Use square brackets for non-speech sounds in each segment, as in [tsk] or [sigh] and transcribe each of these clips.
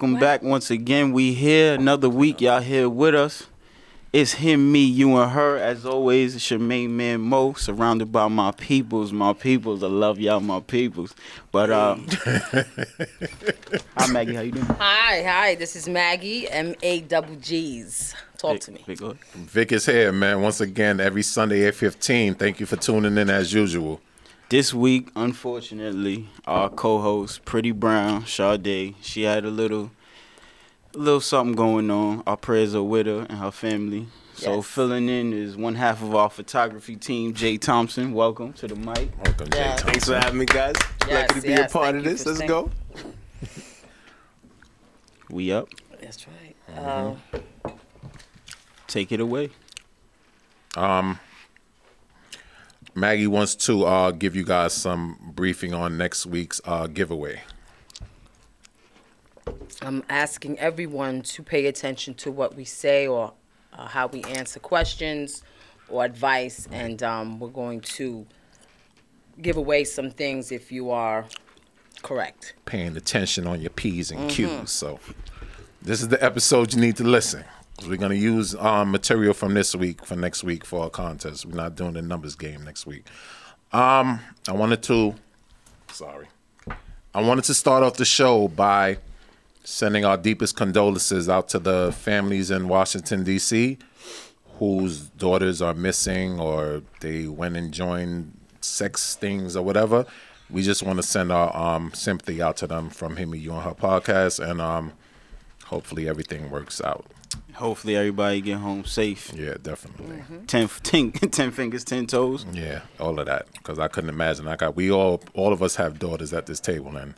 what? Welcome back once again. We here another week. Y'all here with us. It's him, me, you, and her. As always, it's your main man Mo, surrounded by my peoples, my peoples. I love y'all, my peoples. But uh, [laughs] hi Maggie, how you doing? Hi, hi. This is Maggie, M A double G's. Talk to me. Big, big, Vic is here, man. Once again, every Sunday at 15. Thank you for tuning in as usual. This week, unfortunately, our co-host Pretty Brown, Sade, she had a little, a little something going on. Our prayers are with her and her family. So Yes. filling in is one half of our photography team, Jay Thompson. Welcome to the mic. Welcome, Jay Yeah. Thompson. Thanks for having me, guys. Yes, Lucky to be yes, a part of this. Let's staying. go. [laughs] We up. That's right. Mm-hmm. Uh, Take it away. Maggie wants to uh, give you guys some briefing on next week's uh, giveaway. I'm asking everyone to pay attention to what we say or uh, how we answer questions or advice, and um, we're going to give away some things if you are correct. Paying attention on your P's and Q's. So, this is the episode you need to listen. We're going to use um, material from this week for next week for our contest. We're not doing the numbers game next week. Um, I wanted to, sorry, I wanted to start off the show by sending our deepest condolences out to the families in Washington D.C. whose daughters are missing or they went and joined sex things or whatever. We just want to send our um, sympathy out to them from him and you on her podcast, and um, hopefully everything works out. Hopefully everybody get home safe. Yeah, definitely. Ten, [laughs] ten, ten fingers, ten toes. Yeah, all of that because I couldn't imagine. I got we all all of us have daughters at this table, and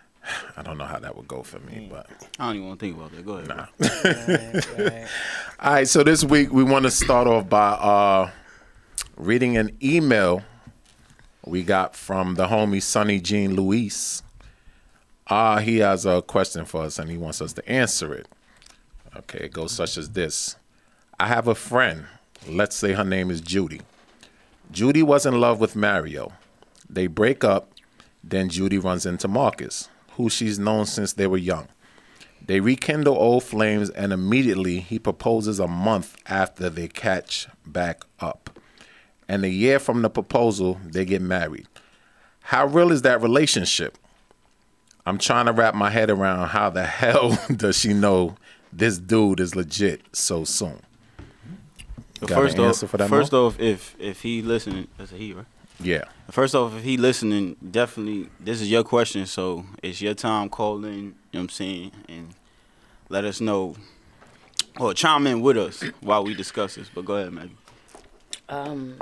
[sighs] I don't know how that would go for me, but. I don't even want to think about that. Go ahead. bro. [laughs] All right, so this week we want to start off by uh, reading an email we got from the homie Sonny Jean Luis. Uh, he has a question for us and he wants us to answer it. Okay, it goes such as this I have a friend, let's say her name is Judy. Judy was in love with Mario. They break up, then Judy runs into Marcus, who she's known since they were young. They rekindle old flames, and immediately he proposes a month after they catch back up. And a year from the proposal, they get married. How real is that relationship? I'm trying to wrap my head around how the [laughs] hell does she know this dude is legit so soon? But Got an first off, for that, first Mo? off, if if he listening, that's a he, right? Yeah. First off, if he listening, definitely this is your question, so it's your time. Call in, you know what I'm saying, and let us know, or chime in with us while we discuss this. But go ahead, Maggie. Um,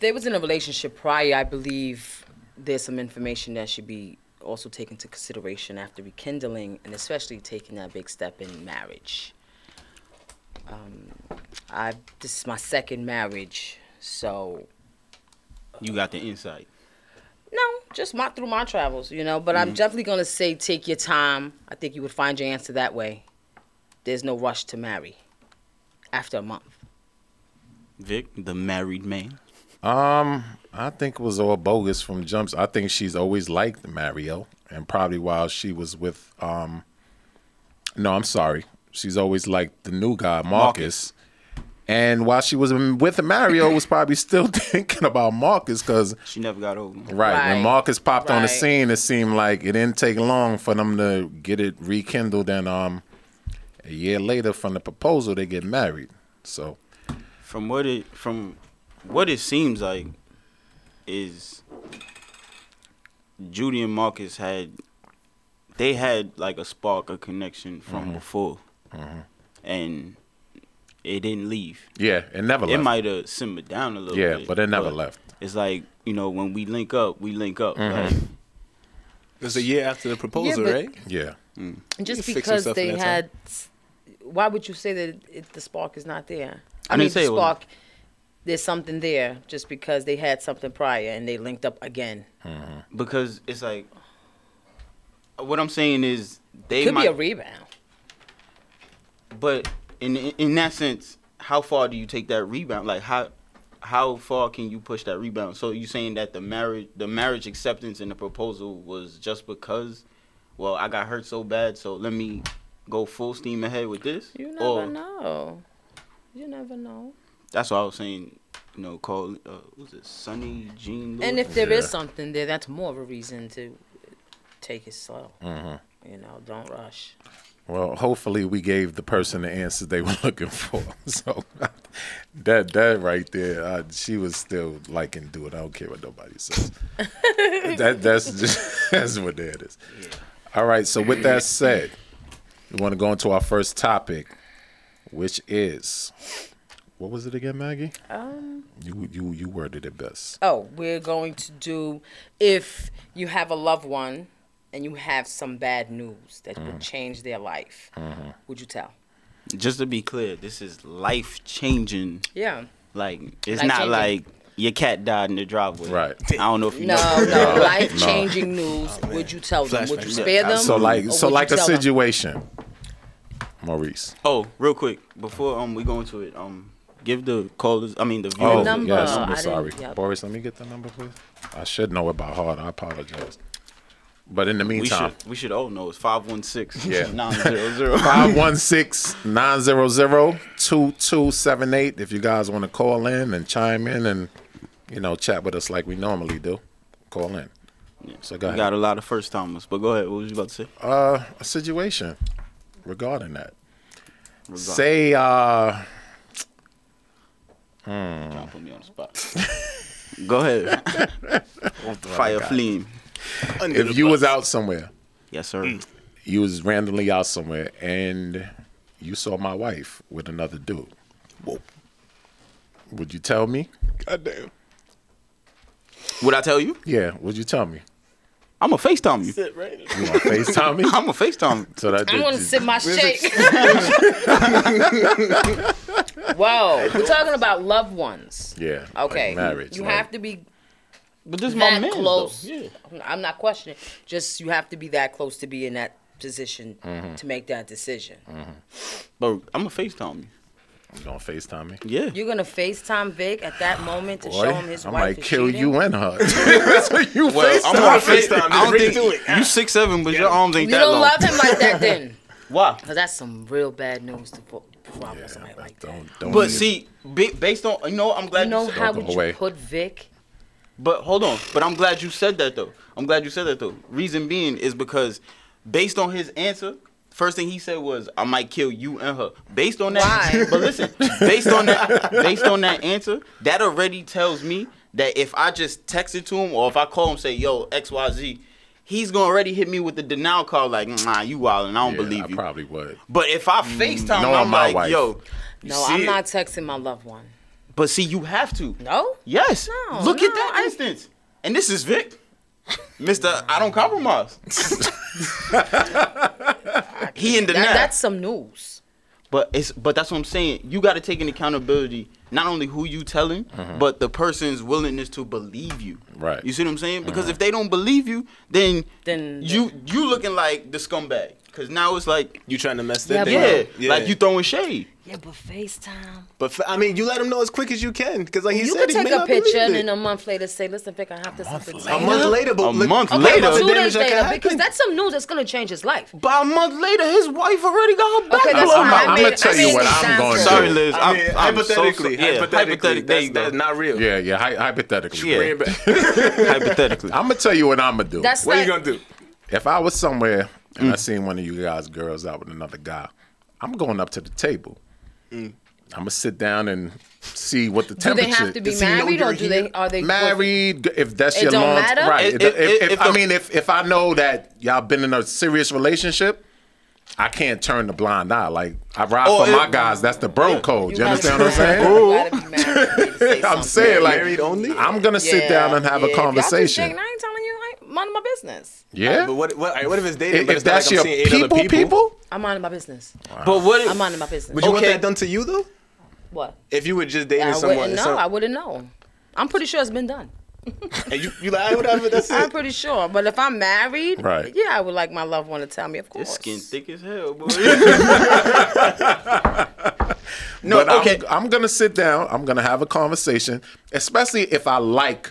they was in a relationship prior. I believe there's some information that should be also taken into consideration after rekindling, and especially taking that big step in marriage. Um, I this is my second marriage, so You got the insight. no, just my through my travels, you know. But I'm definitely gonna say take your time. I think you would find your answer that way. There's no rush to marry after a month. Vic, the married man. Um, I think it was all bogus from jumps. I think she's always liked Mario, and probably while she was with um, no, I'm sorry, she's always liked the new guy Marcus. Marcus. And while she was with Mario, was probably still [laughs] thinking about Marcus because She never got over. him. right, when Marcus popped on the scene, it seemed like it didn't take long for them to get it rekindled, and um, a year later from the proposal, they get married. So From what it from what it seems like is Judy and Marcus had they had like a spark, a connection from mm-hmm. before, mm-hmm. and it didn't leave. yeah, it never left. It left. might have simmered down a little Yeah, bit. but it never left. It's like you know when we link up, we link up. Like, It was a year after the proposal, but- right? yeah. Mm. And just fix because yourself in they that time. had, why would you say that it, the spark is not there? I didn't mean, say the it was- spark. There's something there just because they had something prior and they linked up again. Mm-hmm. because it's like what I'm saying is they Could might, be a rebound. but in in that sense, how far do you take that rebound? Like how how far can you push that rebound? So you saying that the marriage the marriage acceptance and the proposal was just because, well, I got hurt so bad, so let me go full steam ahead with this. You never Or- know. You never know. That's what I was saying. You know, call uh, what was it Sunny Jean? And if there is Yeah. something there, that's more of a reason to take it slow. Mm-hmm. You know, don't rush. Well, hopefully we gave the person the answers they [laughs] were looking for. [laughs] So that that right there, uh, she was still liking do it. I don't care what nobody says. [laughs] that that's just, that's what that is. All right. So with that said, we want to go into our first topic, which is what was it again, Maggie? Um. You you you worded it best. Oh, we're going to do if you have a loved one and you have some bad news that Mm. would change their life. Mm-hmm. Would you tell? just to be clear, this is life changing. Yeah. Like it's Life not changing. like your cat died in the driveway. Right. [laughs] I don't know if you No, know. no, life changing news. would you tell them? Would you spare them? So like or so like a tell them? situation, Maurice. Oh, real quick before um we go into it, um give the callers, I mean the Oh, viewers. number. yes, I I'm didn't- sorry. yep. Boris, let me get the number, please. I should know it by heart. I apologize. But in the meantime, we meantime, should we should all know it's five one six Yeah. [laughs] nine zero zero. [laughs] 516-900-2278 if you guys want to call in and chime in and you know chat with us like we normally do call in Yeah. so go We ahead got a lot of first timers, but go ahead. What was you about to say? uh a situation regarding that Regard- say uh Hmm. Don't put me on the spot. [laughs] go ahead. [laughs] Fire flame. if you was out somewhere Yes, sir. Mm. you was randomly out somewhere and you saw my wife with another dude Whoa. would you tell me Goddamn. Would I tell you? yeah would you tell me I'm a FaceTime you. Sit right. you want to FaceTime me [laughs] I'm a FaceTime. so that I'm gonna that- sip my shake. Whoa, [laughs] we're talking about loved ones. yeah Okay, like marriage You like- have to be But this is my that man. close. Yeah. I'm not questioning. Just you have to be that close to be in that position Mm-hmm. to make that decision. But I'm a FaceTime you. you gonna FaceTime me Yeah. You're gonna FaceTime Vic at that moment to Boy, show him his I wife might is kill cheating? you and her. [laughs] so you Well, FaceTime. I'm on gonna FaceTime. FaceTime. I don't think do it. you six seven, but your arms ain't You that don't love him like that then, [laughs] Why? because that's some real bad news to put perform Yeah, for somebody like that. don't, don't But even- see, ba- based on you know, I'm glad You know you said, how go would you put Vic? But hold on. But I'm glad you said that though. I'm glad you said that though. Reason being is because based on his answer, first thing he said was, "I might kill you and her." Based on that, Why? but listen, based on that, based on that answer, that already tells me that if I just text it to him or if I call him say, "Yo, X Y Z," he's gonna already hit me with the denial call like, "Nah, you wildin'. I don't Yeah, believe I you." probably would. But if I FaceTime, knowing I'm my like, wife. "Yo." No, see I'm it? not texting my loved one. But see, you have to. No. Yes. No, Look no, at that I- instance. And this is Vic. [laughs] Mr. I don't compromise. [laughs] he in the That, net. that's some news. But it's but that's what I'm saying. You got to take into accountability not only who you telling, mm-hmm. but the person's willingness to believe you. Right. You see what I'm saying? Mm-hmm. Because if they don't believe you, then Then- you you looking like the scumbag. Cause now it's like You trying to mess that but- thing yeah, up. like you throwing shade. Yeah, but FaceTime. But I mean, you let him know as quick as you can, because like he You said, could he take may a picture and then a month later say, "Listen, Vic, I have to something to a month later, but A look, month Okay, later. at but the two days that could later, happen. because that's some news that's gonna change his life. But a month later, his wife already got her back. Okay, that's blown fine. out. I I'ma tell you what I'm gonna Sorry, do. Liz. I I'm, mean, I'm hypothetically, so, so, yeah, hypothetically, that's, that's not real. Yeah, yeah. Hy- hypothetically, Yeah. Bring it back. [laughs] hypothetically. I'm gonna tell you what I'm gonna do. That's what are you gonna do? if I was somewhere and Mm. I seen one of you guys girls out with another guy, I'm going up to the table. Mm. I'm gonna sit down and see what the temperature. Do temperature. they have to be Does married or do they? Are they married if that's It your don't long matter? right If- if, if- if, if i mean if if i know that y'all been in a serious relationship i can't turn the blind eye like i ride Or for my guys that's the bro code you, gotta understand what i'm saying married. You gotta be [laughs] married for me to say i'm saying like Married only? i'm gonna sit Yeah, down and have yeah. a If y'all just conversation business. yeah But what, what, all right, what if it's dating? if, but it's that's like I'm your seeing people other people, people? I'm minding my business. But what if I'm minding my business. Would you want that done to you though? What? If you were just dating I someone, wouldn't some- I wouldn't know. I'm pretty sure it's been done. and you, you like whatever. That's [laughs] I'm pretty sure. But if I'm married, Right. yeah, I would like my loved one to tell me, of course. This skin thick as hell, boy. [laughs] [laughs] No, but okay. I'm, I'm gonna sit down. I'm gonna have a conversation, especially if I like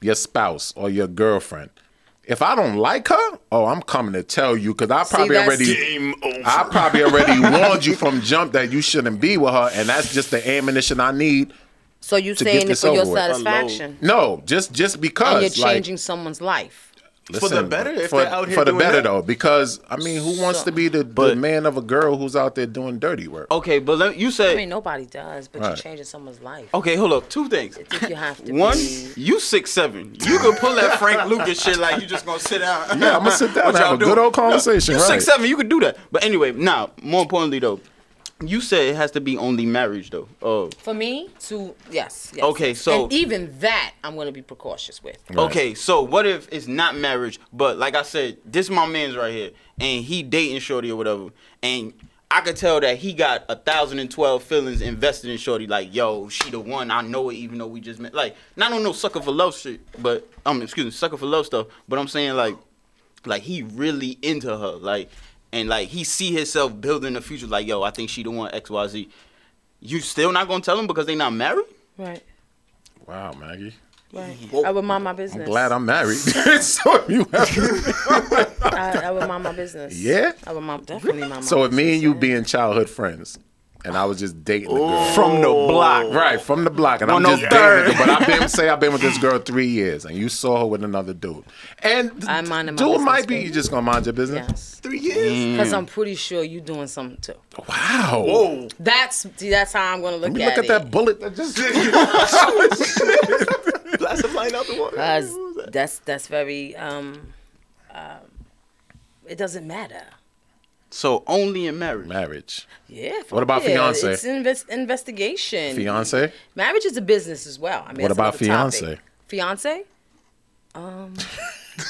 your spouse or your girlfriend. If I don't like her, oh, I'm coming to tell you because I probably that's- already, Game over. I probably already [laughs] warned you from jump that you shouldn't be with her, and that's just the ammunition I need. So you To saying it this for your over with. satisfaction, No, just just because and you're like, changing someone's life. For the better? If for, they're out here for the doing better that? though, because I mean, who wants So- to be the, the man of a girl who's out there doing dirty work? okay, but let, you I said mean, nobody does, but you're changing someone's life. okay. Hold up, two things. I you have to One, be. you six seven. You can pull that Frank Lucas shit like you just gonna sit down. Yeah, I'ma sit down [laughs] What and have y'all a good old conversation, You right. six seven. You could do that. But anyway, now more importantly though, you said it has to be only marriage though. Oh, For me, to yes, yes. Okay, so- and even that, I'm going to be precautious with. Okay, so what if it's not marriage, but like I said, this my man's right here, and he dating Shorty or whatever, and I could tell that he got a thousand and twelve feelings invested in Shorty. Like, yo, she the one. I know it, even though we just met. Like, not on no sucker for love shit, but um, excuse me, sucker for love stuff. But I'm saying like, like he really into her, like, and like he see himself building the future. Like, yo, I think she the one. X Y Z. You still not gonna tell him because they not married? Right, Wow, Maggie. right. I would mind my business. I'm Glad I'm married. [laughs] [laughs] so you have [laughs] I, I would mind my business. Yeah? I would mind, definitely mind my So if me and you being childhood friends, and I was just dating the girl. From the block, Right, from the block, and I'm no just dating third. the girl. But I've been say I've been with this girl three years, and you saw her with another dude. And I'm minding my dude business, might be baby. you just gonna mind your business. Yes, Three years. because I'm pretty sure you doing something too. Wow. Whoa. That's see, that's how I'm going to look Let me at look at it. that bullet that just. Blast a flying out the water. Because that's that's very um, um, it doesn't matter. So only in marriage. Marriage. Yeah. What about fuck fiance? It's invest- investigation. Fiance. Marriage is a business as well. I mean, What about another topic. fiance? Fiance? Um.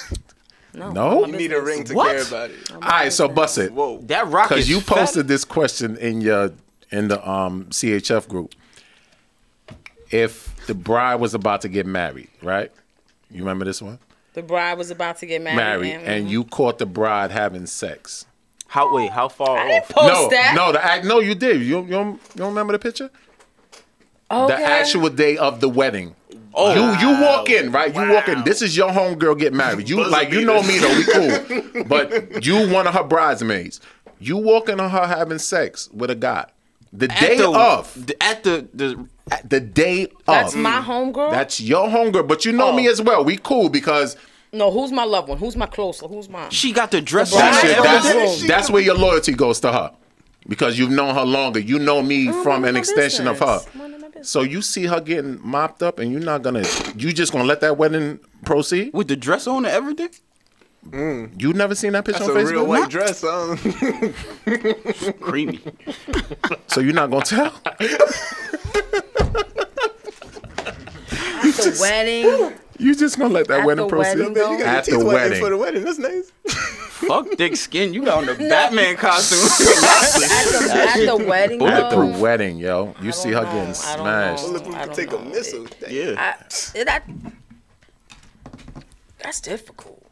[laughs] no. No? You need a ring to What? care about it. All right, so bust it. Whoa. That rocket. Because you posted this question in your in the um, CHF group. If the bride was about to get married, right? You remember this one? The bride was about to get married. Married, and, and you caught the bride having sex. How wait? How far I didn't off? post no, that. no, the act. No, you did. You, you, don't, you don't remember the picture? okay. The actual day of the wedding. Oh, You you walk in, right? You walk in. This is your homegirl get married. You Buzzer like you know me though, we cool. [laughs] But you one of her bridesmaids. You walking on her having sex with a guy. The At day the, of. the- At the the At the day That's of. That's my homegirl. That's your homegirl, but you know Oh. me as well. We cool because no. Who's my loved one? Who's my closer? Who's my? she got the dress The on. that's, your, that's, that's where your loyalty goes to her. Because you've known her longer. You know me I'm from an my extension of her. business. Minding my business. So you see her getting mopped up and you're not gonna you just gonna let that wedding proceed? with the dress on and everything. You never seen that picture That's on a Facebook? real white dress. Um, [laughs] Creamy. So you're not gonna tell? [laughs] the wedding. You just gonna let that At wedding the proceed? wedding, though? you got At your the teeth whitened wedding. for the wedding. That's nice. Fuck thick skin. You got on the [laughs] Batman costume. [laughs] at, the, at the wedding. At the though, wedding, yo. You see her don't know. getting I don't smashed. know. Look, we I can don't take a know. missile. yeah. I, it, that, that's difficult.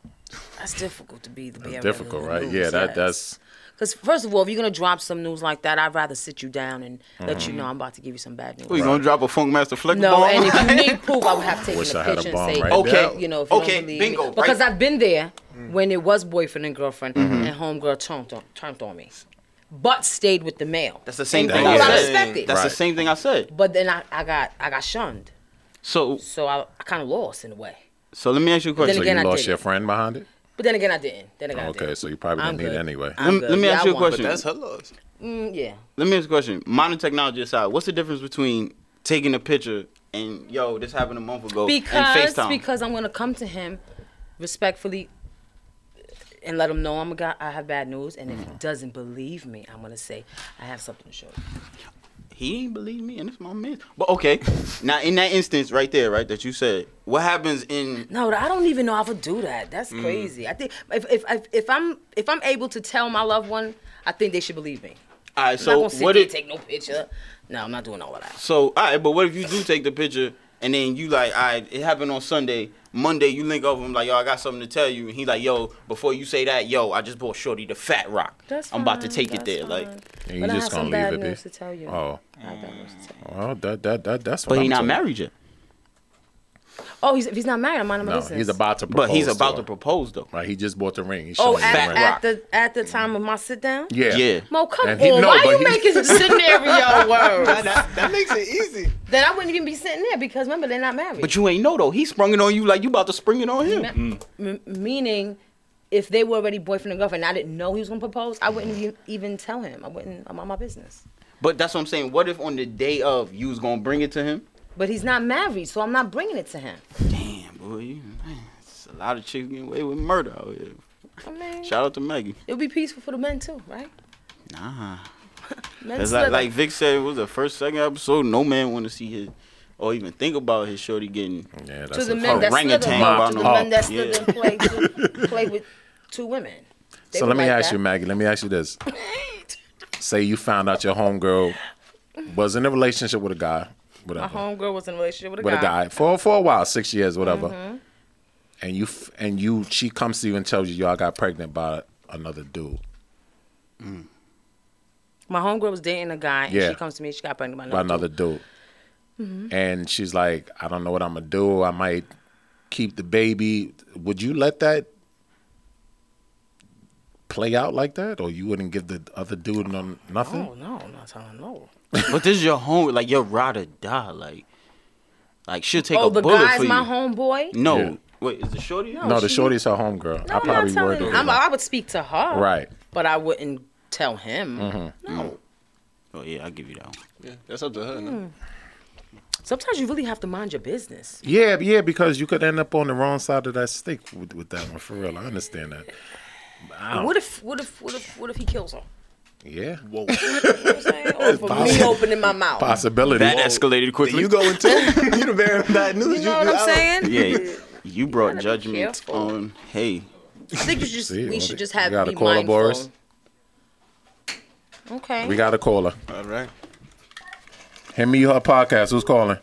That's difficult to be the bearer. Difficult, right? news, Yeah, that that's Because first of all, if you're gonna drop some news like that, I'd rather sit you down and let Mm-hmm. you know I'm about to give you some bad news. We gonna drop a Funkmaster Flex No, bomb? and if you need [laughs] proof, I would have taken Wish a I had a picture bomb and say, right Okay. there. you know, if you Okay, don't believe bingo, me. because right. I've been there Mm. when it was boyfriend and girlfriend, Mm-hmm. and homegirl turned on, turned on me, but stayed with the male. That's the same and thing cool, I I said. respect it. That's the same thing I said. But then I, I got I got shunned, So so I, I kind of lost in a way. so let me ask you a question. so again, you I lost your friend behind it? But then again, I didn't. Then again, I Okay, didn't. so you probably I'm didn't need it anyway. I'm Let- good. let me Yeah, ask you a won. question. That's her loss. Mm, yeah. Let me ask you a question. Modern technology aside, what's the difference between taking a picture and yo, this happened a month ago and Because FaceTime? because I'm gonna come to him respectfully and let him know I'm a guy. I have bad news, and if he doesn't believe me, I'm gonna say I have something to show you. He ain't believe me, and it's my man. But okay, now in that instance right there, right, that you said, what happens in No, I don't even know I would do that. That's Mm. crazy. I think if, if if if I'm if I'm able to tell my loved one, I think they should believe me. All right, I'm so not gonna sit what there if- take no picture. No, I'm not doing all of that. So, all right, but what if you do take the picture and then you like, all right, it happened on Sunday. Monday, you link up with him like, yo, I got something to tell you. And he like, yo, before you say that, yo, I just bought Shorty the Fat Rock. That's I'm about to fine, take it that's there. Like. And you But I just have gonna leave bad it there. news to tell you. Oh, I have bad news to tell you. well, that that that that's. What but he I'm not married yet. Oh, he's, if he's not married, I'm minding my No, business. he's about to. Propose But he's about to her. propose though. Right, he just bought the ring. He's Oh, showing at, the ring. at the at the time of my sit down. Yeah. Yeah. Mo, come And he- on. no, Why but you he- making [laughs] scenario That, words? that, that makes it easy. then I wouldn't even be sitting there because remember they're not married. But you ain't know though. He sprung it on you like you about to spring it on him. M- meaning, if they were already boyfriend and girlfriend, and I didn't know he was gonna propose. I wouldn't even, even tell him. I wouldn't. I'm on my business. But that's what I'm saying. What if on the day of you was gonna bring it to him? But he's not married, so I'm not bringing it to him. Damn, boy, you, man, it's a lot of chicks getting away with murder out here. I mean, Shout out to Maggie. it would be peaceful for the men too, right? Nah. [laughs] Men It's still like, like Vic said, it was the first, second episode. No man want to see his, or even think about his shorty getting. Yeah, to that's the a men that orangutan slid about to the no- men that slid yeah. and played to, play with two women. They So were let me like ask you, that. Maggie. Let me ask you this. [laughs] Say you found out your homegirl was in a relationship with a guy, My homegirl was in a relationship with a with guy. Mm-hmm. a guy for for a while, six years, whatever. And you f- and you, she comes to you and tells you, "Yo, I got pregnant by another dude, My homegirl was dating a guy, and Yeah. she comes to me. She got pregnant by by another. another dude. dude." Mm-hmm. And she's like, "I don't know what I'm gonna do. I might keep the baby. Would you let that?" Play out like that, or you wouldn't give the other dude no, nothing? Oh no, I'm not telling no. [laughs] but this is your home, like your ride or die, like, like she'll take oh, a the bullet guy's for you. The guy's my homeboy. No, Yeah. wait, is the shorty? No. no, the she- shorty's her homegirl. No, I probably not worded telling. it I'm. I would speak to her, Right. But I wouldn't tell him. Mm-hmm. No. Oh yeah, I'll give you that one. Yeah, that's up to her. no? Sometimes you really have to mind your business. Yeah, yeah, because you could end up on the wrong side of that stick with, with that one for real. I understand that. Wow. What if, what if, what if, what if he kills her? Yeah, Whoa. You know what I'm saying? Or for me opening my mouth. possibility. That escalated quickly. you going too? you the bearer of [laughs] bad news. You know what I'm out. saying? yeah, you [laughs] brought Gotta judgment on. Hey, I think you just, [laughs] See, we should just you have gotta be call mindful. Boris. Okay. We got a caller. All right. Hit me her podcast. Who's calling?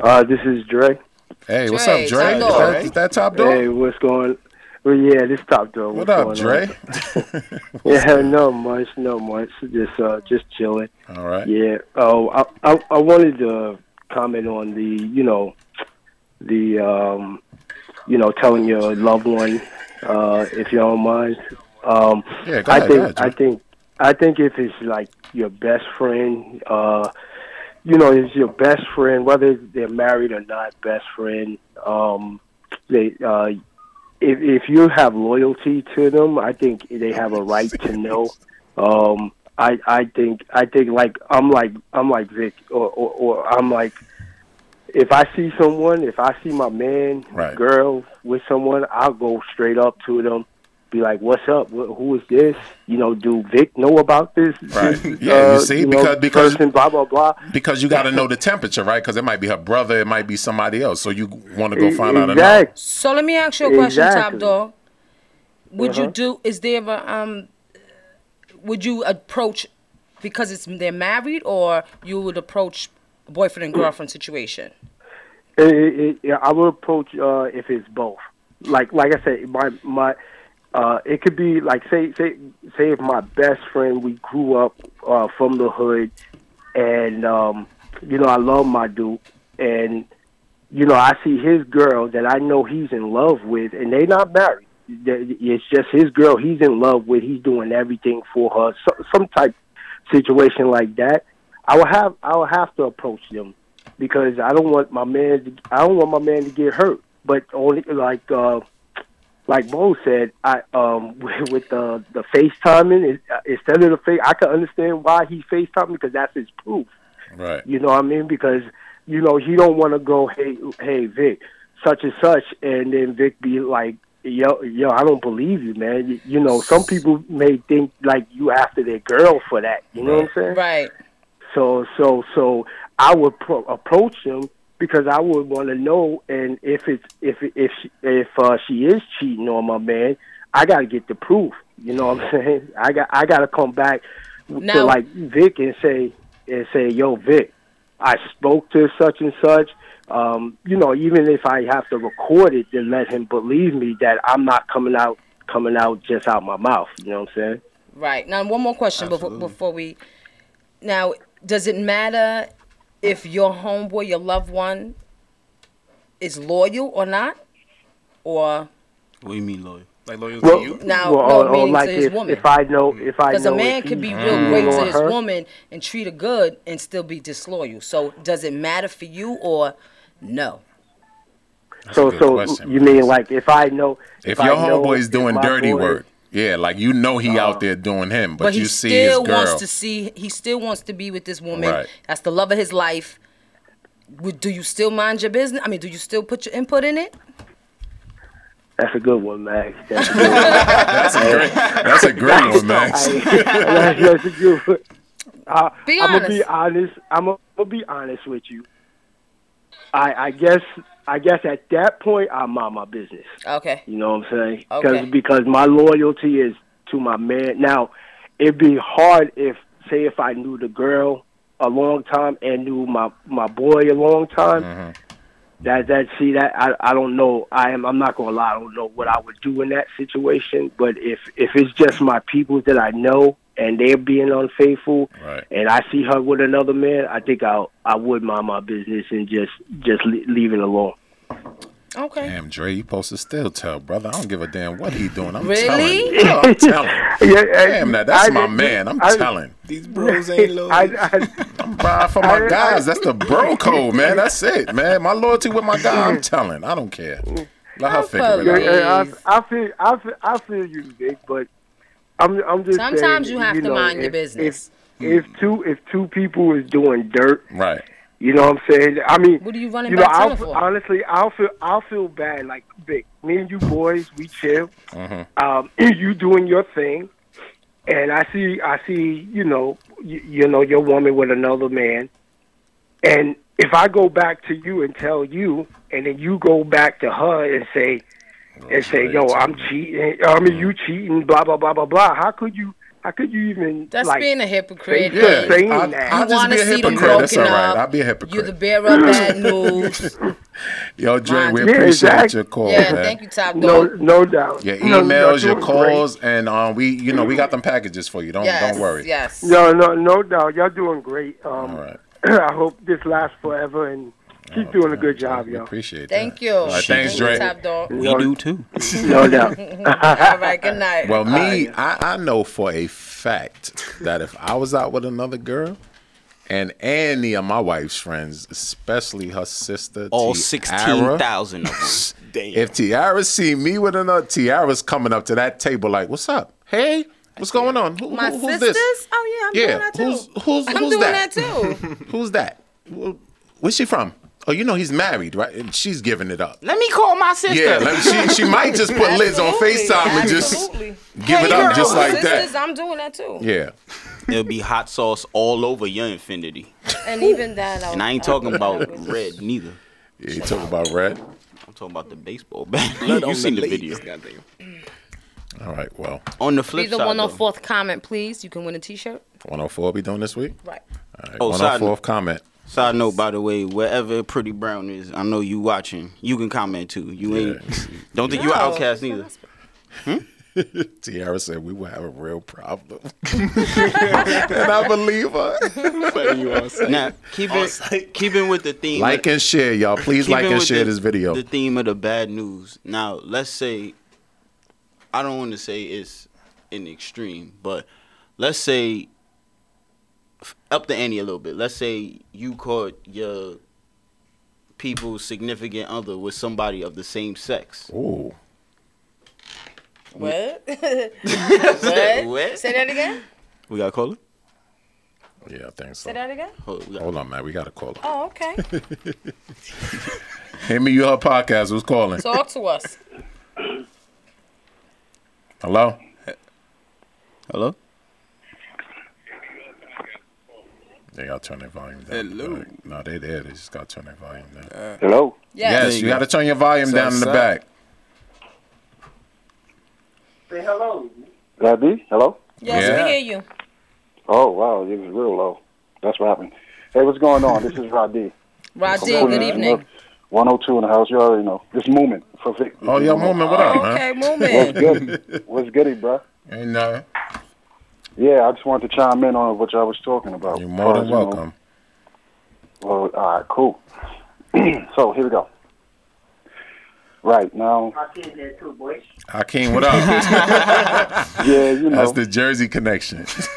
Uh, this is Dre. Hey, what's up, Dre? Is that, is that top dog? Hey, what's going? Well, yeah, this top dog. what up, Dre? [laughs] [laughs] Yeah, no much, no much. Just, uh, just chilling. All right. Yeah. Oh, I, I, I wanted to comment on the, you know, the, um, you know, telling your loved one, uh, if you don't mind. Um, Yeah, go I ahead, think, ahead, I think, I think if it's like your best friend, uh, you know, it's your best friend, whether they're married or not, best friend. Um, they, uh, if if you have loyalty to them, I think they have a right to know. Um, I I think I think like I'm like I'm like Vic, or or, or I'm like if I see someone, if I see my man, Right. girl with someone, I'll go straight up to them, be like, "What's up? Who is this? You know, do Vic know about this? Right. this, Yeah, you see, know, because- because- person, blah blah blah." Because you got to know the temperature, right? Because it might be her brother, it might be somebody else. So you want to go find out. Exactly. So let me ask you a question, Top Dog. Would you Uh-huh. do? Is there a um? Would you approach because it's they're married, or you would approach boyfriend and girlfriend situation? It, it, it, yeah, I would approach uh, if it's both. Like like I said, my my uh, it could be like say say say if my best friend we grew up uh, from the hood, and um, you know I love my dude, and you know I see his girl that I know he's in love with, and they not married. It's just his girl he's in love with. He's doing everything for her. So, some type situation like that. I will have I will have to approach them because I don't want my man. To, I don't want my man to get hurt. But only like uh, like Bo said, I um [laughs] with, with the the FaceTiming is- uh, instead of the face, I can understand why he's FaceTiming because that's his proof. Right. You know what I mean? Because you know he don't want to go, hey, hey, Vic, such and such, and then Vic be like, yo, yo, I don't believe you, man. You, you know, some people may think like you after their girl for that. You know what I'm saying? Right. So, so, so I would pro- approach him because I would want to know, and if it's if if she, if uh, she is cheating on my man, I got to get the proof. You know what I'm [laughs] saying? I got I got to come back to like Vic and say and say, "Yo, Vic, I spoke to such and such." Um, you know, even if I have to record it, then let him believe me that I'm not coming out coming out just out my mouth. You know what I'm saying? Right. Now, one more question before, before we. Now, does it matter if your homeboy, your loved one, is loyal or not? Or What do you mean, loyal? Like loyal Well, to you? Now, well, no, or, or like to his if, woman. if I know if I because know a man if could be real great to his her, woman and treat her good and still be disloyal. So, does it matter for you or no? So, a good so question, you man. mean like if I know If I your know homeboy's if doing dirty boy- work, yeah, like you know he out there doing him, but, But, you see his still girl. wants to see. He still wants to be with this woman. Right. That's the love of his life. Do you still mind your business? I mean, do you still put your input in it? That's a good one, Max. That's a good [laughs] one. That's a great, that's a great one, Max. [laughs] I, that's, that's a good one. Uh, Be I'm gonna be honest. honest. I'm gonna be honest with you. I, I guess I guess at that point I mind my business. Okay. You know what I'm saying? Okay. because my loyalty is to my man. Now, it'd be hard if, say, if I knew the girl a long time and knew my my boy a long time. Mm-hmm. That that see that I I don't know. I am I'm not gonna lie. I don't know what I would do in that situation. But if if it's just my people that I know and they're being unfaithful, Right. and I see her with another man, I think I I would mind my business and just just le- leave it alone. Okay. Damn, Dre, you supposed to still tell, brother. I don't give a damn what he doing. I'm Really? telling. Yeah, [laughs] I'm telling. Yeah, Damn, that that's I- my man. I'm I- telling. These [laughs] bros ain't loyal. I, I, I'm bro for my I- guys. That's the bro [laughs] code, man. That's it, man. My loyalty with my guy. I'm telling. I don't care. Let her figure it out. yeah, Please. I, I feel, I feel, I feel you, Vic, but I'm, I'm just Sometimes saying, you have to know, mind your business. If, if two, if two people is doing dirt, Right. you know what I'm saying? I mean, What are you running you know, back I'll, for? honestly, I'll feel, I'll feel bad. Like Vic, me and you boys, we chill. Mm-hmm. Um, [clears throat] you doing your thing, and I see, I see, you know, you, you know, your woman with another man, and if I go back to you and tell you, and then you go back to her and say, and say, "Yo, I'm cheating. I mean, you cheating." Blah blah blah blah blah. How could you? How could you even That's like? being a hypocrite. Yeah, saying I'll, that. I'll You just want be to a see them hypocrite. That's all broken right. up. I'll be a You're the hypocrite. bearer of bad [laughs] news. [laughs] Yo, Dre, we Yeah, appreciate exactly. your call, yeah, man. thank you, Top no, Dog. no doubt. Your No, no, emails, your doing calls, and um, we, you know, we got them packages for you. Don't Yes, don't worry. yes. Great. No, no, no doubt. Y'all doing great. Um, All right. [clears throat] I hope this lasts forever and keep doing a good job, We y'all. appreciate that. Thank you. All right, thanks, Dre. Top Dog. We do too. [laughs] No doubt. [laughs] All right, good night. Well, me, I, I know for a fact that if I was out with another girl and any of my wife's friends, especially her sister, All Tiara, sixteen thousand of them. [laughs] Damn. If Tiara see me with another, Tiara's coming up to that table like, "What's up? Hey, what's going on? Who, My who- who's sisters? this? Oh yeah, I'm Yeah, doing that too. who's who's I'm doing that? that, too. Who's that? Where's she from? Oh, you know he's married, right? And she's giving it up. Let me call my sister. Yeah, let me, she she might just put Liz on Absolutely, Facetime and just absolutely. give it up just like Sisters, that. I'm doing that too. Yeah. It'll be hot sauce all over your infinity. And even that, And I ain't talking about red neither. Yeah, you talking about red? I'm talking about the baseball bat. Blood on [laughs] you seen the ladies, video. Goddamn. All right, well, On the flip Be the side, though, 104th comment, please. You can win a T-shirt. 104 we doing this week? Right. All right, Oh, oh side 104th comment. Side note, by the way, wherever Pretty Brown is, I know you watching. You can comment too. You ain't. [laughs] Don't think you No. outcast neither. Hmm? [laughs] Tiara said we will have a real problem. [laughs] and I believe her. You. Now, keep it, keeping with the theme. Like and share, y'all. Please like and share the- this video. The theme of the bad news. Now, let's say, I don't want to say it's an extreme, but let's say f- up the ante a little bit. Let's say you caught your people's significant other with somebody of the same sex. Ooh. What? [laughs] what? What? Say that again. We got a caller? Yeah, I think so. Say that again. Hold, we got, Hold on, man. We got to call her. Oh, okay. [laughs] Hey, me, you her podcast. Who's calling? Talk to us. Hello? Hello? They got to turn their volume down. Hello. No, they there. They just got to turn their volume down. Hello. Yes. yes, you got to turn your volume So down in the sup? back. Say hello. Gabby, hello. Yes, Yeah. we hear you. Oh wow, it was real low. That's what happened. Hey, what's going on? This is Rod D. Rod From D, good Queens. evening. 102 in the house. You already know. This Moomin for Vic. Oh, yeah, moment, what up, man? Okay, What's movement. good? What's goody, bro? Ain't nothing. Yeah, I just wanted to chime in on what y'all was talking about. You're more than As you know, welcome. Well, all right, cool. [clears throat] so here we go. Right now, Hakeem, there too, boys. Hakeem, what up? yeah, you know, That's the Jersey connection. [laughs]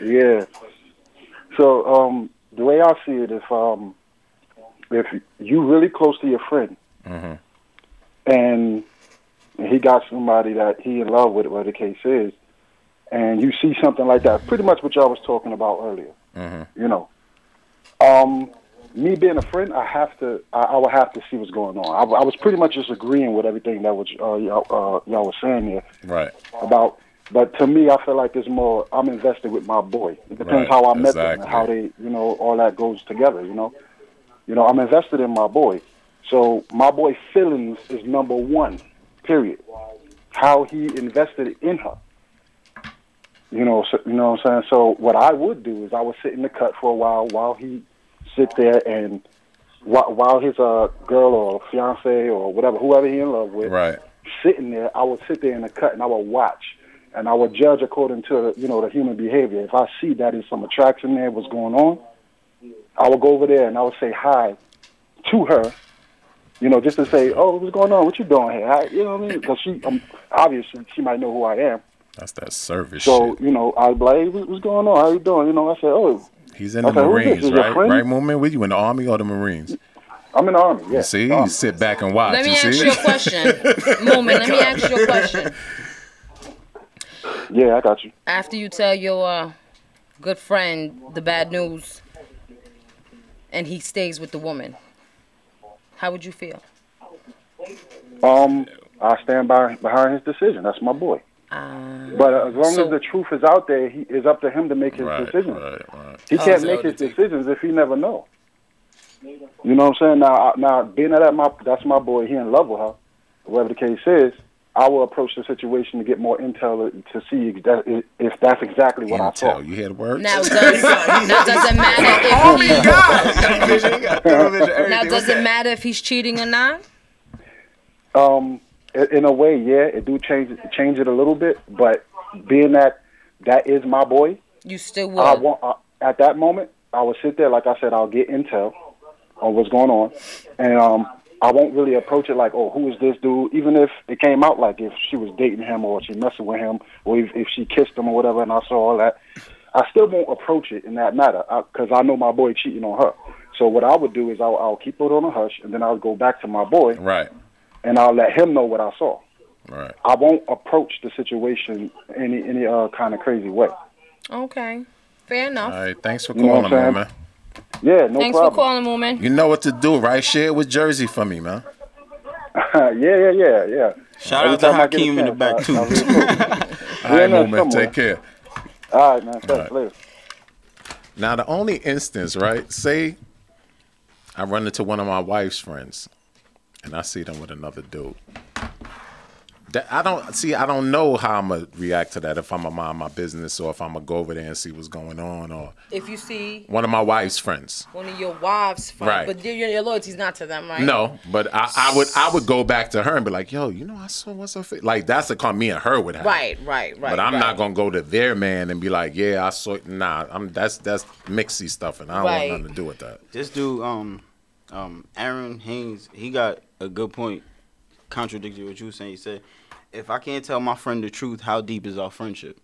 yeah. So um, the way I see it, if um, if you really close to your friend, Mhm. and he got somebody that he in love with, whatever the case is, and you see something like that, pretty much what y'all was talking about earlier. Mhm. You know, um, me being a friend, I have to, I, I would have to see what's going on. I, I was pretty much just agreeing with everything that was uh, y'all, uh, y'all was saying here Right. about. But to me, I feel like it's more. I'm invested with my boy. It depends Right, how I met them exactly. how they, you know, all that goes together. You know, you know, I'm invested in my boy. So my boy feelings is number one. Period. How he invested in her. You know, so, you know what I'm saying. So what I would do is I would sit in the cut for a while while he sit there and while, while his uh girl or fiance or whatever whoever he in love with Right. sitting there, I would sit there in the cut and I would watch and I would judge according to you know the human behavior. If I see that there's some attraction there, what's going on, I would go over there and I would say hi to her. You know, just to say, "Oh, what's going on? What you doing here?" I, you know what I mean? Because she, um, obviously, she might know who I am. That's that service So shit. you know, I'd like, hey, what- "What's going on? How you doing?" You know, I said, "Oh, He's in the Okay, who is this? Marines, right? Right, moment with you in the Army or the Marines? I'm in the army." Yeah, You see, army. you sit back and watch. Let me you ask see? you a question. [laughs] Moment, let me ask you a question. [laughs] yeah, I got you. After you tell your uh, good friend the bad news and he stays with the woman, how would you feel? Um, I stand by behind his decision. That's my boy. Uh, But as long So- as the truth is out there, he it's up to him to make his right, decisions. right, right. He Oh, can't make his decisions if he never know. You know what I'm saying? Now, now being that my that's my boy, he in love with her. Whatever the case is, I will approach the situation to get more intel to see if if that's exactly what I saw. You hear the words? now, does, now does it matter [laughs] if he, [laughs] now does it matter if he's cheating or not? Um, i- in a way, yeah, it do change it, change it a little bit. But being that that is my boy, You still I would. want uh, at that moment I will sit there, like I said, I'll get intel on what's going on, and um, I won't really approach it like, oh, who is this dude? Even if it came out like if she was dating him or she messing with him, or if, if she kissed him or whatever, and I saw all that, I still won't approach it in that matter because I know my boy cheating on her. So what I would do is I'll, I'll keep it on a hush, and then I'll go back to my boy, Right, and I'll let him know what I saw. right. I won't approach the situation any any uh, kind of crazy way. Okay, fair enough. All right, thanks for You know calling, what I'm man, man. Yeah, no Thanks for problem. calling, woman. You know what to do, right? Share it with Jersey for me, man. [laughs] yeah, yeah, yeah, yeah. Shout Every out to time I Hakeem in the back too. I really. [laughs] All right, no, moment. Take care. All right, man. Thanks. right. Later. Now, the only instance, right? Say I run into one of my wife's friends and I see them with another dude. That, I don't see. I don't know how I'm gonna react to that. If I'm gonna mind my business, or if I'm gonna go over there and see what's going on, or If you see one of my wife's friends. one of your wives, friends, Right. but your, your loyalty's not to them, right? No, but I, I would. I would go back to her and be like, "Yo, you know, I saw what's her face." Like that's the call me and her would have. Right, right, right. But I'm right. not gonna go to their man and be like, "Yeah, I saw." Nah, I'm that's that's mixy stuff, and I don't Right. want nothing to do with that. This dude, um, um, Aaron Haynes, he got a good point. Contradicted what you were saying. He said, "If I can't tell my friend the truth, how deep is our friendship?"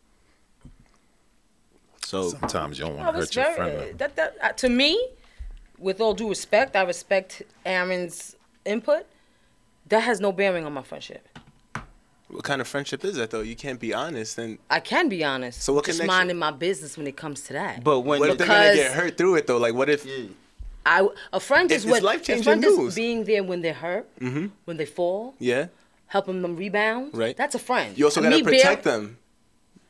So Sometimes you don't want to it's hurt your very, friend. that, that, uh, to me, with all due respect, I respect Aaron's input. That has no bearing on my friendship. What kind of friendship is that though? You can't be honest. And I can be honest. So what just connection- minding my business when it comes to that. but when what if they're gonna get hurt through it though? Like what if? I a friend is It's- what it's life-changing a friend is news. being there when they're hurt, mm-hmm. when they fall, Yeah. helping them rebound. Right. That's a friend. You also And gotta me bear- protect them.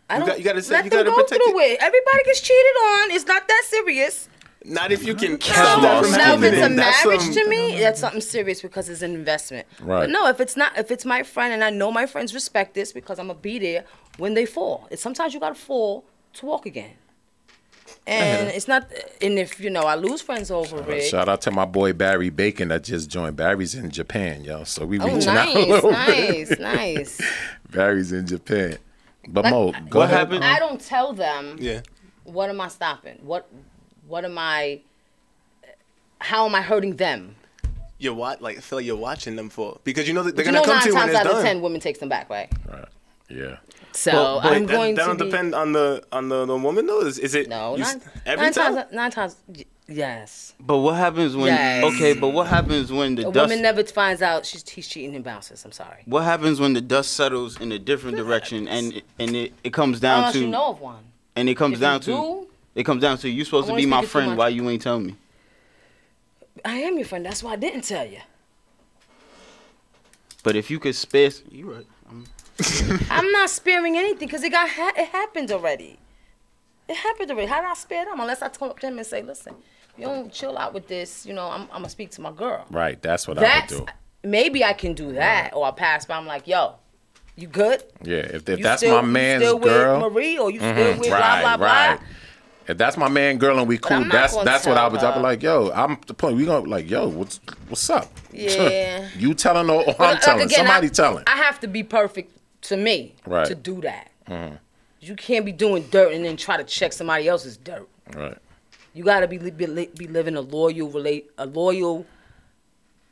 I don't you gotta say- let you them gotta go protect through it. Everybody gets cheated on. It's not that serious. Not if you can Kevlar stop that from skin. Now, if it's a marriage some- to me, that's something serious because it's an investment. Right. But no, if it's not, if it's my friend and I know my friends respect this because I'm gonna be there when they fall. It's sometimes you gotta fall to walk again. And it's not, and if you know I lose friends over it. Shout out to my boy Barry Bacon that just joined. Barry's in Japan, yo. So we Oh, reaching out a nice, little nice, bit. nice. Barry's in Japan. But Like- Mo, go What ahead. happened? I don't tell them Yeah. what am I stopping? What what am I how am I hurting them? You're what? Like I feel like you're watching them for because you know that they're But you gonna know come nine to you when times it's out of done. ten women takes them back, right? Right. Yeah. So But- but I'm that, going that to don't be, depend on the on the, the woman though. Is, is it? No, you, nine, every nine time. times nine times yes. But what happens when? Yes. Okay, but what happens when the A dust? woman never finds out she's he's cheating and bounces. I'm sorry. what happens when the dust settles in a different direction and and it, it comes down Unless to you know of one. and it comes If down to do, it comes down to you supposed to be my speak it too friend. much. Why you ain't tell me? I am your friend. That's why I didn't tell you. But if you could spare, you right. [laughs] I'm not sparing anything because it got ha- it happened already. It happened already. How did I spare them? Unless I come up to them and say, "Listen, you don't chill out with this. You know, I'm, I'm gonna speak to my girl." Right. That's what That's I would do. maybe I can do that, or I pass by. I'm like, "Yo, you good? Yeah. If, if You that's still, my man's you still girl. with Marie, or you still Mhm, with right, blah blah right. blah." If that's my man, girl, and we cool, that's that's what I was. I'd be like, yo, I'm the point. We gonna like, yo, what's what's up? [laughs] Yeah. you telling or, or I'm like, telling? again, Somebody I, telling. I have to be perfect to me Right. to do that. You can't be doing dirt and then try to check somebody else's dirt. right. You got to be, be be living a loyal relate a loyal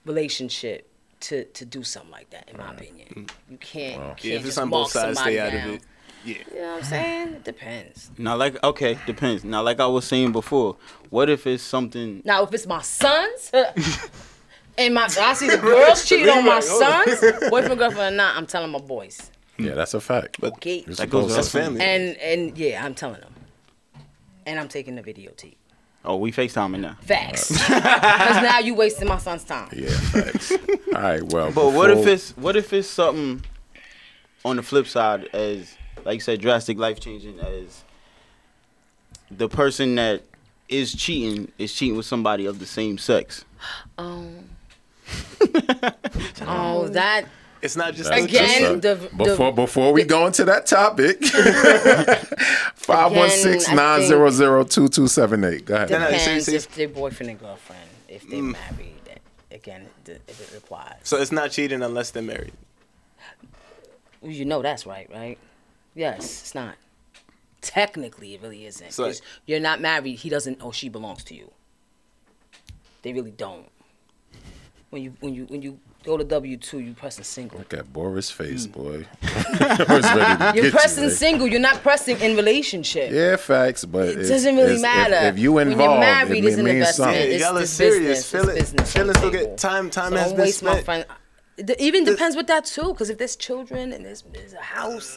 relationship to to do something like that. In my opinion, you can't. you can't Yeah, if it's just on both sides, somebody stay out down. of it. Yeah. You know what I'm saying? It depends. Now, like okay, depends. Now, like I was saying before, what if it's something? Now, if it's my sons. [laughs] And my, I see the [laughs] girls cheating on my sons, boyfriend, girlfriend, or not. I'm telling my boys. Yeah, that's a fact. But Okay. You're That goes supposed That's family. And and yeah, I'm telling them. And I'm taking the videotape. Oh, we FaceTiming now. Facts. Because [laughs] now you wasting my son's time. Yeah, facts. All right, well. But what if it's what if it's something on the flip side as like you said, drastic life changing as the person that is cheating is cheating with somebody of the same sex. Um, [laughs] oh, that It's not just That's Again, just a- the- the- before before we go into that topic, [laughs] five one six nine zero zero two two seven eight. Go ahead. No, no, depends see- see- if they're boyfriend and girlfriend. If they're mm. married, again, th- if it applies. So it's not cheating unless they're married. You know that's right, right? Yes, it's not. Technically, it really isn't. So- you're not married. He doesn't. or she belongs to you. They really don't. When you when you when you go to W two, you pressing single. Look at Boris' Mm. face, boy. [laughs] [laughs] Boris ready to You're get pressing you, single. You're not pressing in relationship. Yeah, facts, but It it's- doesn't really it's- matter. If, if you When involved, you're married, it it's an means investment. something. It's, Y'all are it's serious. business. Feeling- it's business. feelings will get- time- time so has don't been waste my spent. friend. It even depends with that too, because if there's children and there's, there's a house,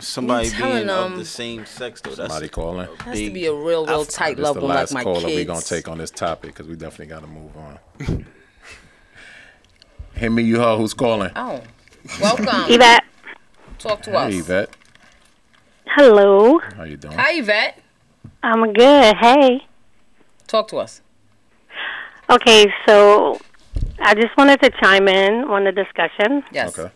Somebody telling being of the same sex though. That's Somebody calling. it has to be a real, real tight This love the one like last my caller kids. we gonna take on this topic because we definitely got to move on. Hey, me, you, her, who's calling? Oh, welcome. [laughs] Yvette. Talk to us. Hey, Yvette. Hello. How you doing? Hi, Yvette. I'm good. Hey. Talk to us. Okay, so I just wanted to chime in on the discussion. Yes. Okay.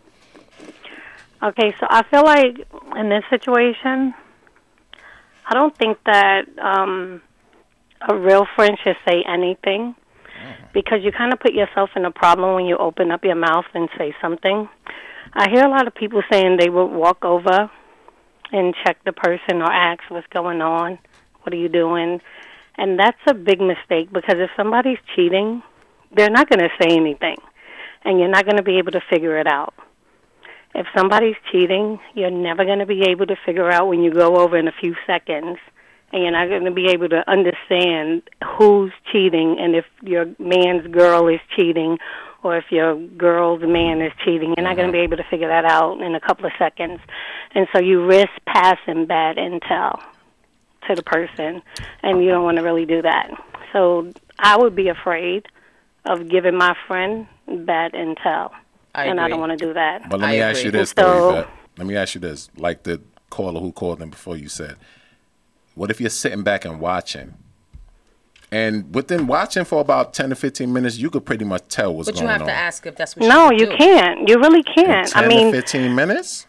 Okay, so I feel like in this situation, I don't think that um, a real friend should say anything because you kind of put yourself in a problem when you open up your mouth and say something. I hear a lot of people saying they would walk over and check the person or ask what's going on, what are you doing? And that's a big mistake because if somebody's cheating, they're not going to say anything and you're not going to be able to figure it out. If somebody's cheating, you're never going to be able to figure out when you go over in a few seconds, and you're not going to be able to understand who's cheating and if your man's girl is cheating or if your girl's man is cheating. You're not going to be mm-hmm. able to figure that out in a couple of seconds. And so you risk passing bad intel to the person, and you don't want to really do that. So I would be afraid of giving my friend bad intel. I and I don't want to do that. But let I me ask agree. you this, So- though, Let me ask you this. Like the caller who called in before you said, what if you're sitting back and watching? And within watching for about 10 to 15 minutes, you could pretty much tell what's But going on. But you have on. to ask if that's what No, she you would do. can't. You really can't. 10 I mean, to 15 minutes?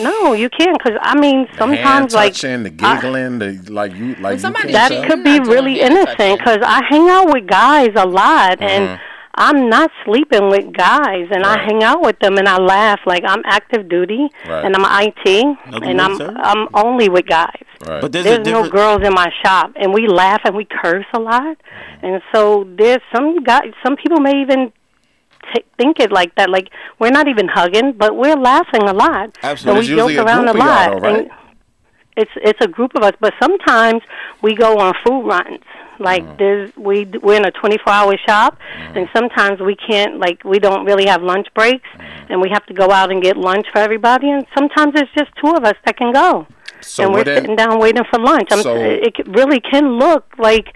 No, you can't. Cause I mean, Hand sometimes like touching, the I- giggling, the like you like you somebody can't that tell? could be really innocent because I hang out with guys a lot and mm-hmm. I'm not sleeping with guys and I hang out with them and I laugh like I'm active duty Right. and I'm IT Nothing and I'm sir. I'm only with guys. Right. But there's, There's no girls in my shop and we laugh and we curse a lot mm-hmm. and so there's some guys some people may even t- think it like that like we're not even hugging but we're laughing a lot Absolutely. And we joke usually a around a of y'all, lot though, right? and it's it's a group of us but sometimes we go on food runs like Mm. there's we we're in a 24 hour shop and sometimes we can't like we don't really have lunch breaks Mm. and we have to go out and get lunch for everybody and sometimes it's just two of us that can go So and we're sitting down waiting for lunch I'm, So- it c- really can look like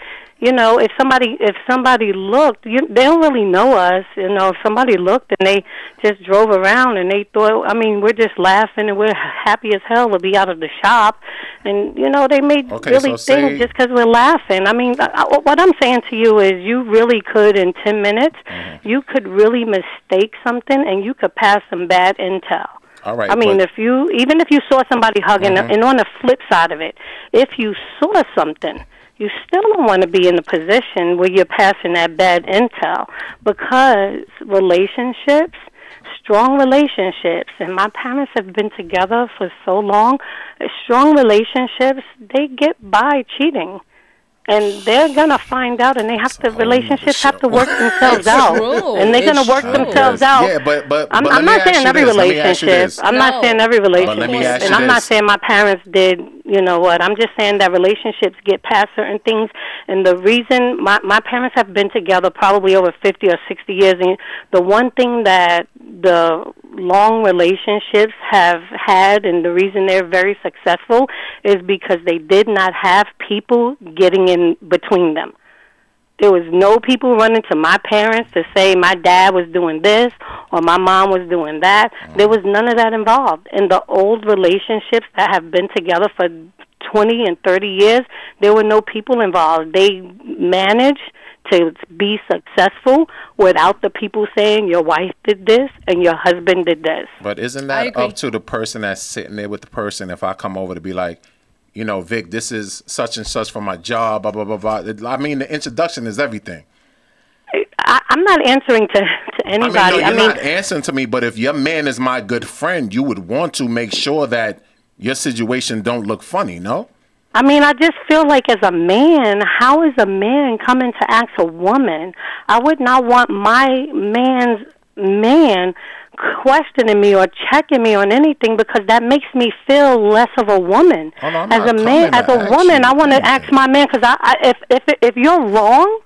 you know if somebody if somebody looked you, they don't really know us you know if somebody looked and they just drove around and they thought i mean we're just laughing and we're happy as hell to be out of the shop and you know they may Okay, really so think say- just because we're laughing i mean I, I- what i'm saying to you is you really could in 10 minutes Mm-hmm. you could really mistake something and you could pass some bad intel All right. I mean, but- if you even if you saw somebody hugging, and on the flip side of it, if you saw something, you still don't want to be in a position where you're passing that bad intel because relationships, strong relationships, and my parents have been together for so long. Strong relationships, they get by cheating. And they're gonna find out, and they have to. Relationships have to work themselves out, true. and they're gonna work true. themselves out. Yeah, but but I'm, but I'm me not ask saying you every this. Let me ask you relationship. I'm not saying every let me relationship, ask and you I'm not saying my parents did. You know what? I'm just saying that relationships get past certain things, and the reason my my parents have been together probably over 50 or 60 years, and the one thing that the long relationships have had, and the reason they're very successful, is because they did not have people getting in between them. There was no people running to my parents to say my dad was doing this or my mom was doing that. Mm. There was none of that involved. In the old relationships that have been together for 20 and 30 years, there were no people involved. They managed to be successful without the people saying your wife did this and your husband did this. But isn't that up to the person that's sitting there with the person? If I come over to be like, you know, Vic, this is such and such for my job, blah blah blah blah. I mean, the introduction is everything. I, I'm not answering to, to anybody. I mean, no, you're mean, not answering to me. But if your man is my good friend, you would want to make sure that your situation don't look funny. No. I mean, I just feel like as a man, how is a man coming to ask a woman? I would not want my man's man questioning me or checking me on anything because that makes me feel less of a woman. Oh, no, as a man, as a woman. I want to ask my man because I, I, if if if you're wrong,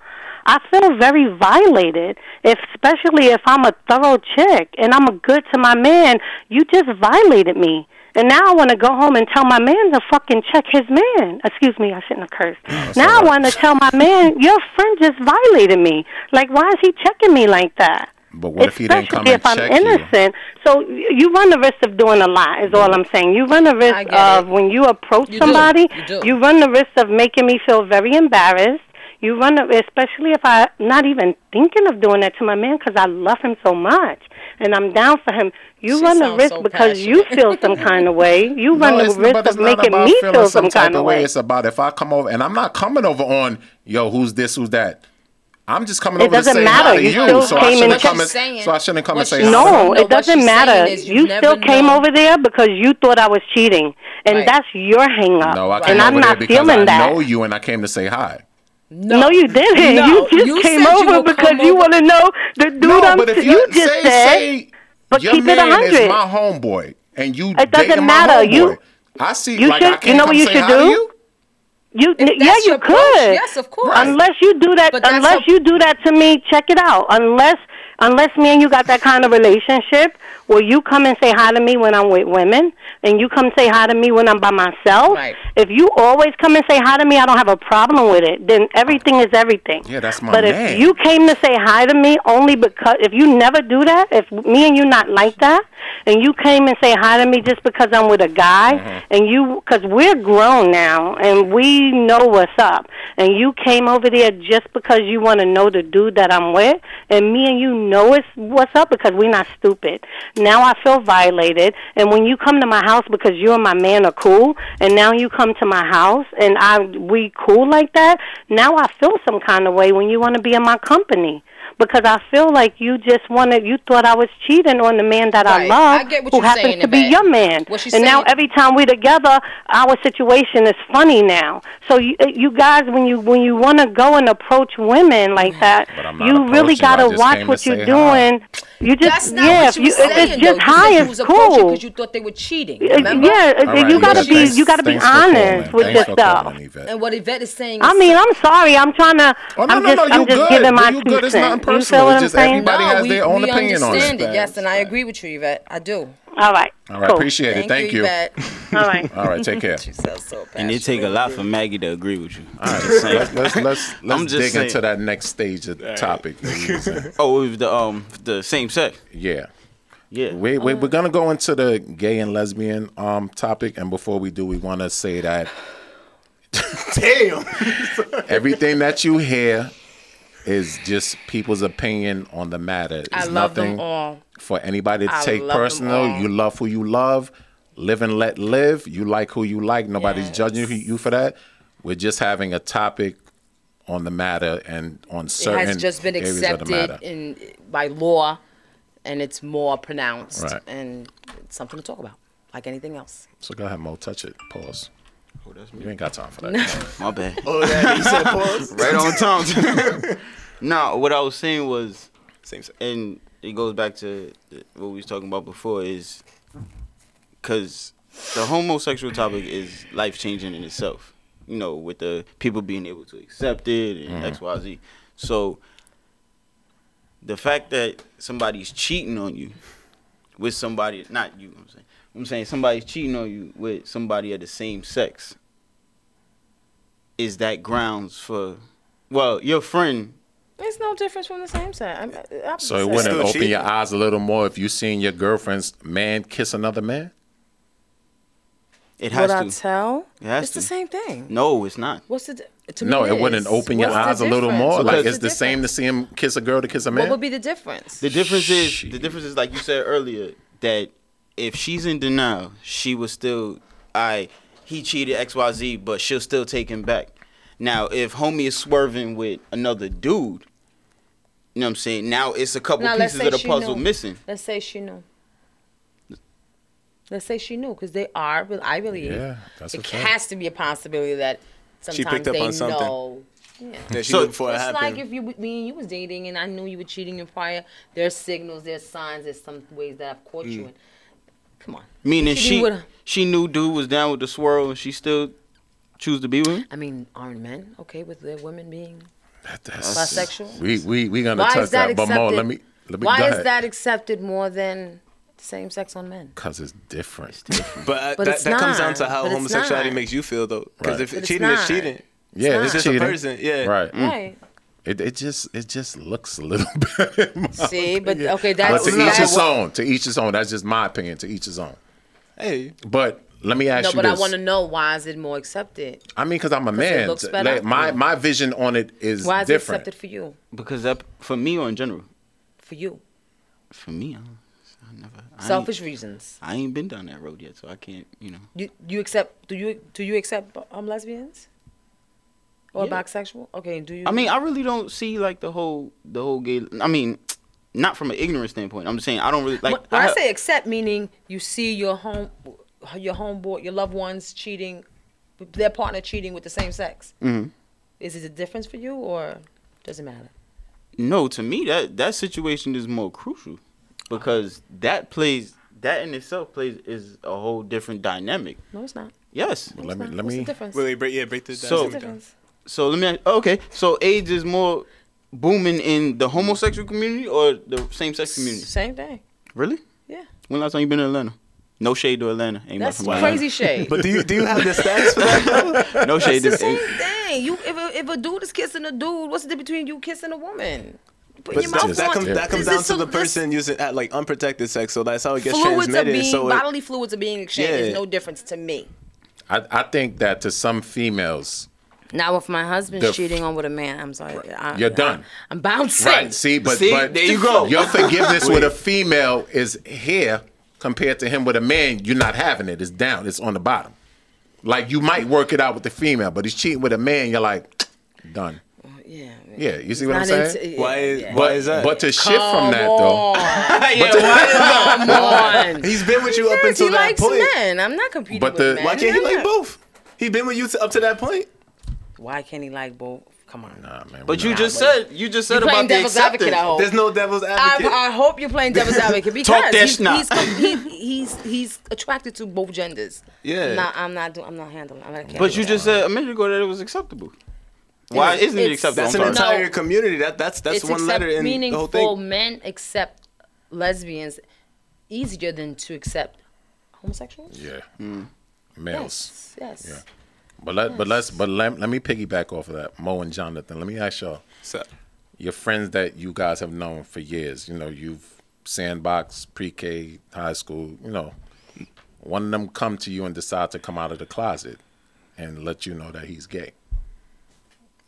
I feel very violated. If, especially if I'm a thorough chick and I'm a good to my man, you just violated me. And now I want to go home and tell my man to fucking check his man. Excuse me, I shouldn't have cursed. now I want to tell my man, your friend just violated me. Like, why is he checking me like that? But what if he didn't come Especially and if I'm check you? innocent. So you run the risk of doing a lot. Is all I'm saying. You run the risk of it. when you approach You do. somebody. You do. run the risk of making me feel very embarrassed. You run the, especially if I'm not even thinking of doing that to my man because I love him so much and I'm down for him. You She run the risk so because you feel some kind of way. You run No, the risk but it's of making me feel some some kind of way. It's about if I come over, and I'm not coming over on yo, who's this, who's that. I'm just coming It over to doesn't say matter. hi to You you. still so I came in- shouldn't come and so I shouldn't come what and say hi. No, No, it doesn't matter. you You still came know. over there because you thought I was cheating, and Right. that's your hang up. No, I came and I'm over there not because feeling I that. know you, and I came to say hi. No, you didn't. No, you just you came said you over because come you want to know the dude no, I'm but if you you just say, said. say but your keep it man 100. is my homeboy, and you It doesn't dating matter. my homeboy, You- I see. you like I should- can't you know what you should hi to do? You? Yeah, you could. yes, of course. Unless you do that, unless a- you do that to me, check it out. Unless, unless me and you got that kind of relationship where you come and say hi to me when I'm with women, and you come say hi to me when I'm by myself. Right. If you always come and say hi to me, I don't have a problem with it. Then everything is everything. Yeah, that's my But man. if you came to say hi to me only because if you never do that, if me and you not like that, and you came and say hi to me just because I'm with a guy, Mm-hmm. and you because we're grown now and we know what's up, and you came over there just because you want to know the dude that I'm with, and me and you know it's what's up because we're not stupid. Now I feel violated, and when you come to my house because you and my man are cool, and now you come to my house and I we cool like that. Now I feel some kind of way when you want to be in my company. Because I feel like you just wanted, you thought I was cheating on the man that I love, I get what who you're happens saying, to be Yvette. your man. What she's and now every time we're together, our situation is funny now. So you, uh, you guys, when you when you want to go and approach women like mm. that, But I'm not you really got to watch what to you're doing. hi. Doing. You just That's not yeah, what if you you, were saying, if it's just You high, said you was cool. because you thought they were cheating. Uh, Remember? yeah, All right, you got to Yvette, be thanks- you got to be thanks for calling. honest with Thanks for yourself. calling, And what Yvette is saying. I mean, I'm sorry. I'm trying to. Oh, no, I'm no, just, no, I'm just good. giving my You two good. It's cents. nothing You personal. feel what It's I'm just saying? everybody no, has we, their own opinion on understand it. Yes, and I agree with you, Yvette. I do. All right. All right, cool. appreciate it. Thank you. Yvette. All right. [laughs] All right, take care. [laughs] She sounds so And it take a lot for Maggie to agree with you. All right, Just saying. let's let's let's, [laughs] let's just dig saying. into that next stage of topic. that you was. Oh, with the um the same sex. Yeah. Yeah. We, we, we're gonna go into the gay and lesbian um topic, and before we do, we want to say that Damn. everything that you hear is just people's opinion on the matter. It's I love nothing them all. for anybody to I take personal. You love who you love. Live and let live. You like who you like. Nobody's Yes. judging you- for that. We're just having a topic on the matter and on certain. It has just been areas of the matter. accepted in by law, and it's more pronounced, Right. and it's something to talk about, like anything else. So go ahead, Mo. Touch it. Pause. Oh, that's You ain't got time for that. [laughs] My bad. Oh, that you said pause. [laughs] right on time. [laughs] no, what I was saying was, Same sex. and it goes back to the- what we was talking about before, is because the homosexual topic is life changing in itself. You know, with the people being able to accept it and mm-hmm. X, Y, Z. So the fact that somebody's cheating on you with somebody, not you, I'm saying, I'm saying somebody's cheating on you with somebody of the same sex. Is that grounds for? Well, your friend It's no difference from the same sex. I'm, I'm So it wouldn't open cheating. your eyes a little more if you seen your girlfriend's man kiss another man? It has Would I tell? It has it's to. the same thing. No, it's not. What's the? di- To me No, it is. wouldn't open your What's eyes a little difference? more. Like it's the same to see him kiss a girl to kiss a man. What would be the difference? The difference is the difference is like you said earlier that if she's in denial, she was still I he cheated X Y Z, but she'll still take him back. Now, if homie is swerving with another dude, you know what I'm saying? Now it's a couple Now, pieces of the puzzle knew. missing. Let's say she knew. Let's say she knew, because they are. but I believe Yeah, that's it fact. has to be a possibility that sometimes picked up they on something. know. Yeah. That she So- knew before it It's happened. like if you me and you was dating and I knew you were cheating in prior. There's signals, there's signs, there's some ways that I've caught Mm. you in. Come on. Meaning You should she be with a- she knew dude was down with the swirl and she still choose to be with him? I mean, aren't men okay with their women being That's- bisexual? We we we gonna Why touch that that, but accepted? Mo, let me let me Why is ahead. that accepted more than same sex on men? Cause it's different. [laughs] But, uh, But that, it's that comes down to how But homosexuality not. makes you feel, though. Because Right. if But cheating is not. cheating, yeah, not. it's it's just a cheating. person. Yeah. Right. Right. It it just it just looks a little [laughs] bit. in my See, but opinion. okay, But that's to each his own. To each his own. That's just my opinion. To each his own. Hey, But let me ask No, you No, but this. I want to know why is it more accepted? I mean, because I'm a it man. looks Like, better? my my vision on it is Why is different. it accepted for you? Because that for me or in general? For you, For me, I, I never I selfish reasons. I ain't been down that road yet, so I can't, you know. You you accept? Do you do you accept um lesbians or Yeah. bisexual? Okay, do you? I mean, I really don't see like the whole the whole gay. I mean, [tsk] not from an ignorant standpoint. I'm just saying I don't really like. when, when I, say accept, meaning you see your home, your homeboy, your loved ones cheating, their partner cheating with the same sex. Mhm. Is it a difference for you, or does it matter? no, to me that that situation is more crucial because that plays that in itself plays is a whole different dynamic. No, it's not. Yes. No, Let me- not. let What's me- the difference? wait, wait, break, yeah, break the So- dynamic down. difference? So let me. Okay. So AIDS is more booming in the homosexual community or the same sex community. Same thing. Really? Yeah. When last time you been in Atlanta? No shade to Atlanta. Ain't That's nothing crazy shade. But do you do you have the stats for that? though? [laughs] No shade. It's the to- same thing. You if a, if a dude is kissing a dude, what's the difference between you kissing a woman? But your that, mouth that comes that comes down is to the person using uh, like unprotected sex, so that's how it gets Fluids are transmitted. being so it, bodily fluids are being exchanged. Yeah. There's no difference to me. I, I think that to some females, Now, if my husband's The- cheating on with a man, I'm sorry. I, You're done. I, am bouncing. Right. See, but See, but there you go. [laughs] Your forgiveness with a [laughs] female is here compared to him with a man. You're not having it. It's down. It's on the bottom. Like you might work it out with the female, but he's cheating with a man. You're like, [tsk] done. Yeah. Yeah. You see what I'm Not saying? into- Why is yeah. why is that? But to shift from that though, [laughs] Come on. He's been with you up Yes, until he that likes point. men. I'm not competing But with the- men. Why can't he I'm like both? He's been with you to, up to that point. Why can't he like both? Come on. nah, man. But you just said you just said You're about the devil's advocate. acceptance. I hope. There's no devil's advocate. I, I hope you're playing devil's [laughs] advocate because Talk that he's, schnock. he's, he's he's attracted to both genders. Yeah. I'm not. I'm not. Do, I'm not handling. I can't But you just said a minute ago that it was acceptable. Why It's- isn't it acceptable? that's I'm an sorry. entire No. community. That that's that's one accept, letter in meaning the whole for thing. men accept lesbians easier than to accept homosexuals. Yeah. Hmm. Males. Yes. Yes. Yeah. But let but let's but let, let me piggyback off of that. Mo and Jonathan. Let me ask y'all. So, your friends that you guys have known for years, you know, you've sandbox, pre-K, high school, you know, one of them come to you and decide to come out of the closet and let you know that he's gay.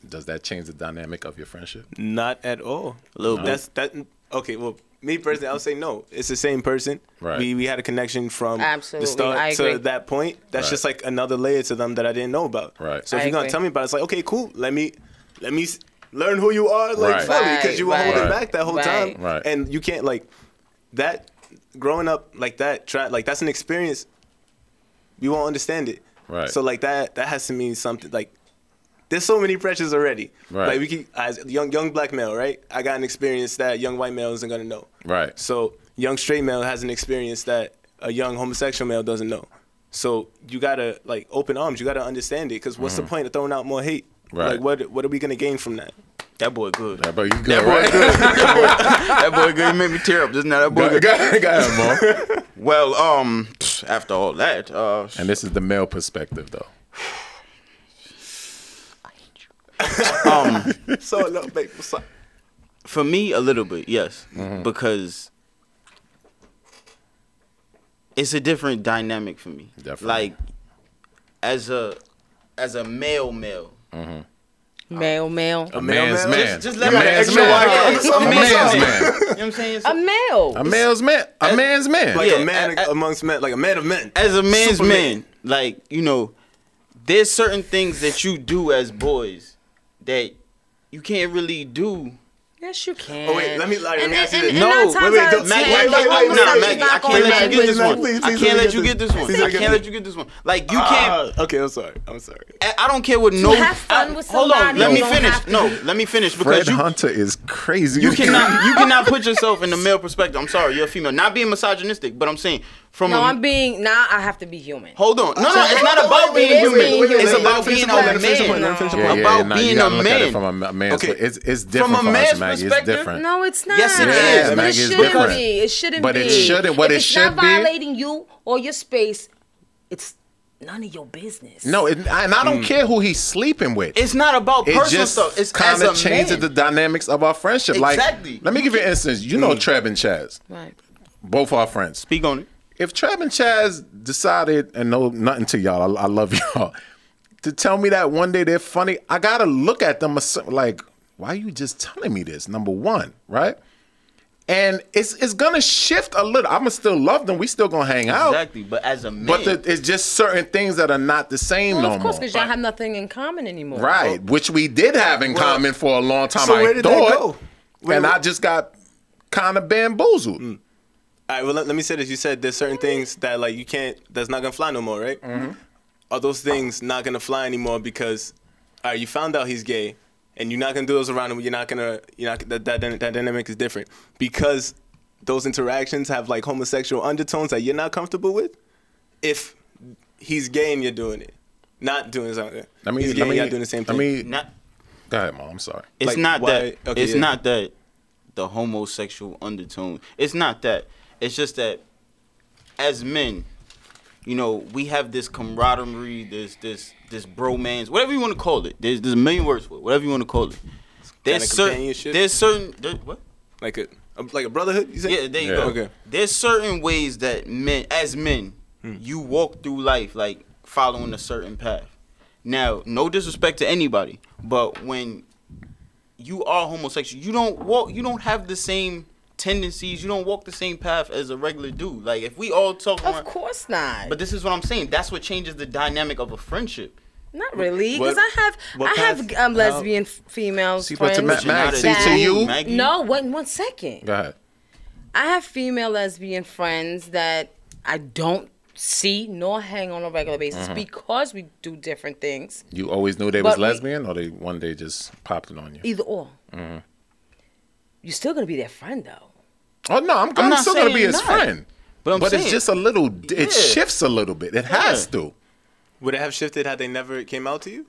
Does that change the dynamic of your friendship? not at all. A little bit. That's that. Okay. Well, me personally, I'll say no. It's the same person. Right. We we had a connection from Absolutely, the start to that point. That's Right. just like another layer to them that I didn't know about. Right. So if I you're gonna agree. tell me about it, it's like okay, cool. Let me let me learn who you are, like Right. fully, because you were right. holding Right. back that whole Right. time. Right. And you can't like that. Growing up like that, try like that's an experience. You won't understand it. Right. So like that that has to mean something like. There's so many pressures already. Right. Like we keep as young young black male, right? I got an experience that young white male isn't gonna know. Right. So young straight male has an experience that a young homosexual male doesn't know. So you gotta like open arms. You gotta understand it. Because what's the point of throwing out more hate? Mm-hmm. Right. Like what what are we gonna gain from that? That boy good. Yeah, but you good, That boy right? good. [laughs] that boy good. He made me tear up just now. That boy Go, good. go, go ahead, Mo. [laughs] Well, um, after all that, uh, And this is the male perspective, though. [laughs] um, So look, babe, what's up? for me, a little bit, yes, Mm-hmm. because it's a different dynamic for me. Definitely. Like as a as a male male. Male, male. A man's male? man. Just, just let a me man's extra man. wide. Yeah. A a man's man's man. man. You know what I'm saying? A male. A man's man. A man's man. Like Yeah, a man I- I- amongst men, like a man of men. as a man's Superman. man, like you know, there's certain things that you do as boys that you can't really do. Yes, you can. Oh, wait, let me- let me ask you and- this. and No, wait, wait, out of don't- Mac, ten, wait, wait, Mac, wait, wait, Mac, wait, I can't let you get this one. I can't let me let get you get this one. I can't let you get this one. Like you Ah, can't. okay, I'm sorry. I'm sorry. I I don't care what no. have fun I- with hold on, let me finish. No, let me finish Fred because you Hunter is crazy. you cannot you cannot put yourself in the male perspective. I'm sorry, you're a female. Not being misogynistic, but I'm saying from No, a, I'm being. Now I have to be human. Hold on. No, no, it's not about being wait, wait, human. wait, wait, It's about let him finish being the point, let him a finish the point, let him man. finish the Yeah, point. yeah, about being a look at it man. from a ma- man's Okay. It's it's different From a man's us, Maggie. It's perspective, different. No, it's not. Yes, it is, It Maggie, it's shouldn't different. be. It shouldn't But be. it shouldn't- what if it it's not violating you or your space, it's none of your business. No, it, and I Mm. don't care who he's sleeping with. It's not about it personal just stuff. It's kind of changes man. the dynamics of our friendship. Exactly. Like, let me give you an instance. You know, Treb and Chaz, Right. both our friends. Speak on it. If Trav and Chaz decided, and no, nothing to y'all, I, I love [laughs] y'all, to tell me that one day they're funny, I gotta look at them like, why are you just telling me this? Number one, right? And it's it's gonna shift a little. I'm gonna still love them. We still gonna hang out. Exactly. But as a man, But the, it's just certain things that are not the same Well, no of course, more. because y'all have nothing in common anymore. Right, which we did have in common for a long time. so I where did that thought, go? Where- and I just got kind of bamboozled. Mm. All right, well, let, let me say this. You said there's certain things that like you can't. That's not gonna fly no more, right? Mm-hmm. Are those things not gonna fly anymore because, all right, you found out he's gay, and you're not gonna do those around him. You're not gonna. You're not. That that, that dynamic is different because those interactions have like homosexual undertones that you're not comfortable with. If he's gay and you're doing it, not doing something. I mean, he's gay let and you're doing the same thing. Let me not. go ahead, mom. I'm sorry. It's Like, not why- that. okay, it's yeah. not that. The homosexual undertone. It's not that. It's just that, as men, you know, we have this camaraderie, this this this bromance, whatever you want to call it. There's there's a million words for it. Whatever you want to call it. There's Kinda certain. There's certain. There, what? like a, a like a brotherhood. You said? Yeah, there you Yeah. go. Okay. There's certain ways that men, as men, Hmm. you walk through life like following a certain path, Now, no disrespect to anybody, but when you are homosexual, you don't walk. You don't have the same tendencies. You don't walk the same path as a regular dude. Like if we all talk, Of course not. But this is what I'm saying. That's what changes the dynamic of a friendship. Not really, because I have what I have path- um, lesbian f- females See, but friends. to Ma- Mag, see, to you- Maggie? No, one one second. Go ahead. I have female lesbian friends that I don't see nor hang on a regular basis Mhm. because we do different things. You always knew they But was we- lesbian, or they one day just popped it on you. Either or. Mhm. You're still gonna be their friend though. Oh no, I'm, I'm, not still gonna be his not. friend. But I'm it's saying- just a little. It Yeah. shifts a little bit. It has to. Would it have shifted had they never came out to you?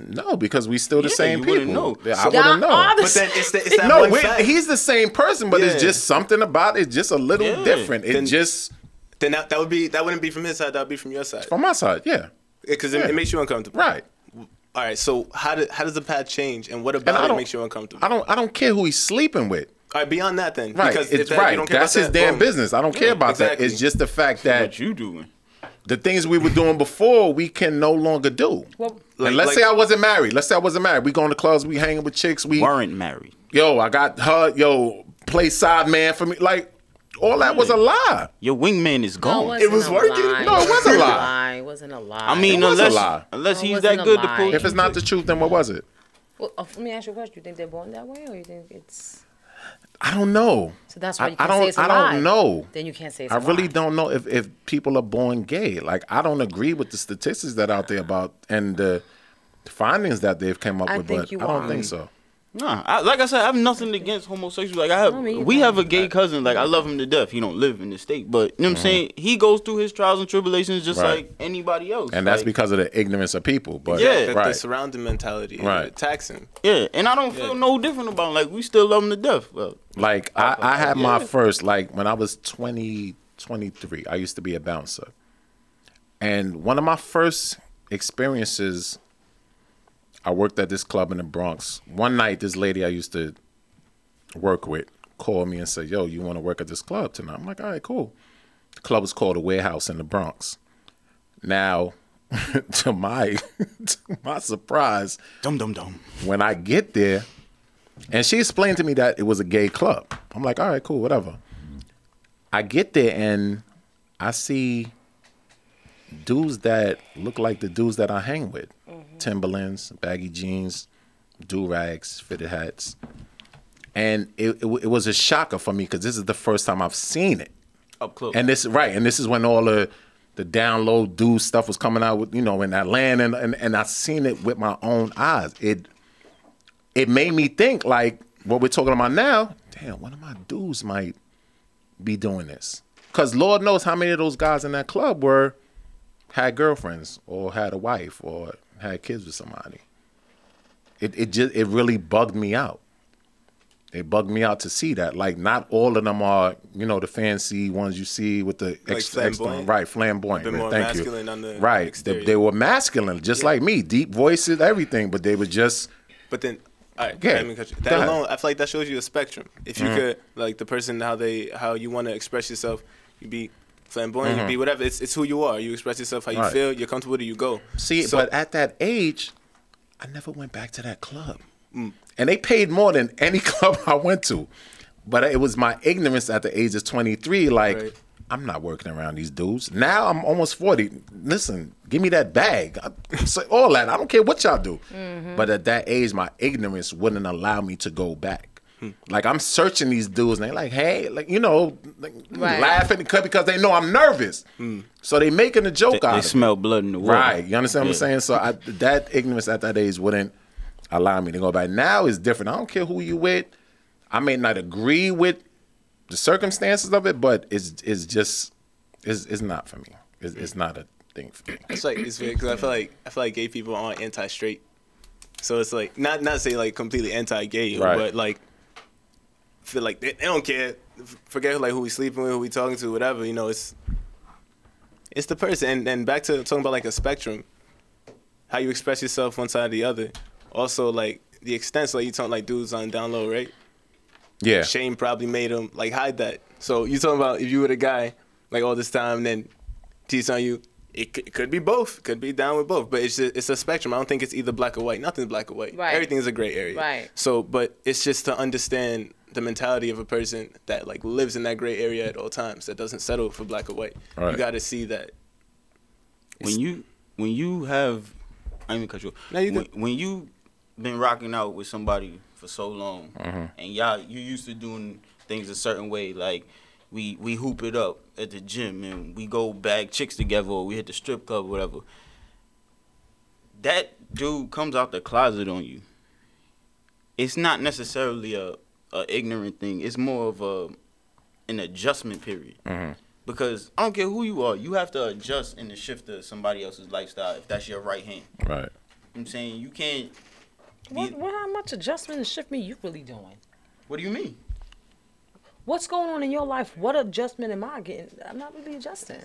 No, because we still the Yeah, same you people. know. Yeah, I wouldn't know. The But then it's, the, it's [laughs] that no, one we- fact. he's the same person, but it's just something about it, just a little Yeah. different. It Then- just Then that, that would be that wouldn't be from his side. That would be from your side. from my side, yeah, Because it, Yeah. it makes you uncomfortable. right. All right. So how do, how does the path change, and what And about I it don't- makes you uncomfortable? I don't, I don't care who he's sleeping with. All right. Beyond that, then. Right, Because it's if that, right. Don't care That's about his that, damn boom. business. I don't care about exactly. that. It's just the fact that What you doing? the things we were doing before we can no longer do. Well, Like- let's like- say I wasn't married. Let's say I wasn't married. We going to clubs. We hanging with chicks. We Weren't married. yo, I got her. Yo, play side man for me. Like all that was a lie. Your wingman is no, gone. wasn't was working? No, it wasn't a lie. It wasn't a lie. I mean, It was a unless lie. unless he's that good to lie. pull. If it's not the truth, then what was it? Well, uh, let me ask you a question. Do you think they're born that way, or you think it's I don't know. so that's why I, you can't say don't. it's a I lie? don't know. Then you can't say it's I a really lie. don't know if, if people are born gay. Like I don't agree with the statistics that are out there about and the findings that they've come up I with, think but you I don't are. think so. Nah, I, like I said, I have nothing against homosexuals. Like I have, No, we have a gay cousin. Like I love him to death. He don't live in the state, but you know what I'm mm-hmm. saying. He goes through his trials and tribulations just Right. like anybody else. And that's Like, because of the ignorance of people. But Yeah. The, right. the surrounding mentality. Right. Right. Taxing. yeah, and I don't feel no different about him. Like we still love him to death. Well, Like I, I had my first like when I was 20, 23, I used to be a bouncer. And one of my first experiences I worked at this club in the Bronx. One night this lady I used to work with called me and said, "Yo, you want to work at this club tonight?" I'm like, "All right, cool." The club was called the Warehouse in the Bronx. Now, [laughs] to my [laughs] to my surprise, dum dum dum. when I get there, and she explained to me that it was a gay club. I'm like, all right, cool, whatever. I get there and I see dudes that look like the dudes that I hang with oh. Timberlands, baggy jeans, do rags, fitted hats. And it, it, it was a shocker for me because this is the first time I've seen it. Up close. And this right, and this is when all the the download do stuff was coming out with you know in Atlanta, and, and and I seen it with my own eyes. It it made me think like what we're talking about now. Damn, one of my dudes might be doing this, because Lord knows how many of those guys in that club were had girlfriends or had a wife or had kids with somebody. It it just it really bugged me out it bugged me out to see that. Like, not all of them are, you know, the fancy ones you see with the Like ex- flamboyant? external- right, flamboyant. A bit man, more Thank you. the right, they, they were masculine, just like me, deep voices, everything, but they were just But then, all right, Yeah, let me cut go that alone, I feel like that shows you a spectrum. If you Mhm. could, like the person, how they, how you want to express yourself, you be flamboyant, you be whatever. It's it's who you are. You express yourself how you Mm-hmm. Right. feel. You're comfortable. You go. see. So- but at that age, I never went back to that club, Mm. and they paid more than any [laughs] club I went to. But it was my ignorance at the age of 23. Like, Right. I'm not working around these dudes. Now I'm almost 40. Listen, give me that bag. I, say all that. I don't care what y'all do. But at that age, my ignorance wouldn't allow me to go back. Like I'm searching these dudes, and they're like, hey, like you know, like, Right. laughing because because they know I'm nervous. So they making a joke They, out they of it. smell blood in the water. Right. You understand what I'm saying? So I, that ignorance at that age wouldn't allow me to go back. Now is different. I don't care who you with. I may not agree with the circumstances of it, but it's it's just it's, it's not for me. It's, it's not a thing for me. It's like it's weird because I feel like I feel like gay people aren't anti-straight. So it's like not not say like completely anti-gay, Right. but like feel like they, they don't care. Forget like who we sleeping with, who we talking to, whatever. You know, it's it's the person. And and back to talking about like a spectrum, how you express yourself one side or the other. Also like the extent, so like you talking like dudes on down low, right? Yeah. Shame probably made him like hide that. So you talking about if you were the guy like all this time, then tease on you. it, c- it could be both. Could be down with both, but it's a, it's a spectrum. I don't think it's either black or white. Nothing's black or white. Right. Everything's a gray area. Right. So, but it's just to understand the mentality of a person that like lives in that gray area at all times. That doesn't settle for black or white. Right. You got to see that. when you when you have I didn't even cut you. off. No, you when, good. when you been rocking out with somebody for so long, Mm-hmm. and y'all you used to doing things a certain way, like we we hoop it up at the gym and we go bag chicks together or we hit the strip club or whatever. That dude comes out the closet on you. It's not necessarily a, a ignorant thing. It's more of a an adjustment period Mm-hmm. because I don't care who you are, you have to adjust and the shift to somebody else's lifestyle if that's your right hand. Right. I'm saying you can't. What, what, how much adjustment and shift me you really doing? What do you mean? What's going on in your life? What adjustment am I getting? I'm not really adjusting.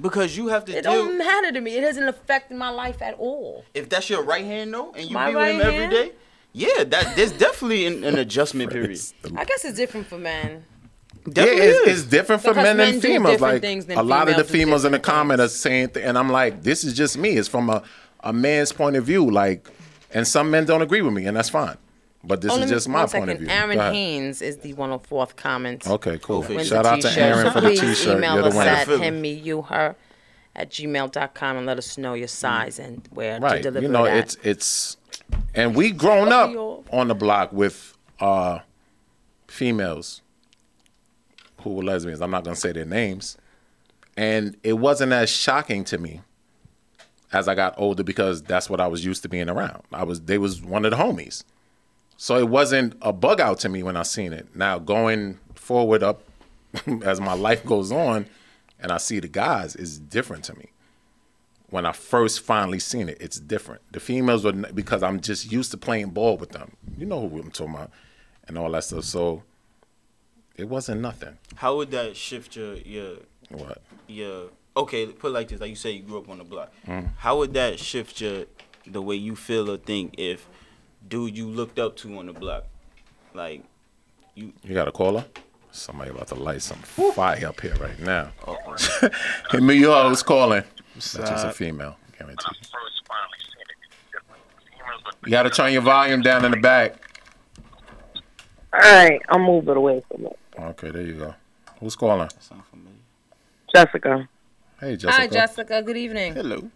Because you have to It deal. don't matter to me. It doesn't affect my life at all. If that's your right hand though, and you My be with him right hand? day, yeah, that there's definitely an, an adjustment period. I guess it's different for men. Definitely yeah, it's, it's different for Because men men and females. Like a lot of the females in the different comment are saying, th- and I'm like, this is just me. It's from a, a man's point of view. Like, and some men don't agree with me, and that's fine. But this Oh, is just my one point of second. view. Aaron Go ahead. Haynes is the 104th comment. Okay, cool. Wins Shout out to t-shirt. Aaron for the Please t-shirt. email You're the us winner. at Feeling. him, me, you, her at gmail.com and let us know your size and where to Right. deliver You know, it at. it's it's, and we grown up on the block with uh females who were lesbians. I'm not gonna say their names, and it wasn't as shocking to me as I got older because that's what I was used to being around. I was they was one of the homies, so it wasn't a bug out to me when I seen it. Now going forward up [laughs] as my life goes on, and I see the guys is different to me when I first finally seen it, it's different. The females were because I'm just used to playing ball with them. You know who I'm talking about, and all that stuff. So it wasn't nothing. How would that shift your your What? your? Okay, put it like this. Like you say, you grew up on the block. Mm. How would that shift your the way you feel or think if dude you looked up to on the block, like you You got a caller? Somebody about to light some fire up here right now. hey, me, you always calling. That's just a female. Guarantee. You got to turn your volume down in the back. All right, I'm moving away from it. Okay, there you go. Who's calling? Jessica, Hey, Jessica. Hi, Jessica. Good evening. Hello.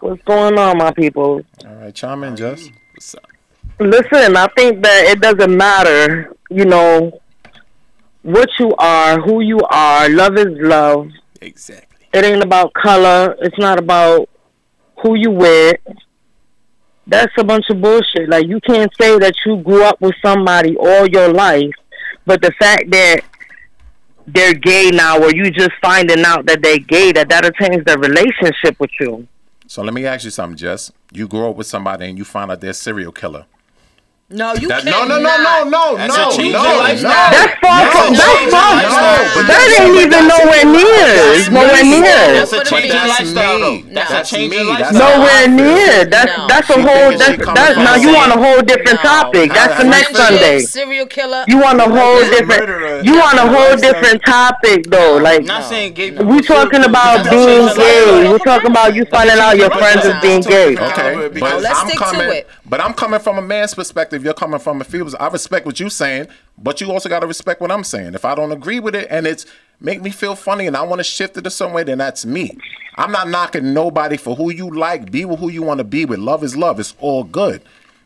what's going on, my people? All right, chime in, Jess. What's up? Listen, I think that it doesn't matter, you know, what you are, who you are. Love is love. Exactly. It ain't about color. It's not about who you with. That's a bunch of bullshit. Like you can't say that you grew up with somebody all your life, but the fact that they're gay now, or you just finding out that they're gay, that that'll change their relationship with you. So let me ask you something, Jess. You grew up with somebody and you find out they're serial killer. No, you That, can't. no, no, no, no, no, That's no, a change no, in no. lifestyle. That's far from. That's far. but That that's- ain't even nowhere near. It's nowhere near. That's a But change in that's lifestyle, though. me. That's That's a change me. in That's lifestyle. Nowhere near. That's No. that's a She whole. thinking That's she coming that's from now you the want a whole different No. topic. That's the next Friendship, Sunday. Serial killer. You want a whole Murderer. different. You want a whole different topic though. Like Not saying gay people. we talking about being gay. We're talking about you finding out your friends is being gay. Okay, Because- but Let's I'm stick to coming. it. But I'm coming from a man's perspective. You're coming from a female's. I respect what you're saying, but you also got to respect what I'm saying. If I don't agree with it and it's make me feel funny and I want to shift it to some way, then that's me. I'm not knocking nobody for who you like. Be with who you want to be with. Love is love. It's all good.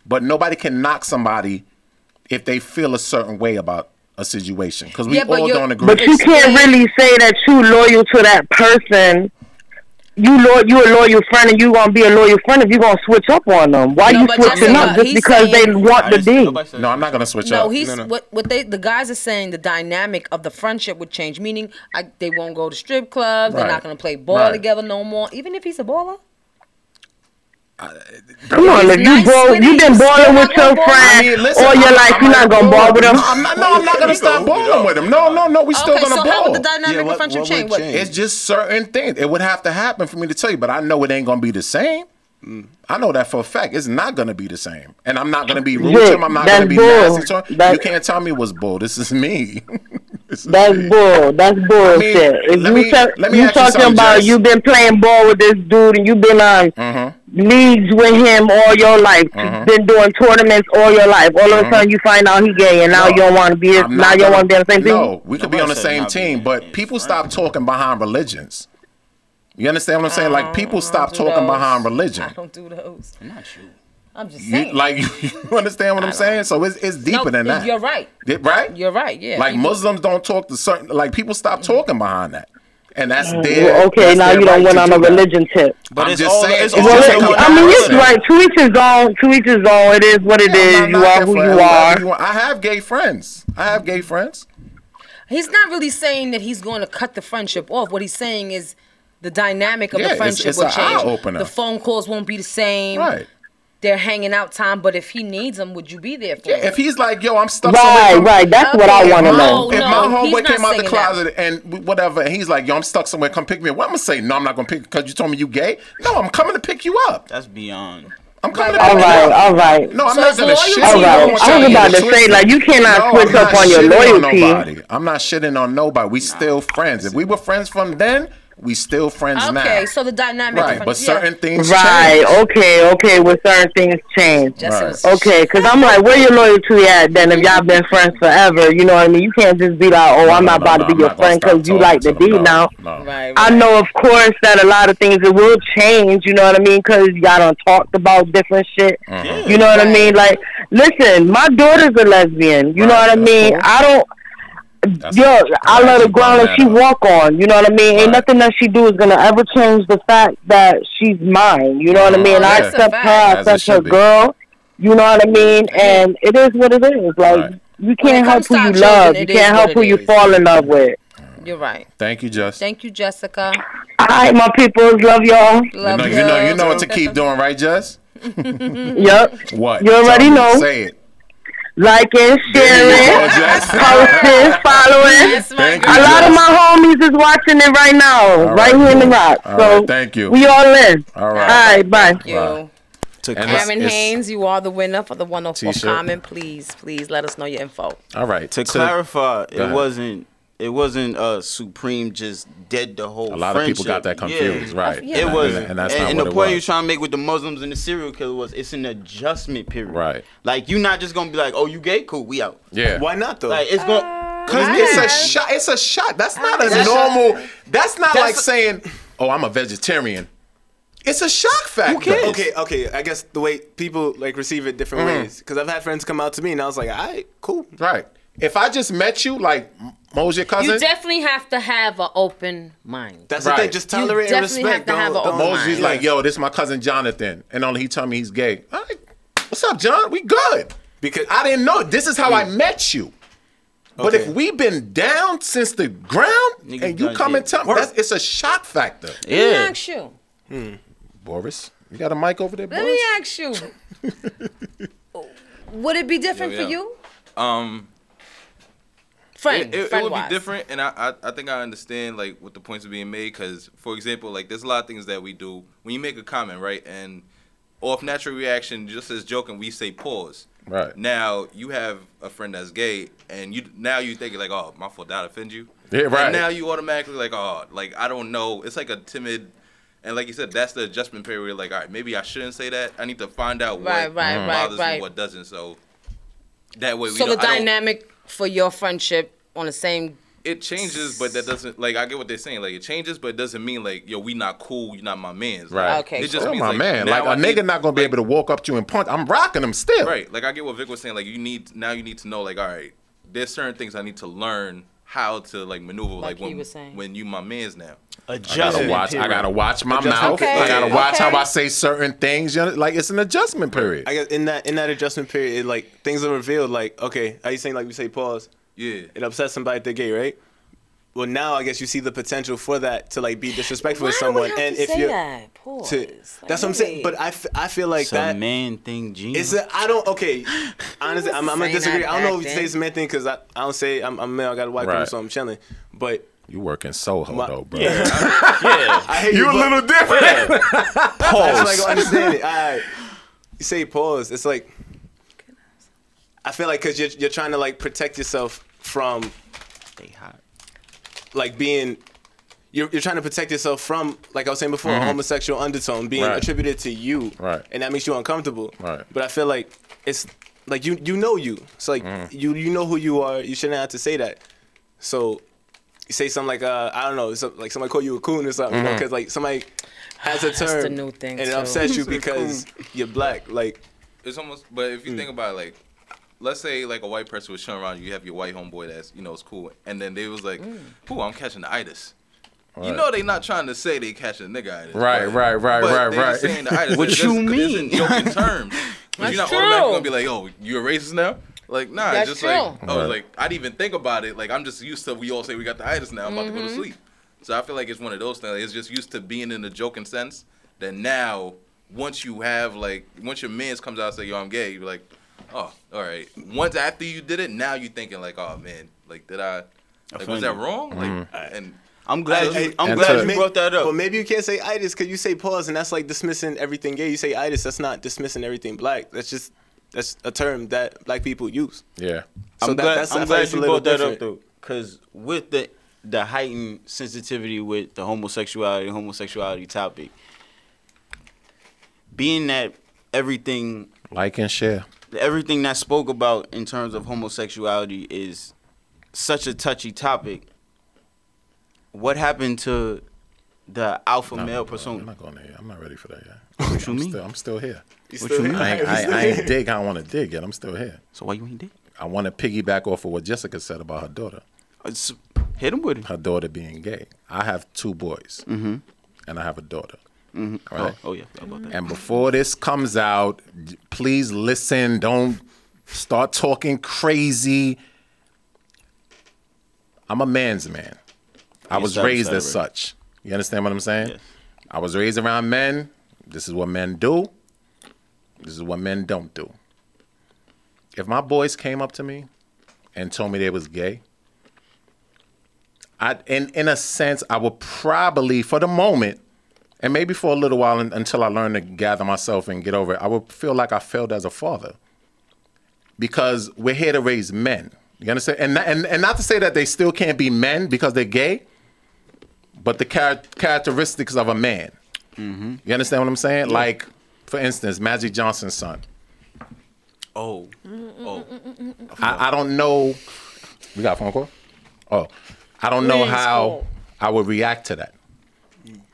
But nobody can knock somebody if they feel a certain way about a situation because we Yeah, all don't agree. But you can't really say that you're loyal to that person. You lo- you a loyal friend, and you gonna be a loyal friend if you gonna switch up on them. Why No, you switching Jessica, up just he's because they saying- want the D? no, I'm not gonna switch No, up. he's No, no. what what they the guys are saying. The dynamic of the friendship would change. Meaning, I, they won't go to strip clubs. They're not going to play ball Right. together no more. Even if he's a baller. Uh, Come on, if you nice ball, you been you balling with your gonna ball? friend I mean, listen, all your I'm- life. I'm You're not gonna gonna ball with him. No, I'm not. No, I'm not gonna stop balling with him. No, no, no. We still okay, gonna so ball. how would the dynamic Yeah, of what- friendship what change? Change? It's just certain things. It would have to happen for me to tell you, but I know it ain't gonna be the same. Mm. I know that for a fact. It's not gonna be the same, and I'm not gonna be rude to him. I'm not gonna be bull. nasty to him. That- you can't tell me what's bull. This is me. [laughs] That's bull. That's bullshit. if let you me- ta- let me you ask you talking something, about Jess. you been playing ball with this dude and you've been on Mm-hmm. leagues with him all your life, been doing tournaments all your life. All of a sudden you find out he gay and now Mm-hmm. No, you don't want to be. I'm Now you don't want to be on the same team. No, we could be on the same team, being but people front. stop talking behind religions. You understand what I'm saying? Like people stop talking those. behind religion. I don't do those. I'm Not you. I'm just You, saying. like [laughs] you understand what I'm saying? So it's it's deeper no, than that. You're right. It- right? You're right. Yeah. like People- Muslims don't talk to certain like people stop talking behind that. And that's their Mm, Well, okay, that's now their you don't right went on do a that. religion tip. But I'm it's just all, saying, it's it's all just the I mean, it's there. right. To each his own. To each his own. It is what it Yeah, is. I'm You are who you are. I have gay friends. I have gay friends. He's not really saying that he's going to cut the friendship off. What he's saying is the dynamic of Yeah, the friendship it's will change. eye-opener. The phone calls won't be the same. Right. They're hanging out time, but if he needs them, would you be there for him? If he's like, yo, I'm stuck Right, somewhere. right. Right. That's what I want to oh, No, know. If no, my he's homeboy came out the saying that. closet and whatever, and he's like, yo, I'm stuck somewhere, come pick me up. What I'm gonna say? No, I'm not gonna pick because you told me you gay. No, I'm coming to pick you up. That's beyond. I'm coming to pick all you right, up. All right, No, I'm So not gonna shit. All on right. you. I I'm was about to say, twisted. like, you cannot No, switch I'm up not on your shitting loyalty. nobody. I'm not shitting on nobody. We still friends. If we were friends from then, we still friends now. okay, so the dynamic. right, of but yeah. certain things Right. change. Okay. Okay. With certain things change. Right. Okay, because I'm like, where your loyalty at then if y'all been friends forever? You know what I mean? You can't just be like, oh, No, I'm no, not no, about no, to be I'm your friend because you like the to them. D No, now. no. Right, I know, of course, that a lot of things it will change. You know what I mean? Because y'all don't talked about different shit. Mm-hmm. You know what I mean? Like, listen, my daughter's a lesbian. You know what I mean? cool. I don't. That's- Yo, I I'm let her you ground brought and she up. walk on. You know what I mean? Right. Ain't nothing that she do is gonna ever change the fact that she's mine. You know what I mean? I accept her. a I fact. As it accept her be. girl. You know what I mean? And it is what it is. Like Right. you can't help who you love. You can't help it who you fall in love with. You're right. Thank you, Just. Thank you, Jessica. All right, my peoples, love y'all. You Love know, you know, you know what to keep doing, right, Just? [laughs] Yep. What? You already Tell me. know. Say it. Liking, There you go, sharing, Jess. posting, following. Yes, my Thank you, A lot of my homies is watching it right now, All right, right, here in the cool. rock. All so right, thank you. we all in. All All right. right, bye. Thank you. Right. To And cl- it's- Aaron it's- Haynes, you are the winner for the 104 T-shirt. comment. Please, please let us know your info. All right. to So- clarify, it wasn't. It wasn't uh Supreme just dead the whole. A lot of people got that confused, Yeah. right? Yeah. It was, and, and that's and, not and what the it point you was trying to make with the Muslims and the serial killer was it's an adjustment period. Right. Like you're not just gonna be like, oh, you gay, cool, we out. yeah. Why not though? Like it's going. Cause it's a shot. It's a shot. That's not a That's- normal. That's not That's like a- saying, "Oh, I'm a vegetarian." It's a shock factor. cares? okay, okay. I guess the way people like receive it different Mm-hmm. ways. Because I've had friends come out to me and I was like, all right, cool. Right. If I just met you, like Mo's your cousin, You definitely have to have an open mind. That's Right. the thing. Just You tolerate and definitely respect. have to have Don't- a don't- open Moses mind. like, "Yo, this is my cousin Jonathan," and only he tell me he's gay. All right. What's up, John? We good. Because I didn't know. This is how I met you. But Okay. if we've been down since the ground, Niggas and you come and tell me, that's, it's a shock factor. Let me Yeah. ask you. Boris, you got a mic over there, Let Boris? me ask you. [laughs] Would it be different Yo, for you? Um, Friend, it, it, it would wise. be different, and I, I I think I understand like what the points are being made. Because for example, like there's a lot of things that we do when you make a comment, right? And off natural reaction, just as joking, we say pause. Right. Now you have a friend that's gay, and you now you think like, oh, my fault, that offend you. Yeah, right. And now you automatically like, oh, like I don't know. It's like a timid. And like you said, that's the adjustment period. Where you're like, all right, maybe I shouldn't say that. I need to find out Right, what right, right, bothers right. me, what doesn't. So that way, we So the don't, I don't- dynamic for your friendship on the same. it changes, but that doesn't like I get what they're saying. Like it changes, but it doesn't mean like yo, we not cool. You're not my man's. Like, Right. Okay, It just Still means my like man. now Like I a need- nigga not gonna be like, able to walk up to you and punch. I'm rocking him still. Right. Like I get what Vic was saying. Like you need now you need to know like all right, there's certain things I need to learn how to like maneuver. Like, he when was saying. when you my man's now. I gotta Adjustment watch. I gotta watch my Adjustment mouth. period. I gotta watch Okay. how I say certain things. You know, like it's an adjustment period. I guess in that in that adjustment period, it, like things are revealed. Like, okay, are you saying like we say pause? Yeah. It upsets somebody if they're gay, right? Well, now I guess you see the potential for that to like be disrespectful Why to someone, and if you're that? Pause. to, Like, that's what I'm saying. really? But I, f- I feel like It's that a man thing, Gene. It's a, I don't okay. [laughs] Honestly, I'm, I'm gonna disagree. I don't know if you say it's a man thing because I, I don't say I'm, I'm male. I got a white Right. people, so I'm chilling. But You working Soho My- though, bro. yeah. [laughs] I hate you. You a little different. [laughs] I just like to understand it. All right. You say pause. It's like I feel like because you're you're trying to like protect yourself from Stay hot. Like being you're, you're trying to protect yourself from like I was saying before a homosexual undertone being Mm-hmm. Right. attributed to you Right. and that makes you uncomfortable Right. but I feel like it's like you you know you it's like Mm-hmm. you you know who you are you shouldn't have to say that so you say something like uh I don't know some, like somebody call you a coon or something Mm-hmm. because like somebody [sighs] has a That's term the new thing, and it too. upsets you [laughs] because you're black like It's almost, but if you think about it, like, let's say like a white person was showing around you, you have your white homeboy that's you know it's cool, and then they was like, mm. "Ooh, I'm catching the itis." You know they not trying to say they catching the nigga itis. Right, but- right, right, but right, right. just saying the itis. [laughs] What It's you just- mean? in joking terms. [laughs] But That's you're not true. automatically gonna be like, "Oh, you a racist now?" Like, nah, That's it's just like, true. oh, Right. like I didn't even think about it. Like I'm just used to we all say we got the itis now. I'm about to go to mm-hmm. sleep. So I feel like it's one of those things. It's just used to being in the joking sense. That now, once you have like, once your man's comes out and say, "Yo, I'm gay," you're like, "Oh, all right." Once after you did it, now you're thinking like, "Oh man, like did I? Like was that wrong?" Like, Mm-hmm. and I'm glad Hey, you. I'm glad to- you brought that up. But maybe you can't say itis because you say pause, and that's like dismissing everything gay. You say itis, that's not dismissing everything black. That's just that's a term that black people use. Yeah. So I'm that- glad, that's- I I'm glad you little brought that up though, because with the the heightened sensitivity with the homosexuality homosexuality topic, being that everything Like and share. Everything that spoke about in terms of homosexuality is such a touchy topic. What happened to the alpha No, male I'm persona? not going there. I'm not ready for that yet. What you I'm mean? still, I'm still here. You What you mean? I, ain't, I, I ain't dig. I don't want to dig yet. I'm still here. So why you ain't did? I want to piggyback off of what Jessica said about her daughter. It's- Hit him with it. Her daughter being gay. I have two boys, Mm-hmm. and I have a daughter. Mm-hmm. Right. Oh, oh yeah. And before this comes out, please listen. Don't start talking crazy. I'm a man's man. I was raised that as such. You understand what I'm saying? Yes. I was raised around men. This is what men do. This is what men don't do. If my boys came up to me and told me they was gay, I in in a sense I would probably for the moment and maybe for a little while until I learn to gather myself and get over it, I would feel like I failed as a father. Because we're here to raise men. You understand? And and and not to say that they still can't be men because they're gay, but the char- characteristics of a man. Mm-hmm. You understand what I'm saying? Like, for instance, Magic Johnson's son. Oh, oh, I, I don't know. We got a phone call. Oh, I don't know Please how call. I would react to that.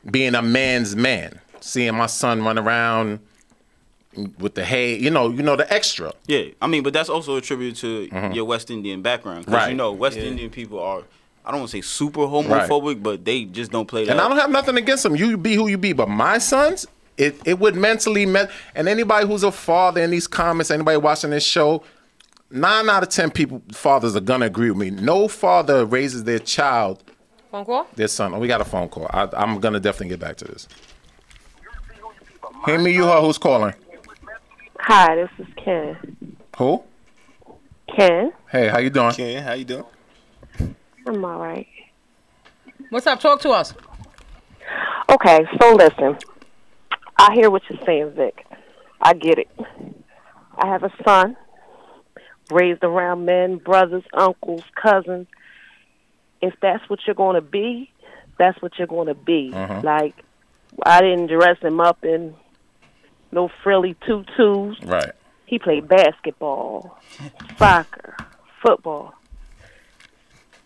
Being a man's man, seeing my son run around with the hay, you know, you know the extra. yeah. I mean, but that's also attributed to your West Indian background, 'cause Mm-hmm. Right. You know, West Indian people are. I don't want to say super homophobic, but they just don't play that. And I don't have nothing against them. You be who you be, but my sons, it, it would mentally me- and anybody who's a father in these comments, anybody watching this show, nine out of ten people fathers are gonna agree with me. No father raises their child, Phone call? their son. Oh, we got a phone call. I, I'm gonna definitely get back to this. Hear me, you her who's calling? Hi, this is Ken. Who? Ken, Hey, how you doing? Ken, how you doing? I'm all right. What's up? Talk to us. Okay, so listen. I hear what you're saying, Vic. I get it. I have a son raised around men, brothers, uncles, cousins. If that's what you're going to be, that's what you're going to be. Like, I didn't dress him up in no frilly tutus. Right. He played basketball, soccer, football.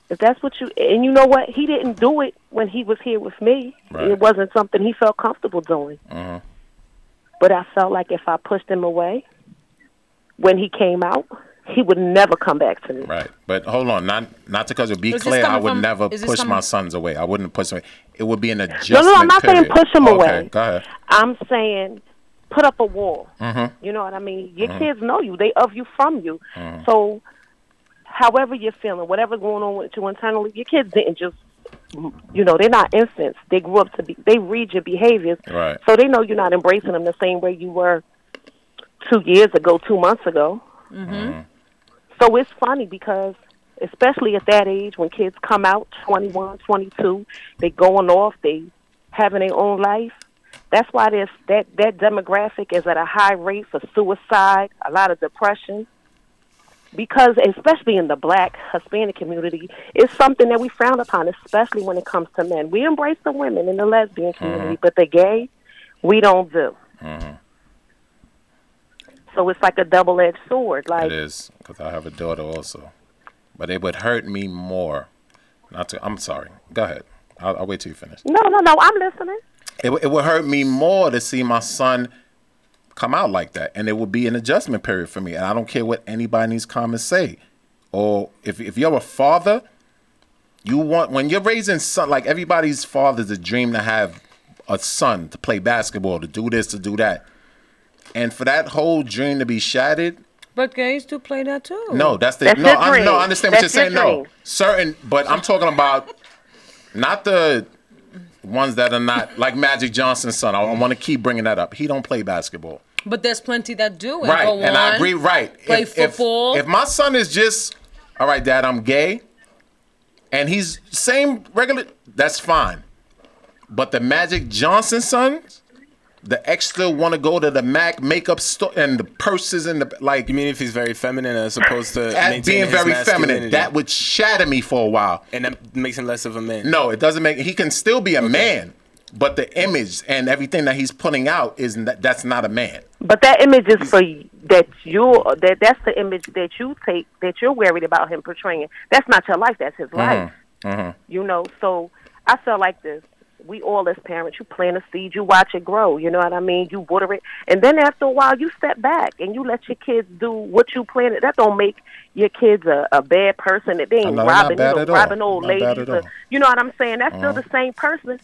If that's what you and you know what, he didn't do it when he was here with me. Right. It wasn't something he felt comfortable doing. Mhm. But I felt like if I pushed him away when he came out, he would never come back to me. Right. But hold on, not not because it be Is clear, I would from- never is this push my sons away. I wouldn't push them away. It would be an No, adjustment. no, no, I'm not saying period. push him okay, away. Go ahead. I'm saying put up a wall. Mhm. You know what I mean? Your Mm-hmm. kids know you. They of you from you. So however you're feeling, whatever's going on with you internally, your kids didn't just you know, they're not infants. They grew up to be they read your behaviors. Right. So they know you're not embracing them the same way you were two years ago, two months ago. Mm-hmm. So it's funny because, especially at that age, when kids come out 21, 22, they going off, they having their own life. That's why this that that demographic is at a high rate for suicide, a lot of depression. because especially in the black Hispanic community, it's something that we frown upon, especially when it comes to men. We embrace the women in the lesbian community, but the gay, we don't do. Mm-hmm. So it's like a double edged sword. Like It is because I have a daughter also, but it would hurt me more. Not to. I'm sorry. Go ahead. I'll, I'll wait till you finish. no, no, no, I'm listening. It, would- it would hurt me more to see my son come out like that, and it would be an adjustment period for me. And I don't care what anybody in these comments say, or if if you're a father, you want when you're raising son like everybody's father's a dream to have a son to play basketball, to do this, to do that, and for that whole dream to be shattered. But gays do play that too. No, that's the That's no. I, dream. no, I understand what That's you're your saying. No, certain, but I'm talking about not the ones that are not like Magic Johnson's son. I, want to keep bringing that up. He don't play basketball, But there's plenty that do. And right? Go And I agree. Right. Play If- if- If, my son is just all right, Dad, I'm gay, and he's same regular, that's fine. But the Magic Johnson sons, the extra want to go to the Mac makeup store and the purses and the like. You mean if he's very feminine as opposed to at being his very feminine? That would shatter me for a while. and that makes him less of a man. No, it doesn't make. He can still be a man, but the image and everything that he's putting out is that that's not a man. But that image is for that you that that's the image that you take that you're worried about him portraying. That's not your life. That's his life. Mm-hmm. You know. So I felt like this. We all as parents, you plant a seed, you watch it grow. You know what I mean? You water it, and then after a while, you step back and you let your kids do what you planted. That don't make your kids a, a bad person. They ain't No, robbing, you know, robbing old Not ladies. or- you know what I'm saying? That's Uh-huh. still the same person.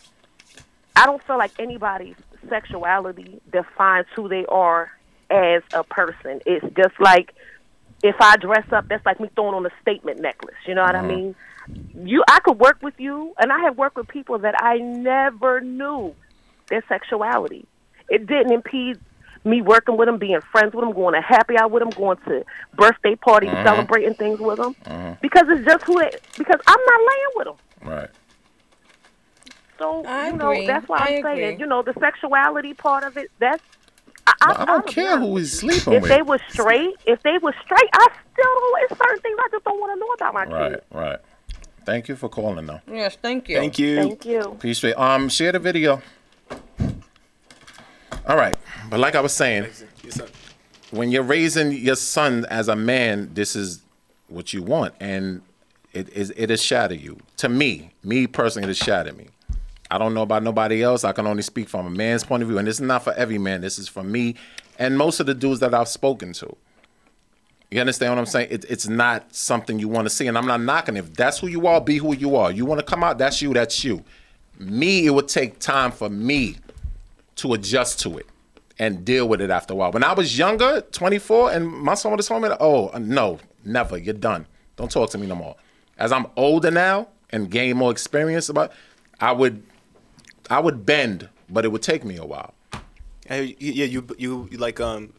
I don't feel like anybody's sexuality defines who they are as a person. It's just like if I dress up, that's like me throwing on a statement necklace. You know what I Uh-huh. mean? You, I could work with you, and I have worked with people that I never knew their sexuality. It didn't impede me working with them, being friends with them, going to happy hour with them, going to birthday parties, Uh-huh. celebrating things with them, because it's just who they. Because I'm not laying with them. Right. So I you know agree. that's why I I'm saying, you know, the sexuality part of it. That's I, I, I don't care who is sleeping if with. they were straight, if they were straight, I still don't. It's certain things I just don't want to know about my Right. kids. Right. Thank you for calling, though. Yes, thank you. Thank you. Thank you. Appreciate. Um, share the video. All right, but like I was saying, when you're raising your son as a man, this is what you want, and it is it has shattered you. To me, me personally, it has shattered me. I don't know about nobody else. I can only speak from a man's point of view, and this is not for every man. This is for me and most of the dudes that I've spoken to. You understand what I'm saying? It, it's not something you want to see, and I'm not knocking. If that's who you are, be who you are. You want to come out, that's you, that's you. Me, it would take time for me to adjust to it and deal with it after a while. When I was younger, 24, and my son would have told me, "Oh, no, never. You're done. Don't talk to me no more." As I'm older now and gain more experience about, I would, I would bend, but it would take me a while. Hey, yeah, you you you like um,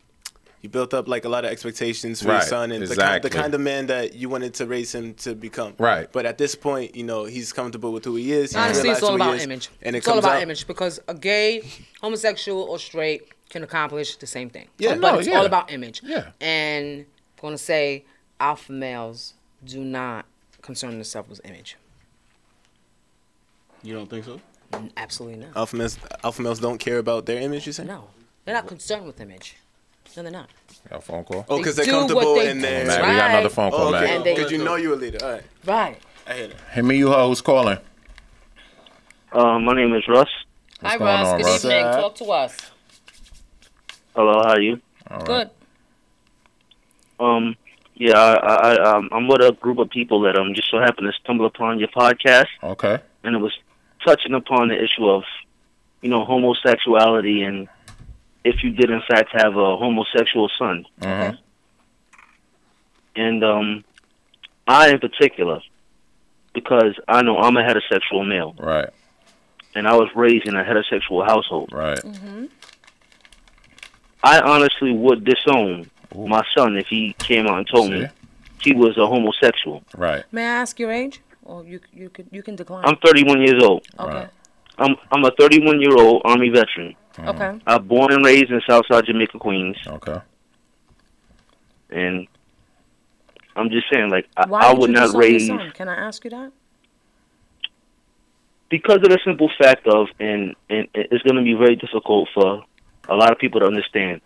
you built up like a lot of expectations for your son and the, kind, the kind of man that you wanted to raise him to become. Right. But at this point, you know, he's comfortable with who he is. He's Honestly, it's all about is, image. And it it's all about out. image because a gay, homosexual, or straight can accomplish the same thing. Yeah. but No, it's yeah. all about image. Yeah. And I'm gonna say alpha males do not concern themselves with image. You don't think so? Absolutely not. Alpha males, alpha males don't care about their image. You say? No, they're not concerned with image. No, they're not. Got a phone call? Oh, because They they're do what comfortable they in do. their. Man, we got another phone call, Oh, man. okay. And they- Because you know you're a leader. All right. Right. I hear that. Hey, me, you, uh, who's calling? Uh, my name is Russ. Hi, going Ross. on, Good Russ? evening. What's up? Talk to us. Hello, how are you? Good. Um, yeah, I, I, I, um, I'm with a group of people that um just so happened to stumble upon your podcast, Okay. and it was touching upon the issue of, you know, homosexuality and if you did in fact have a homosexual son. Mhm. And um, I in particular, because I know I'm a heterosexual male, Right. and I was raised in a heterosexual household. Right. I honestly would disown my son if he came out and told me he was a homosexual. Right. May I ask your age? Or you you could you can decline. I'm 31 years old. okay. I'm I'm a 31 year old Army veteran. Okay. I'm born and raised in Southside Jamaica, Queens, Okay. and I'm just saying, like I, Why I would not disown your raise son? Can I ask you that? because of the simple fact of, and and it's going to be very difficult for a lot of people to understand.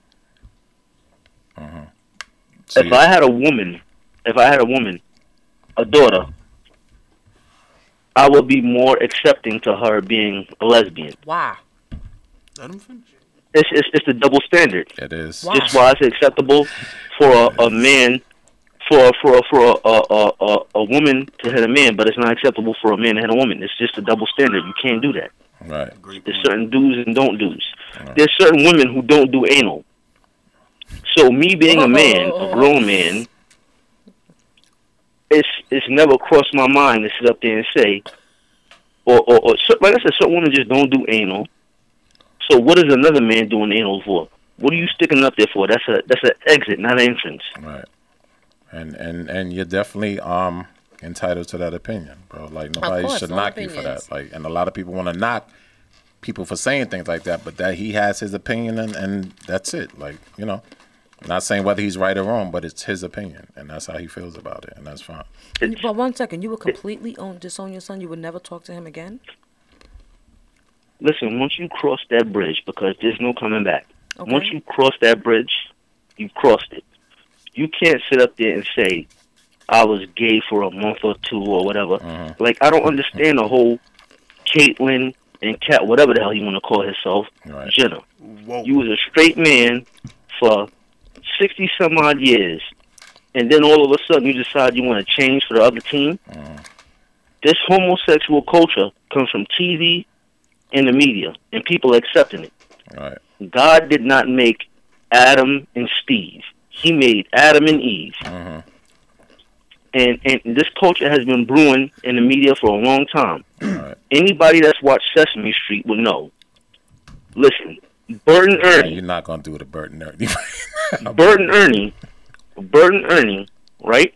Uh huh. if I had a woman, if I had a woman, a daughter, I would be more accepting to her being a lesbian. Why? Let him finish. It's it's, it's the double standard. It is. Why? It's why it's acceptable for a, a man, for for for a, a a a a woman to hit a man, but it's not acceptable for a man to hit a woman. It's just a double standard. You can't do that. Right. There's certain do's and don't do's. There's certain women who don't do anal. So me being a man, a grown man, it's it's never crossed my mind to sit up there and say, or or, or like I said, certain women just don't do anal. So what is another man doing anal for? What are you sticking up there for? That's a that's an exit, not an entrance. Right. And and and you're definitely um entitled to that opinion, bro. Like nobody course, should all knock you for that. Like and a lot of people want to knock people for saying things like that, but that he has his opinion and and that's it. Like, you know, I'm not saying whether he's right or wrong, but it's his opinion and that's how he feels about it and that's fine. But one second, you would completely own, disown your son. You would never talk to him again. Listen, once you cross that bridge, because there's no coming back. Okay. Once you cross that bridge, you've crossed it. You can't sit up there and say, "I was gay for a month or two or whatever." Uh-huh. Like I don't understand the whole Caitlyn and Cat, whatever the hell you want to call herself, Jenner. You was a straight man for sixty some odd years, and then all of a sudden you decide you want to change for the other team. Uh-huh. This homosexual culture comes from TV and the media, and people accepting it. Right. God did not make Adam and Steve. He made Adam and Eve. Uh-huh. And and this culture has been brewing in the media for a long time. Anybody that's watched Sesame Street will know. Listen, Bert and Ernie, you're not gonna do it Bert and Ernie. [laughs] Bert and Ernie, Bert and Ernie, right?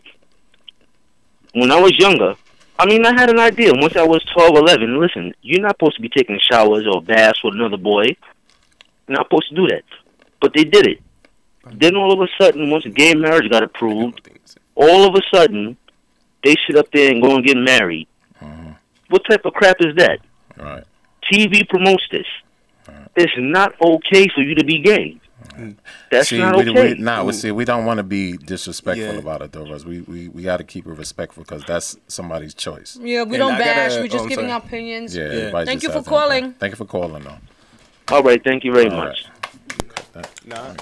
When I was younger, I mean, I had an idea. Once I was 12, 11, listen, you're not supposed to be taking showers or baths with another boy. You're not supposed to do that. But they did it. Then all of a sudden, once gay marriage got approved, all of a sudden, they sit up there and go and get married. Mm-hmm. What type of crap is that? Right. TV promotes this. It's not okay for you to be gay. That's see, not we, okay. we, nah, we see, we don't want to be disrespectful about it, though, Russ. We we, we got to keep it respectful because that's somebody's choice. Yeah, we And don't I gotta- bash. We're oh, just I'm giving sorry. our opinions. Yeah. everybody Thank just you for has their own thing. calling. Thank you for calling, though. All right, thank you very All much. Nah.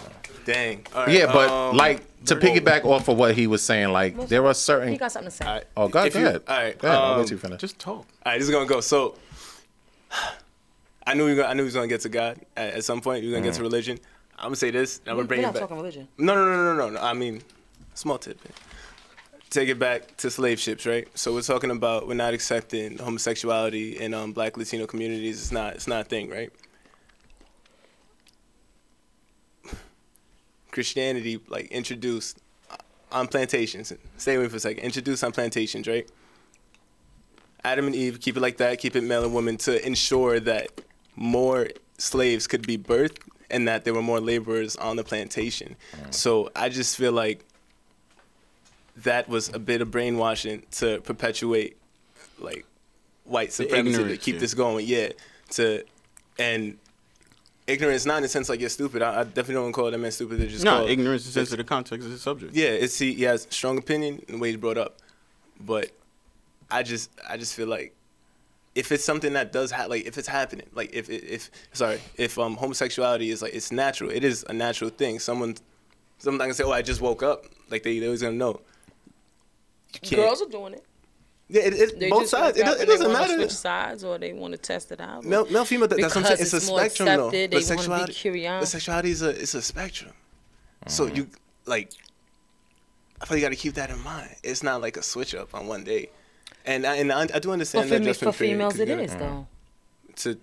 Dang. All right, yeah, but um, like to piggyback off of what he was saying, like there are certain. He got something to say. Oh, go, If go you- ahead. All right. Go ahead. I'll um, let you finish. Just talk. All right, this is gonna go. So, [sighs] I knew we were I knew we was gonna get to God at, at some point. We were gonna get to religion. I'm gonna say this. I'm gonna bring we're it not back. talking religion. No, no, no, no, no, no. I mean, small tidbit. Take it back to slave ships, right? So we're talking about we're not accepting homosexuality in um, Black Latino communities. It's not. It's not a thing, right? [sighs] Christianity like introduced on plantations. Stay with me for a second. Introduced on plantations, right? Adam and Eve, keep it like that, keep it male and women to ensure that more slaves could be birthed and that there were more laborers on the plantation. Mm. So I just feel like that was a bit of brainwashing to perpetuate like white supremacy to keep yeah. this going. Yeah. To and ignorance not in the sense like you're stupid. I, I definitely don't call that man stupid. They're just No, called- ignorance is the context of the subject. yeah, it's he, he has strong opinion and the way he's brought up, but I just I just feel like if it's something that does ha- like if it's happening like if if, if sorry if um homosexuality is like it's natural it is a natural thing someone someone not gonna say oh I just woke up like they they always gonna know you can't Girls are doing it. yeah it, it, They both sides it, it doesn't matter Switch sides, or they want to test it out. male, male female that- that's what I'm saying Because it's a more spectrum though accepted, but They want to be sexuality curious. but sexuality is a it's a spectrum so Mm-hmm. you like I feel you got to keep that in mind it's not like a switch up on one day and I, and I, I do understand for, that me, adjustment for period, females, 'cause it you gotta- though. to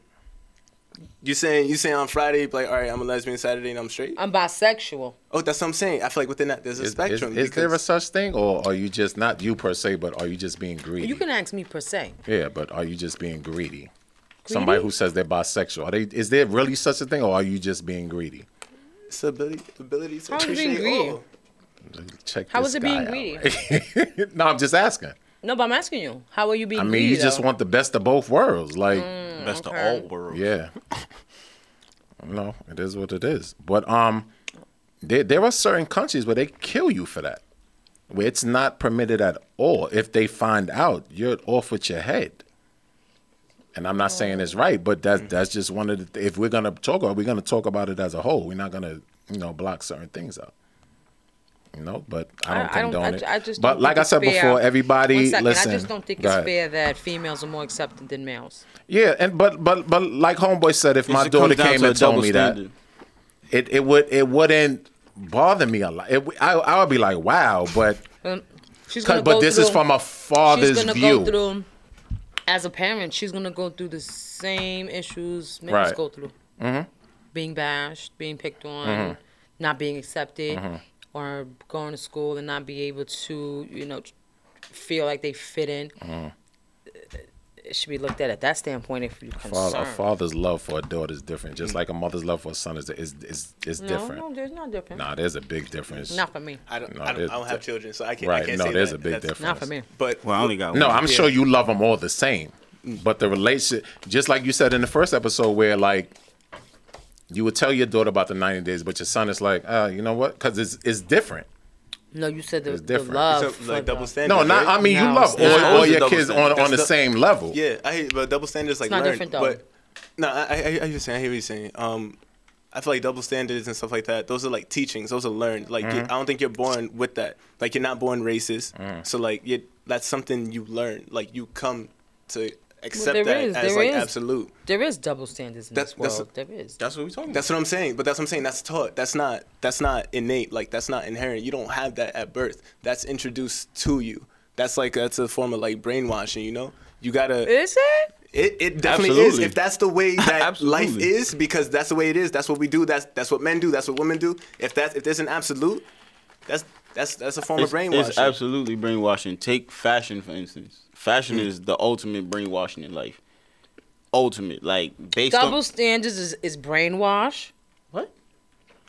you saying you saying on Friday like all right I'm a lesbian Saturday and I'm straight. I'm bisexual. Oh, that's what I'm saying. I feel like within that there's a Is, is, spectrum. is there a such thing, or are you just not you per se, but are you just being greedy? You can ask me per se. Yeah, but are you just being greedy? Somebody who says they're bisexual, are they? Is there really such a thing, or are you just being greedy? it's ability ability to How is it being appreciate greedy? all. Check How this is it guy being out. greedy? [laughs] no, I'm just asking. No, but I'm asking you. How are you being I mean, greedy? you just want the best of both worlds, like Mm, Best of okay. all worlds. yeah. [laughs] No, it is what it is. But um, there there are certain countries where they kill you for that, where it's not permitted at all. If they find out, you're off with your head. And I'm not saying it's right, but that's that's just one of the. If we're gonna talk about, we're gonna talk about it as a whole. We're not gonna, you know, block certain things out. You know, but I don't I- I don't- condone I- it. I just but don't like I said fair. before, everybody One second, listen. I just don't think it's fair that females are more accepted than males. Yeah, and but but but like homeboy said, if my daughter came to and told double me that, it it would it wouldn't bother me a lot. It, I I would be like, wow, but she's 'cause- gonna but go this is from a father's she's gonna view. Go through, as a parent, she's gonna go through the same issues males Right. go through. Mhm. Being bashed, being picked on, Mhm. not being accepted, Mhm. Or going to school and not be able to, you know, feel like they fit in. Mhm. It should be looked at at that standpoint if you're concerned. a father's love for a daughter is different, just like a mother's love for a son is is is, is no, different. no, there's not different. Nah, there's a big difference. Not for me. I don't, No, I don't, I don't have children, so I can't. Right, I can't no, say there's that. a big That's- difference. Not for me. But well, I only got No, one. I'm Yeah. sure you love them all the same, but the relationship, just like you said in the first episode, where like you would tell your daughter about the 90 days, but your son is like, uh, you know what? Because it's it's different. No, you said the, It's the different. love. So, like double standard. No, not. right? I mean, you love it's all, all your double kids on standard. on the That's the- same level. Yeah, I hear, but double standards is like not learned. different, though. But no, I, I, I, I just saying, I hear what you're saying. Um, I feel like double standards and stuff like that. Those are like teachings. Those are learned. Like you, I don't think you're born with that. Like you're not born racist. So like you, that's something you learn. Like you come to accept there that is, as there like is. absolute. There is double standards in That's- this that's- world. there is. That's what we talking about. That's what I'm saying. But that's what I'm saying. That's taught. That's not. That's not innate. Like that's not inherent. You don't have that at birth. That's introduced to you. That's like that's a form of like brainwashing. You know. You gotta. Is it? It, it definitely is. If that's the way [laughs] that life is, because that's the way it is. That's what we do. That's that's what men do. That's what women do. If that if there's an absolute, that's that's that's a form It's, of brainwashing. it's absolutely brainwashing. Take fashion for instance. Fashion Mm. is the ultimate brainwashing in life. Ultimate, like based Double on standards is, is brainwash. what?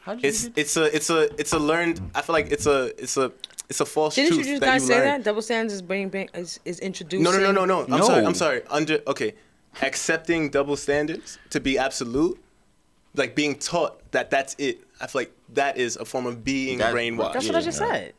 How did you it's get- it's a it's a it's a learned. I feel like it's a it's a it's a false Didn't you truth just that guys you say learn. that? Double standards is brain, brain is, is introducing. No, no, no, no, no. I'm sorry. I'm sorry. Under okay, accepting double standards to be absolute, like being taught that that's it. I feel like that is a form of being That's- brainwashed. That's what I just said.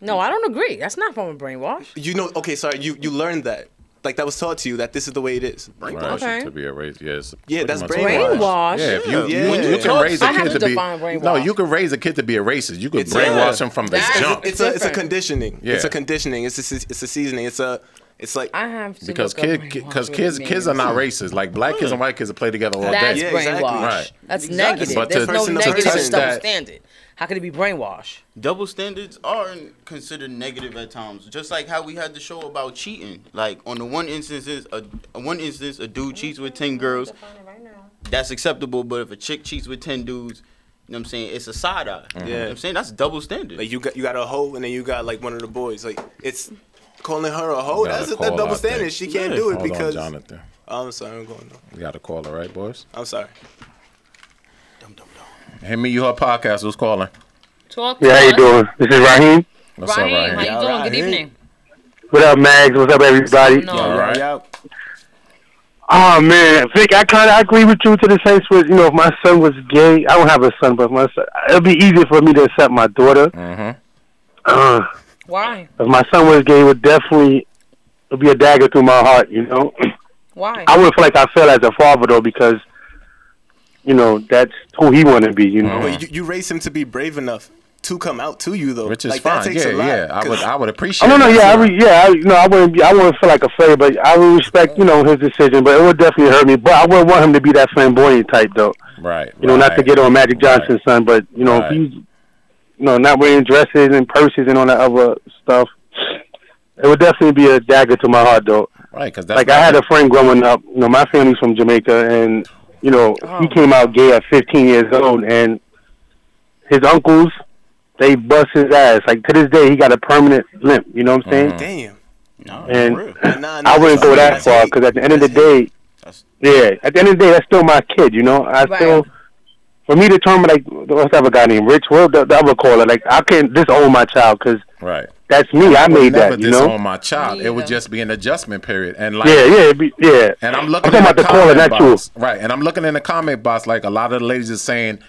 No, I don't agree. That's not from a brainwash. You know, okay, sorry. You you learned that. Like that was taught to you that this is the way it is. Right, Okay. to be a race, yes. Yeah, that's much brainwash. Brainwash? Yeah, if you, Yeah. you, When you you can talk- raise a I have kid to to be define brainwash. no, you can raise a kid to be a racist. You could It's- brainwash yeah. him from the That is- jump. It's a it's a different. conditioning. It's Yeah. a conditioning. It's a, it's a seasoning. It's a it's like I have to because look up kid, brainwash, because what kids, it kids are means. not racist. Like black kids and white kids will play together all That's day. Yeah, exactly. brainwash. Right. That's Exactly. negative. But There's to- no to negative touch double that- standard. How could it be brainwashed? double standards are considered negative at times. Just like how we had the show about cheating. Like on the one instances, a, a one instance a dude cheats with ten girls, that's acceptable. But if a chick cheats with ten dudes, you know what I'm saying, it's a side eye. You know Yeah. what I'm saying that's double standard. like you got you got a hoe and then you got like one of the boys. Like it's calling her a hoe. That's a, that double out there. standard. She can't Yeah. do it Hold because. on, Jonathan. Oh, I'm sorry. I'm going. though. We got to call her, right, boys? I'm sorry. Hey, me, you her podcast. Who's calling? Talk. Yeah, how you doing? This is Raheem. What's Raheem, up, how you doing? Good evening. What up, Mags? What's up, everybody? No. All right. Oh man, Vic, I kind of agree with you to the sense with you know if my son was gay, I don't have a son, but my son, it'd be easier for me to accept my daughter. Mm-hmm. Uh, Why? if my son was gay, it would definitely it'd be a dagger through my heart. You know, Why? I wouldn't feel like I feel as a father though because you know that's who he want to be. You know, But you, you raised him to be brave enough to come out to you though. Which is like, that fine. takes Yeah, a lot, yeah. I 'cause- would, I would appreciate. Oh no, no, that. yeah, I re- yeah, I, you know, I wouldn't be, I wouldn't feel like a failure, but I would respect, you know, his decision. But it would definitely hurt me. But I wouldn't want him to be that flamboyant type, though. Right. You know, not to get on Magic Johnson's son, but you know, Right. if he's, you know, not wearing dresses and purses and all that other stuff, it would definitely be a dagger to my heart, though. Right, because Like I had a friend growing up. You know, my family's from Jamaica, and you know, he oh. came out gay at 15 years old, and his uncles, they bust his ass. Like to this day, he got a permanent limp. You know what I'm saying? Mm-hmm. Damn. No, and for real. Nah, nah, I wouldn't that's- go that that's far hate. because at the end of the day, yeah, at the end of the day, that's still my kid. You know, I Right. still for me to terminate, like what's the other guy named Rich? What the, the other caller? Like I can't disown my child because Right. that's me. I would made never that. You know. disown my child. It would just be an adjustment period. And like, Yeah, yeah, be, yeah. And I'm looking I'm talking in about the caller, comment not you. box, right? And I'm looking in the comment box, like a lot of the ladies are saying,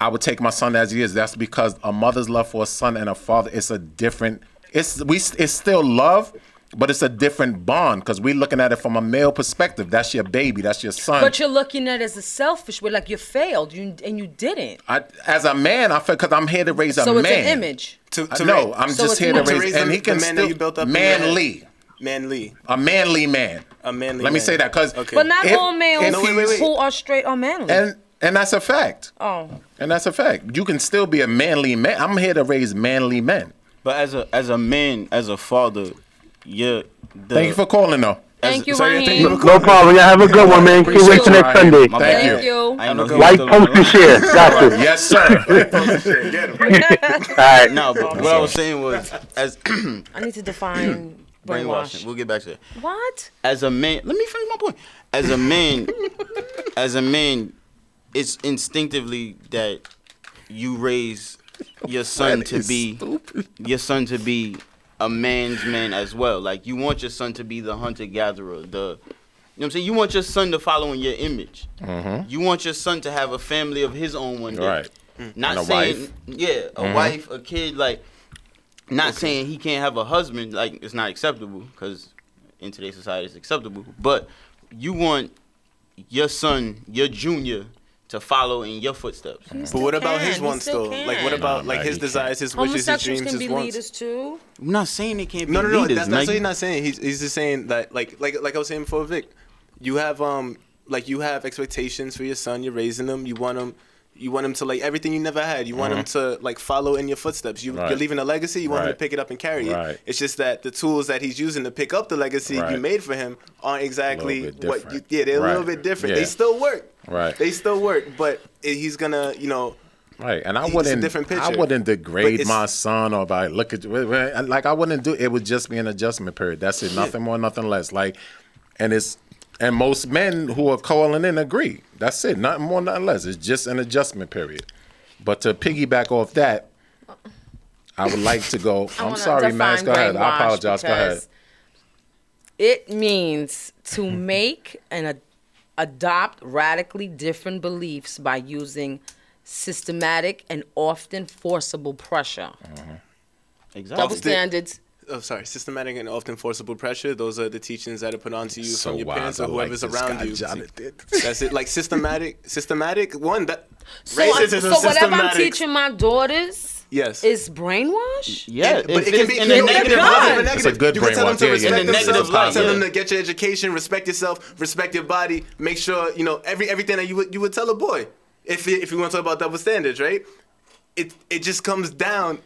"I would take my son as he is." That's because a mother's love for a son and a father it's a different. It's we. It's still love, but it's a different bond because we're looking at it from a male perspective. That's your baby. That's your son. But you're looking at it as a selfish way, like you failed, you and you didn't. I, as a man, I feel because I'm here to raise a so man. it's an image. To, I to uh, know. ra- I'm so just here to to raise, raise and he can man still that you built up in your head. manly, manly, a manly man. a manly. Let me man. say that because Okay. But not if- all males if he's- who are straight are manly. and and that's a fact. oh, And that's a fact. You can still be a manly man. I'm here to raise manly men. But as a as a man, as a father, you're. The, Thank you for calling, though. thank you, sorry, thank you. No problem. Y'all have a good one, man. Can't Appreciate wait till you, next Raheem. Sunday. Thank. Thank you. I know he was Like, post, on and share. Got you. Yes, sir. [laughs] [laughs] All right. No, but what I was saying was as [clears throat] I need to define [clears throat] brainwashing. brainwash. We'll get back to that. What? As a man, let me finish my point. As a man, [laughs] as a man, it's instinctively that you raise your son to is be your son to be a man's man as well. Like you want your son to be the hunter gatherer, the you know what I'm saying? You want your son to follow in your image. You want your son to have a family of his own one day. Right. Not saying wife. yeah, a Mhm. wife, a kid, like not saying he can't have a husband, like it's not acceptable because in today's society it's acceptable. But you want your son, your junior, to follow in your footsteps. But what about his can. He wants though? can. Like what about No, like his desires, his wishes, his Homosexuals dreams, can his be wants? leaders too. I'm not saying they can't be No, no, no. leaders. That's, that's what he's not saying. He's, he's just saying that, like, like, like I was saying before, Vic. You have um, like you have expectations for your son. You're raising him. You want him. You want him to like everything you never had. You want him to like follow in your footsteps. You, Mm-hmm. Right. You're leaving a legacy. You want him to pick it up and carry Right. it. It's just that the tools that he's using to pick up the legacy you made for him aren't exactly what. You, different. yeah, they're a little bit different. Yeah. They still work. Right. They still work, but he's gonna, you know, Right, and I It's a wouldn't. different I wouldn't degrade my son or by look at like I wouldn't do. It would just be an adjustment period. That's it. Nothing more, nothing less. Like, and it's and most men who are calling in agree. That's it. Nothing more, nothing less. It's just an adjustment period. But to piggyback off that, I would like to go. I I'm sorry, Max. Go ahead. I apologize. Go ahead. It means to make an ad- adopt radically different beliefs by using systematic and often forcible pressure. Mm-hmm. Exactly. Double standards. oh sorry, systematic and often forcible pressure. Those are the teachings that are put onto you So from your wise. parents or whoever's this around you. Jonathan. That's it. Like systematic, systematic. One that So, I'm- racism, so whatever I'm teaching my daughters Yes. is brainwash. Yeah, but if it can be in in a negative light. It's a good You can tell them brainwash. to Yeah, yeah, respect In a negative themselves. light, Tell yeah. them to get your education, respect yourself, respect your body. Make sure you know every everything that you would you would tell a boy. If you- if you want to talk about double standards, right? It it just comes down.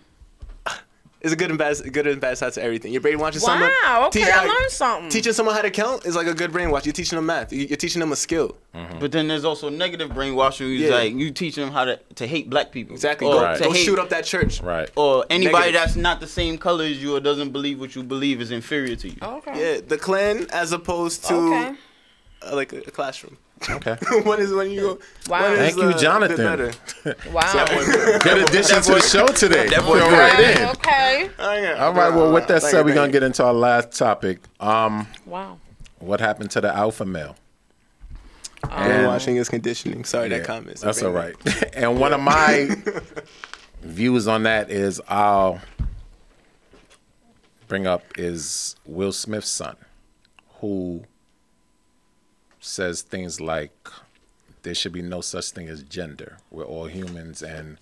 It's a good and bad, good and bad side to everything. You're brainwashing someone. Wow, okay, I uh, learned something. Teaching someone how to count is like a good brainwash. You're teaching them math. You- You're teaching them a skill. But then there's also negative brainwashing. Who's Yeah. like you teaching them how to, to hate black people. Exactly. Or Go, Right. to go hate, shoot up that church. Right. Or anybody Negative. that's not the same color as you or doesn't believe what you believe is inferior to you. Okay. Yeah, the Klan as opposed to Okay. uh, like a, a classroom. Okay. [laughs] what is when you? Go Wow. what is, Thank you, uh, Jonathan. better? Wow. [laughs] Good addition to the show today. That boy Feel good. right in. Okay. Oh, yeah. All right. Well, with that Thank said, you, we're gonna thank get into our last topic. Um, Wow. what happened to the alpha male? you. Brainwashing is conditioning. Sorry, that Yeah, comment. That's all right. [laughs] and one of my views on that is I'll bring up is Will Smith's son, who says things like there should be no such thing as gender. We're all humans and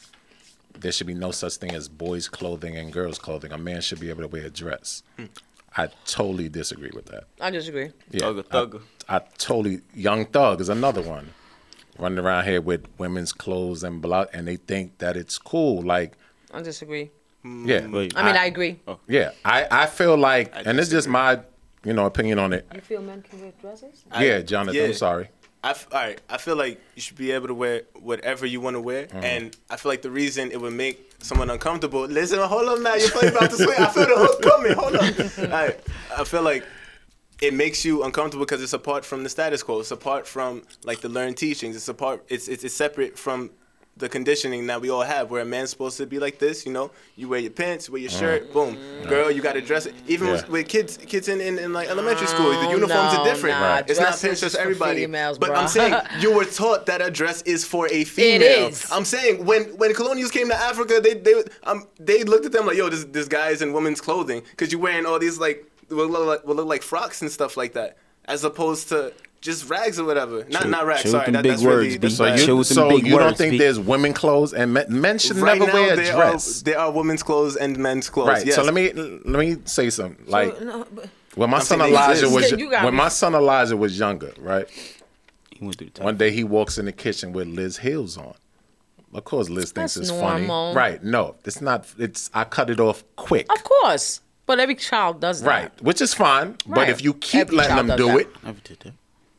there should be no such thing as boys' clothing and girls' clothing. A man should be able to wear a dress. I totally disagree with that. I disagree. Yeah, Thugger, I- thugger. I, totally Young Thug is another one running around here with women's clothes and blah, and they think that it's cool. Like, I disagree. yeah, mm, Wait. I mean, I, agree. Oh. yeah. I, I feel like, and it's just my, you know, opinion on it. You feel men can wear dresses? yeah, Jonathan. yeah. I'm sorry. I f- all right. I feel like you should be able to wear whatever you want to wear, Mm-hmm. and I feel like the reason it would make someone uncomfortable. Listen, hold on now. You're probably about to swing. I feel the hook coming. Hold on. [laughs] All right. I feel like it makes you uncomfortable because it's apart from the status quo. It's apart from like the learned teachings. It's apart. It's it's, it's separate from the conditioning that we all have, where a man's supposed to be like this. You know, you wear your pants, wear your shirt, boom. Girl, you got to dress it. Even Yeah. with, with kids, kids in, in, in like elementary school, the uniforms no, are different. nah, Right. It's not pants just everybody. females, but. I'm saying [laughs] you were taught that a dress is for a female. is. I'm saying when when colonials came to Africa, they they um they looked at them like, yo, this this guy's in women's clothing because you're wearing all these like what look like, what look like frocks and stuff like that, as opposed to just rags or whatever. Not Chill- not rags. chill with Sorry, them that, big that's really words, that's So you, Chill so big you don't words, think B. there's women clothes and men, men should Right never now, wear a there dress? Are, there are women's clothes and men's clothes. Right. Yes. So let me let me say something. Like no, but- when my I'm son Elijah was Yeah, when me. my son Elijah was younger, right? He went through the. One day he walks in the kitchen with Liz heels on. Of course, Liz thinks That's it's normal. funny. Right? No, it's not. It's I cut it off quick. Of course, but every child does that. Right, which is fine. But if you keep Every letting them do that. it, Never did that.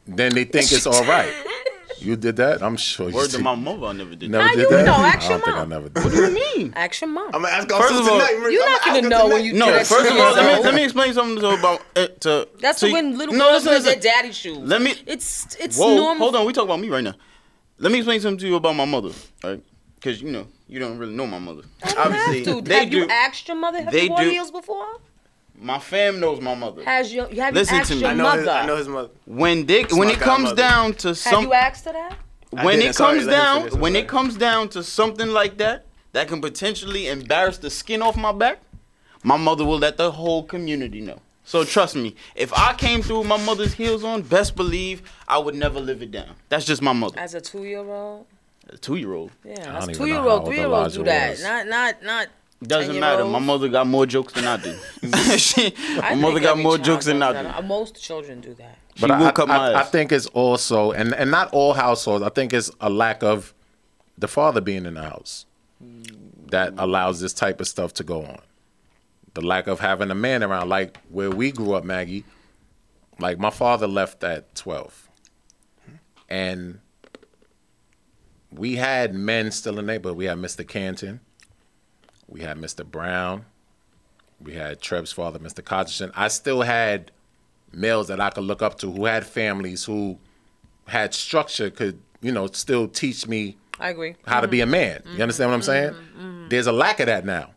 Then they think it's all right. [laughs] You did that? I'm sure you Word to did. my mother, I never did Never that. How did you that? know? I Ask your don't think I mom. never did. What do you mean? Ask your mom. I'm gonna ask First of all- You're not gonna know when you No, first of all, let me let me explain something to about uh, to. That's to, when little no, girls listen, wear their listen. daddy shoes. Let me. It's it's Whoa, normal. hold on. We talk about me right now. Let me explain something to you about my mother, right? Because you know you don't really know my mother. Obviously, Have to. they have do. you asked your mother? Have They you worn do. heels before? My fam knows my mother. Has your have Listen you asked to me. your I know mother? his, I know his mother. When they when my it comes godmother. down to have some you asked her that? I when didn't. it Sorry, comes let him down finish. I'm when sorry. it comes down to something like that that can potentially embarrass the skin off my back, my mother will let the whole community know. So trust me, if I came through with my mother's heels on, best believe I would never live it down. That's just my mother. As a two year old? A two year old. Yeah, don't that's even two year how old, old three year old Elijah do that. was. Not not not. Doesn't matter. My mother got more jokes than I do. [laughs] She- my I mother got more jokes than I do. that. Most children do that. She But will I, cut my I, I think it's also, and, and not all households, I think it's a lack of the father being in the house that mm. allows this type of stuff to go on. The lack of having a man around, like where we grew up, Maggie. Like my father left at 12. And we had men still in the neighborhood. We had Mr. Canton. We had Mr. Brown. We had Treb's father, Mr. Cotterson. I still had males that I could look up to who had families who had structure could, you know, still teach me I agree. how to be a mm-hmm. man. You mm-hmm. understand what I'm saying? Mm-hmm. There's a lack of that now.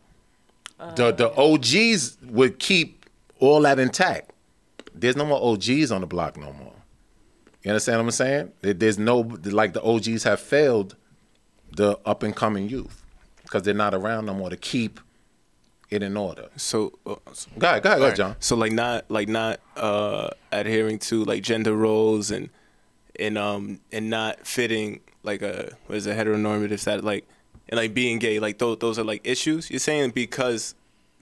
Uh, the the OGs would keep all that intact. There's no more OGs on the block no more. You understand what I'm saying? There's no like the OGs have failed the up and coming youth because they're not around no more to keep it in order. So, uh, so Go ahead, go ahead, go ahead, John. So like not like not uh adhering to like gender roles and and um and not fitting like a what is it heteronormative stat like and like being gay like those those are like issues you're saying because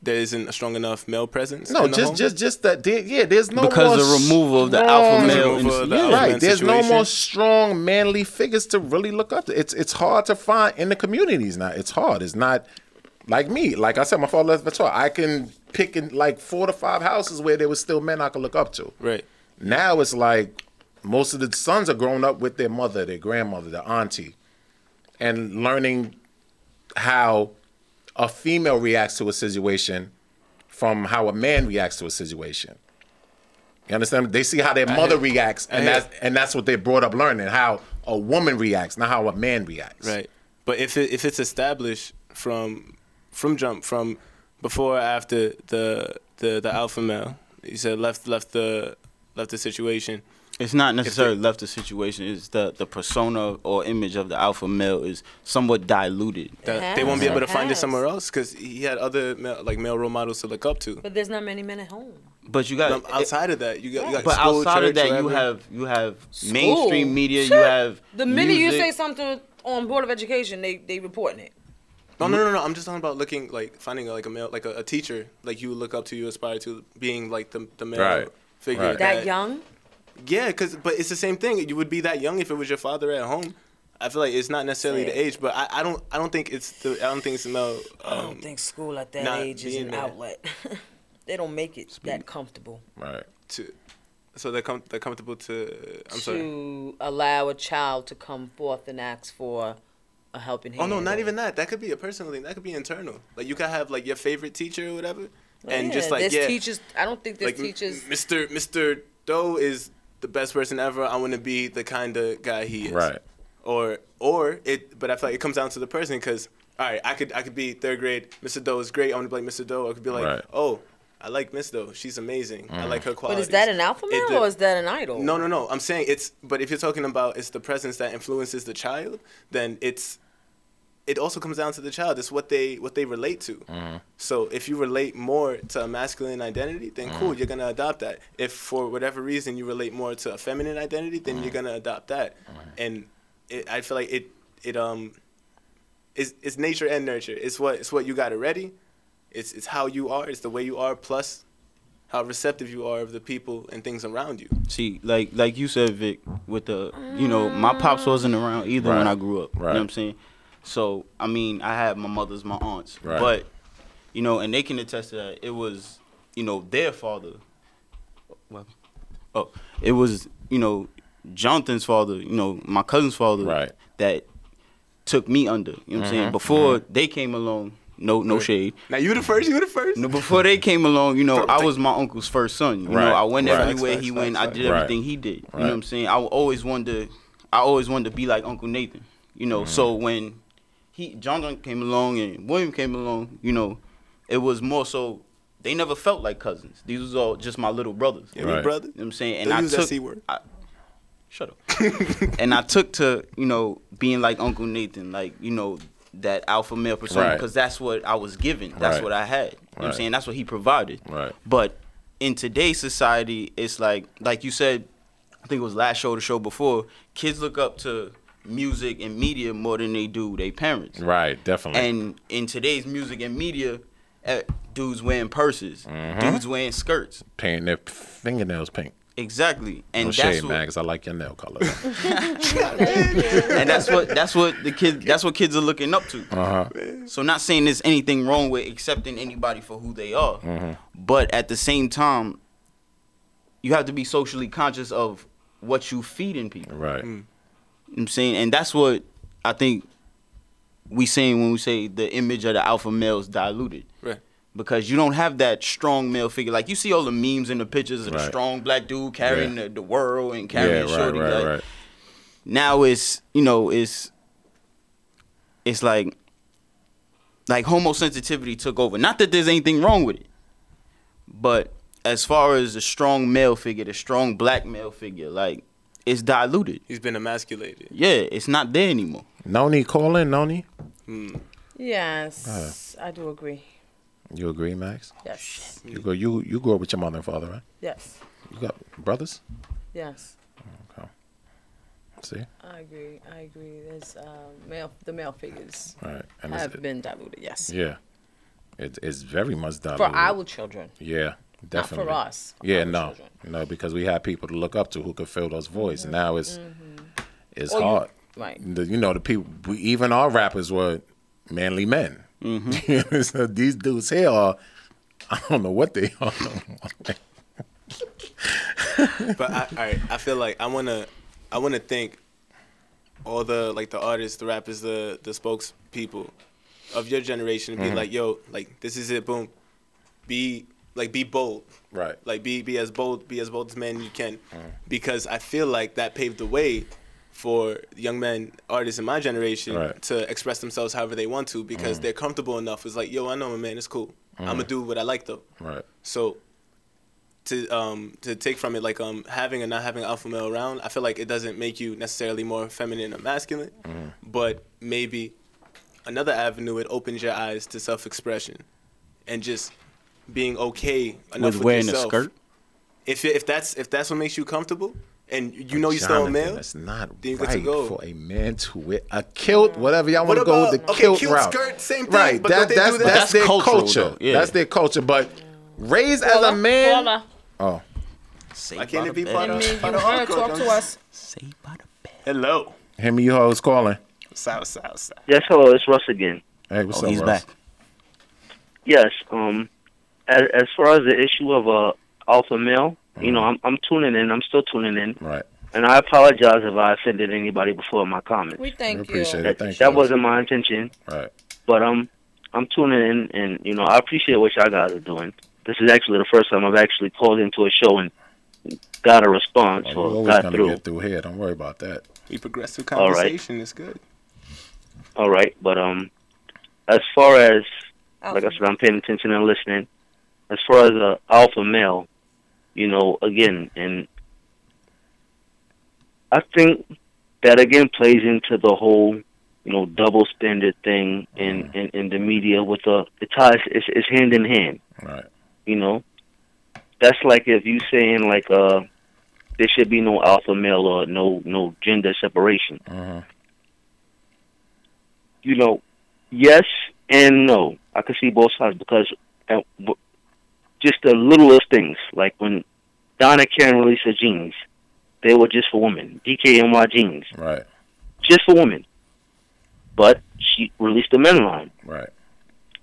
there isn't a strong enough male presence No, just home? just just that. There, yeah, there's no Because more the removal of the strong- alpha male Removal the yeah. alpha Right, man there's no more strong manly figures to really look up to. It's it's hard to find in the communities now. It's hard. It's not like me. Like I said, my father left Victoria. I can pick in like four to five houses where there was still men I could look up to. right Now it's like most of the sons are growing up with their mother, their grandmother, their auntie, and learning how a female reacts to a situation from how a man reacts to a situation. You understand? They see how their mother reacts, and that's and that's what they brought up learning how a woman reacts, not how a man reacts. right but if it if it's established from from jump from before or after the the the alpha male you said left left the left the situation It's not necessarily left the situation. It's the the persona or image of the alpha male is somewhat diluted. that they won't be has. able to It find it somewhere else because he had other male, like male role models to look up to. But there's not many men at home. But you got Um, outside of that, you got, you got But school, outside of church, that, you have you have mainstream School. media. You have The minute you say something on Board of Education, they they reporting it. No, no, no, no. I'm just talking about looking like finding like a male, like a, a teacher, like you look up to, you aspire to, being like the the male Right. figure. Right. That young? Yeah, because but it's the same thing. You would be that young if it was your father at home. I feel like it's not necessarily the age, but I, I don't I don't think it's the I don't think it's male. Um, I don't think school at that age is an there. outlet. [laughs] they don't make it that comfortable Right. to so they're com- they're comfortable to. I'm sorry. to allow a child to come forth and ask for a helping hand. Oh no, not even that. That could be a personal thing. That could be internal. Like you could have like your favorite teacher or whatever, and Yeah, just like yeah, teachers. I don't think this like teachers. Mr. Mr. Doe is the best person ever. I want to be the kind of guy he is. Right. or or it. But I feel like it comes down to the person because all right, I could I could be third grade. Mr. Doe is great. I want to be like Mr. Doe. I could be like, Right. oh, I like Miss Doe. She's amazing. I Mhm. like her quality. But is that an alpha It male de- or is that an idol? no, no, no. I'm saying it's. But if you're talking about it's the presence that influences the child, then it's. It also comes down to the child. It's what they what they relate to. Mm-hmm. So if you relate more to a masculine identity, then Mm. cool, you're gonna adopt that. If for whatever reason you relate more to a feminine identity, then Mm. you're gonna adopt that. And it, I feel like it it um is it's nature and nurture. It's what it's what you got already. It's it's how you are. It's the way you are. Plus how receptive you are of the people and things around you. See, like like you said, Vic, with the you know, my pops wasn't around either when I grew up. You know Right. what I'm saying? So I mean, I had my mothers, my aunts, Right. but you know, and they can attest to that. It was you know their father. Well, oh, it was you know Jonathan's father. You know my cousin's father. Right. That took me under. You know what I'm saying? Mhm, Before they came along, no no shade. Now you the first. You the first. No, before they came along, you know, I was my uncle's first son. You Right, know, I went right. everywhere Facts, he went. facts, I did facts. everything he did. You Right. know what I'm saying? I always wanted to, I always wanted to be like Uncle Nathan. You know, so Mm-hmm. when he John John came along and William came along, you know, it was more so they never felt like cousins. These was all just my little brothers. Yeah, Right. brother. You know what I'm saying? And Don't I use that took C word. I, shut up. [laughs] and I took to, you know, being like Uncle Nathan, like, you know, that alpha male persona Right. because that's what I was given. That's Right. what I had. You know what I'm saying? That's what he provided. Right. But in today's society, it's like like you said, I think it was last show, the show before, kids look up to music and media more than they do their parents. Right, definitely. And in today's music and media, eh, dudes wearing purses, Mhm. dudes wearing skirts. Painting their fingernails pink. Exactly. And no that's shade, what, man, 'cause I like your nail color. [laughs] [laughs] and that's what that's what the kids that's what kids are looking up to. Uh-huh. So not saying there's anything wrong with accepting anybody for who they are, Mhm. but at the same time, you have to be socially conscious of what you feed in people. Right. You know what I'm saying, and that's what I think we saying when we say the image of the alpha male is diluted. Right. Because you don't have that strong male figure. Like you see all the memes and the pictures of the strong black dude carrying Yeah. the, the world and carrying yeah, right, shorty. right, like, right. now it's you know it's it's like like homosensitivity took over not that there's anything wrong with it but as far as the strong male figure the strong black male figure like it's diluted He's been emasculated. yeah it's not there anymore Noni calling, Noni. Hmm. Yes, I do agree. You agree, Max? Yes. You go. You you grew up with your mother and father, right? Yes. You got brothers. Yes. Okay. See. I agree. I agree. There's uh, male. The male figures Right. And it's- have been diluted. Yes. Yeah. It, it's very much diluted For our children. Yeah, Not definitely. for us. For Yeah, no, children. you know, because we had people to look up to who could fill those voids. And now it's it's Or you- hard. right. The, you know, the people. We, even our rappers were manly men. [laughs] so these dudes here are. I don't know what they are. [laughs] but I, all right, I feel like I wanna, I wanna thank all the like the artists, the rappers, the the spokespeople of your generation and be Mhm. like, yo, like this is it, boom. Be like be bold. Right. Like be be as bold, be as bold as man you can. Mm. Because I feel like that paved the way for young men, artists in my generation Right. to express themselves however they want to because Mm. they're comfortable enough. It's like, yo, I know my man, it's cool. I'm gonna Mm. do what I like though. Right. So to um to take from it like um having and not having alpha male around, I feel like it doesn't make you necessarily more feminine or masculine, Mm. but maybe another avenue it opens your eyes to self expression and just being okay enough With with, wearing a skirt? If if that's if that's what makes you comfortable and you know you're still a male, It's not then you get to right go. for a man to wear a kilt, whatever y'all What want to go with the okay, kilt kilt, route. skirt, same thing, right? but that, they that's do that? that's, That's their cultural, culture. yeah. That's their culture. But raised as a man, oh, Why can't it be part of, And me, part you of wanna our talk culture? to us? Hello. him and you hoes calling. South, south, south. Yes, hello, it's Russ again. Hey, what's oh up, he's Russ? back Yes, um, as, as far as the issue of uh, alpha male, you know, I'm I'm tuning in. I'm still tuning in, Right. and I apologize if I offended anybody before my comments. We thank We you. appreciate That, it. Thank that you. wasn't my intention, Right. but um, I'm tuning in, and you know, I appreciate what y'all guys are doing. This is actually the first time I've actually called into a show and got a response We're or always got gonna through. get through here. Don't worry about that. We progress through All right. conversation. It's good. All right, but um, as far as like I said, I'm paying attention and listening. As far as a alpha male, you know, again, and I think that again plays into the whole, you know, double standard thing in in, in the media with the it ties it's, it's hand in hand. Right. You know, that's like if you saying like uh, there should be no alpha male or no no gender separation. you know, yes and no. I can see both sides because w- just the littlest things, like when Donna Karan released her jeans, they were just for women. DKNY jeans, Right. just for women. But she released the men line. Right.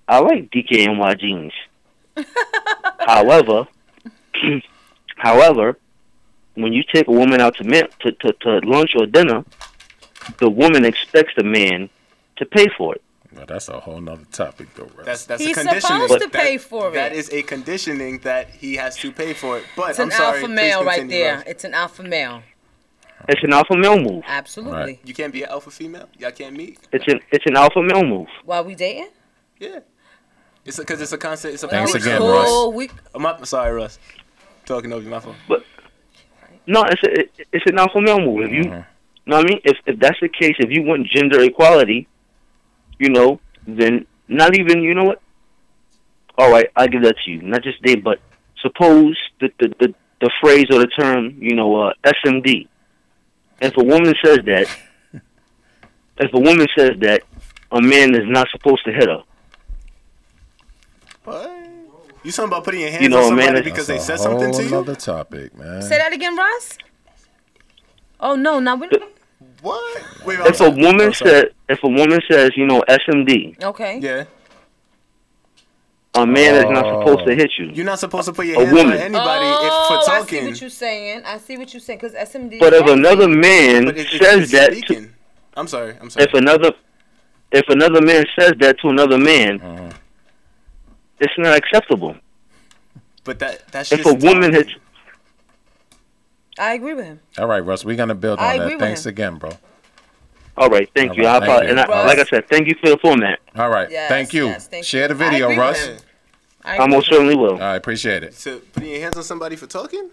I like DKNY jeans. [laughs] however, [clears throat] however, when you take a woman out to, men, to, to to lunch or dinner, the woman expects the man to pay for it. Well, that's a whole nother topic, though, Russ. That's that's He's a conditioning. supposed to That- pay for it. That is a conditioning that he has to pay for it. But It's I'm an sorry. alpha please male right there. Russ. It's an alpha male. It's an alpha male move. Absolutely. You can't be an alpha female. Y'all can't meet. It's an it's an alpha male move. While we dating? Yeah. It's because it's a concept. It's a Thanks power again, struggle. Russ. We I'm not, sorry, Russ. Talking over you, my fault. No, it's a, it- it's an alpha male move. If you, Mm-hmm. know what I mean? If if that's the case, if you want gender equality, you know, then not even you know what? All right, I give that to you. Not just they, but suppose the the the, the phrase or the term, you know, uh, SMD. If a woman says that, [laughs] if a woman says that, a man is not supposed to hit her. What? You something about putting your hands You know, on man, somebody that's because they said something to whole you? Another topic, man. Say that again, Ross. Oh no, now we. What? Wait, If a woman says, if a woman says, you know, SMD, Okay. Yeah. a man is not supposed to Oh. hit you. You're not supposed to put your A hands on woman. anybody oh, if for I see talking. what you're saying. I see what you're saying because SMD. But if another man But it- it- says that, to. I'm sorry. I'm sorry. if another, if another man says that to another man, Uh-huh. it's not acceptable. But that that's If just a woman hits, I agree with him. All right, Russ, we're gonna build I on agree that. with Thanks him. again, bro. all right, thank All you. right, I, thank you. and I, Russ. like I said, thank you for the format. All right, Yes, thank you. yes, thank Share the video, I Russ. I I most certainly will. I appreciate it. So putting your hands on somebody for talking?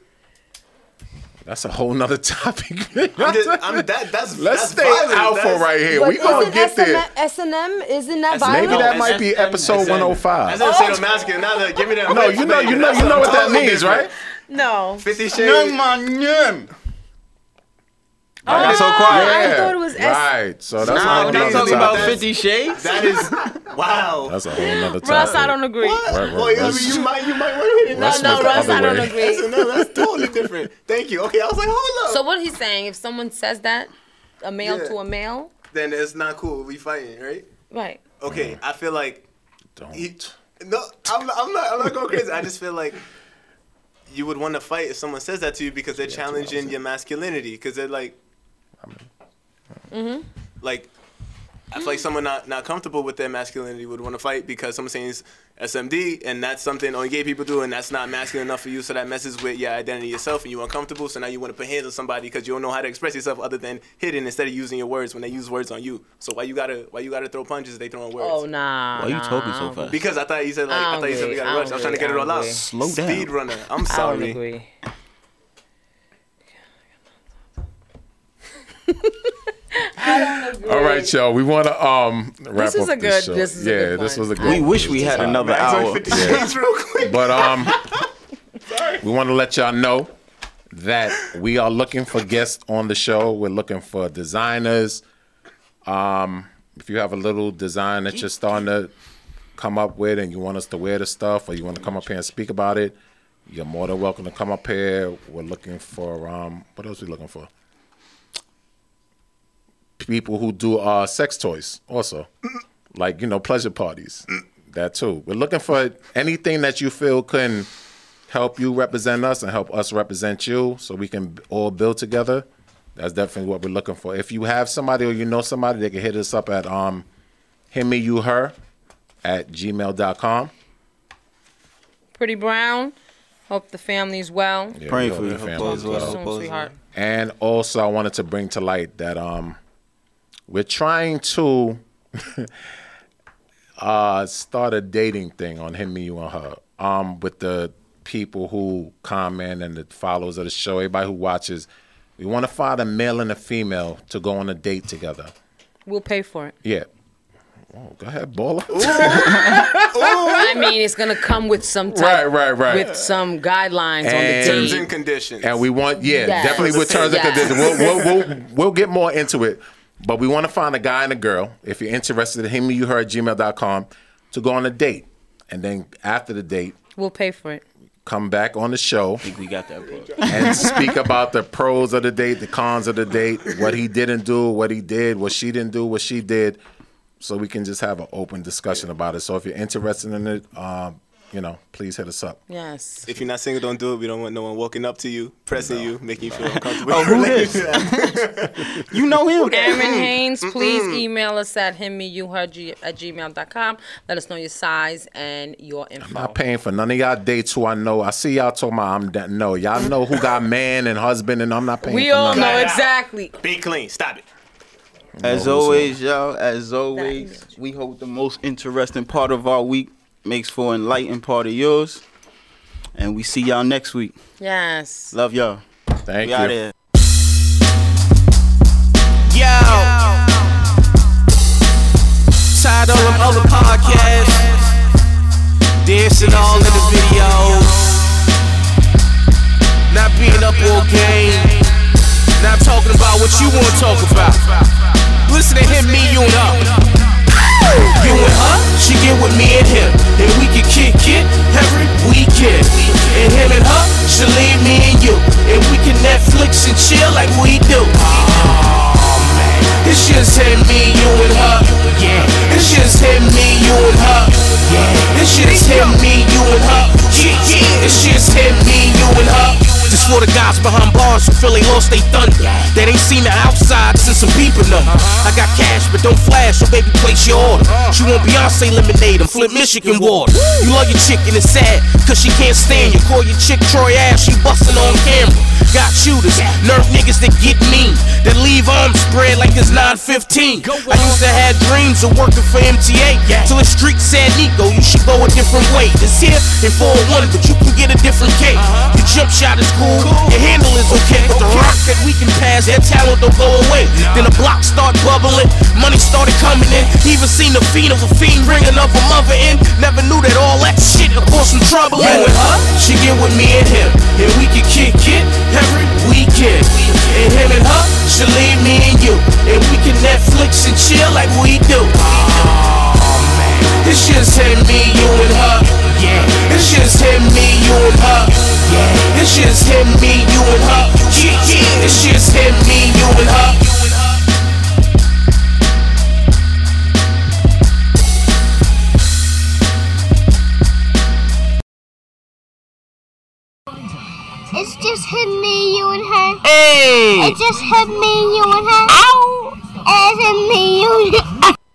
That's a whole nother [laughs] topic. I'm just, I'm, that, that's Let's that's stay violent. alpha That's- right here. But we gonna isn't get there. S and M isn't that That's- violent? Maybe that No, might be episode SM. 105. That's what I'm oh. saying. masculine. Now give me that. No, you know, you know, you know what that means, right? No. Fifty No, Shades. man, yeah. Oh, I got so quiet. I thought it was S. Right. So that's a Nah, whole when they nother talk about topic. Fifty Shades, That is [laughs] wow. That's a whole other topic. Russ, I don't agree. Right, Boy, right, Russ. you might, you might want to hit it. No, Russ no, went the Russ, I don't way. agree. That's, no, that's totally different. Thank you. Okay, I was like, hold up. So what he's saying, if someone says that, a male Yeah. to a male, then it's not cool. We fighting, right? right? Okay, I feel like Don't. he, no, I'm, I'm not. I'm not going crazy. I just feel like you would want to fight if someone says that to you because they're challenging your masculinity. Because they're like, Mm-hmm. like I feel like someone not, not comfortable with their masculinity would want to fight because someone's saying it's SMD and that's something only gay people do and that's not masculine enough for you. So that messes with your identity yourself and you're uncomfortable. So now you want to put hands on somebody because you don't know how to express yourself other than hitting instead of using your words when they use words on you. So why you gotta why you gotta throw punches? They throwing words. Oh nah. Why you talking so fast? Because I thought you said like I, I thought you said we got agree. to rush. I was trying to get it all out. Slow down. Speed runner. I'm I sorry. [laughs] agree. All right, y'all. We want to um wrap is up a this good- show. this is a yeah, good this one. was a good. we wish we had another hour. Yeah. Real quick. But um, [laughs] we want to let y'all know that we are looking for guests on the show. We're looking for designers. Um, if you have a little design that you're starting to come up with and you want us to wear the stuff or you want to come up here and speak about it, you're more than welcome to come up here. We're looking for um, what else are we looking for? People who do uh sex toys also. Like, you know, pleasure parties. That too. We're looking for anything that you feel can help you represent us and help us represent you so we can all build together. That's definitely what we're looking for. If you have somebody or you know somebody, they can hit us up at um him me you her at gmail.com. Pretty Brown Hope the family's well. Yeah, Praying for hope you. the family all's is well. Talk to you Hope soon, sweetheart. And also, I wanted to bring to light that um, we're trying to [laughs] uh, start a dating thing on him, me, you, and her. Um, with the people who comment and the followers of the show, everybody who watches, we want to find a male and a female to go on a date together. We'll pay for it. Yeah. Oh, go ahead, baller. [laughs] I mean, it's gonna come with some type, Right, right, right. with some guidelines on the And- Terms and conditions. And we want, yeah, Yes. definitely with terms Yes. and conditions. We'll, we'll, we'll, we'll get more into it. But we want to find a guy and a girl. If you're interested, him, you her at gmail.com to go on a date. And then after the date, We'll pay for it. come back on the show Think We got that book. and speak about the pros of the date, the cons of the date, what he didn't do, what he did, what she didn't do, what she did. So we can just have an open discussion about it. So if you're interested in it, um, you know, please hit us up. Yes. If you're not single, don't do it. We don't want no one walking up to you, pressing you, making you feel uncomfortable. [laughs] Oh, who this? [laughs] [laughs] You know him. Aaron Haynes, please email us at him, me, you, her, g- at gmail.com. Let us know your size and your info. I'm not paying for none of y'all dates who I know. I see y'all talking about I'm da- no. Y'all know who got man and husband and I'm not paying we for all none know of exactly. Be clean. Stop it. As always, y'all, as always, we hope the most interesting part of our week makes for an enlightened part of yours. And we see y'all next week. Yes. Love y'all. Thank we out you. here. Yo. Tired of them other podcasts. Dancing all in the videos. Not being up all game. Not talking about what you want to talk about. Listen to him, me, you, and her. You and her, she get with me and him. And we can kick it every weekend. And him and her, she leave me and you. And we can Netflix and chill like we do. Oh man, it's just him, me, you and her. Yeah, it's just him, me, you and her. Yeah, it's just him, me, you and her. Yeah, it's just him, me, you and her. This for the guys behind bars who feel they lost they thunder. They ain't seen the outside since some people know. I got cash, but don't flash, so baby, place your order. She want Beyonce lemonade and flip Michigan water. You love your chick and it's sad, cause she can't stand you. Call your chick Troy Ash, she bustin' on camera. Got shooters, nerve niggas that get mean, that leave arms spread like it's 915. I used to have dreams of working for MTA, till the street said, Nico, you should go a different way. It's here in 401, but you can get a different K. Uh-huh. Your jump shot is cool, your handle is okay, but the rock that we can pass, that talent don't go away. Then the block start bubbling, money started coming in. Even seen the fiend of a fiend ringing up a mother in. Never knew that all that shit would cause some trouble. You and her, she get with me and him, and we can kick it every weekend. And him and her, she leave me and you, and we can Netflix and chill like we do. It's just him, me, you and her. Yeah, it's just him, me, you and her. Yeah, it's just him, me, you and her. Yeah, yeah, it's just him, me, you and her. It's just him, me, you, and her. Hey! It's just him, me, you, and her. Ow! It's him, me, you.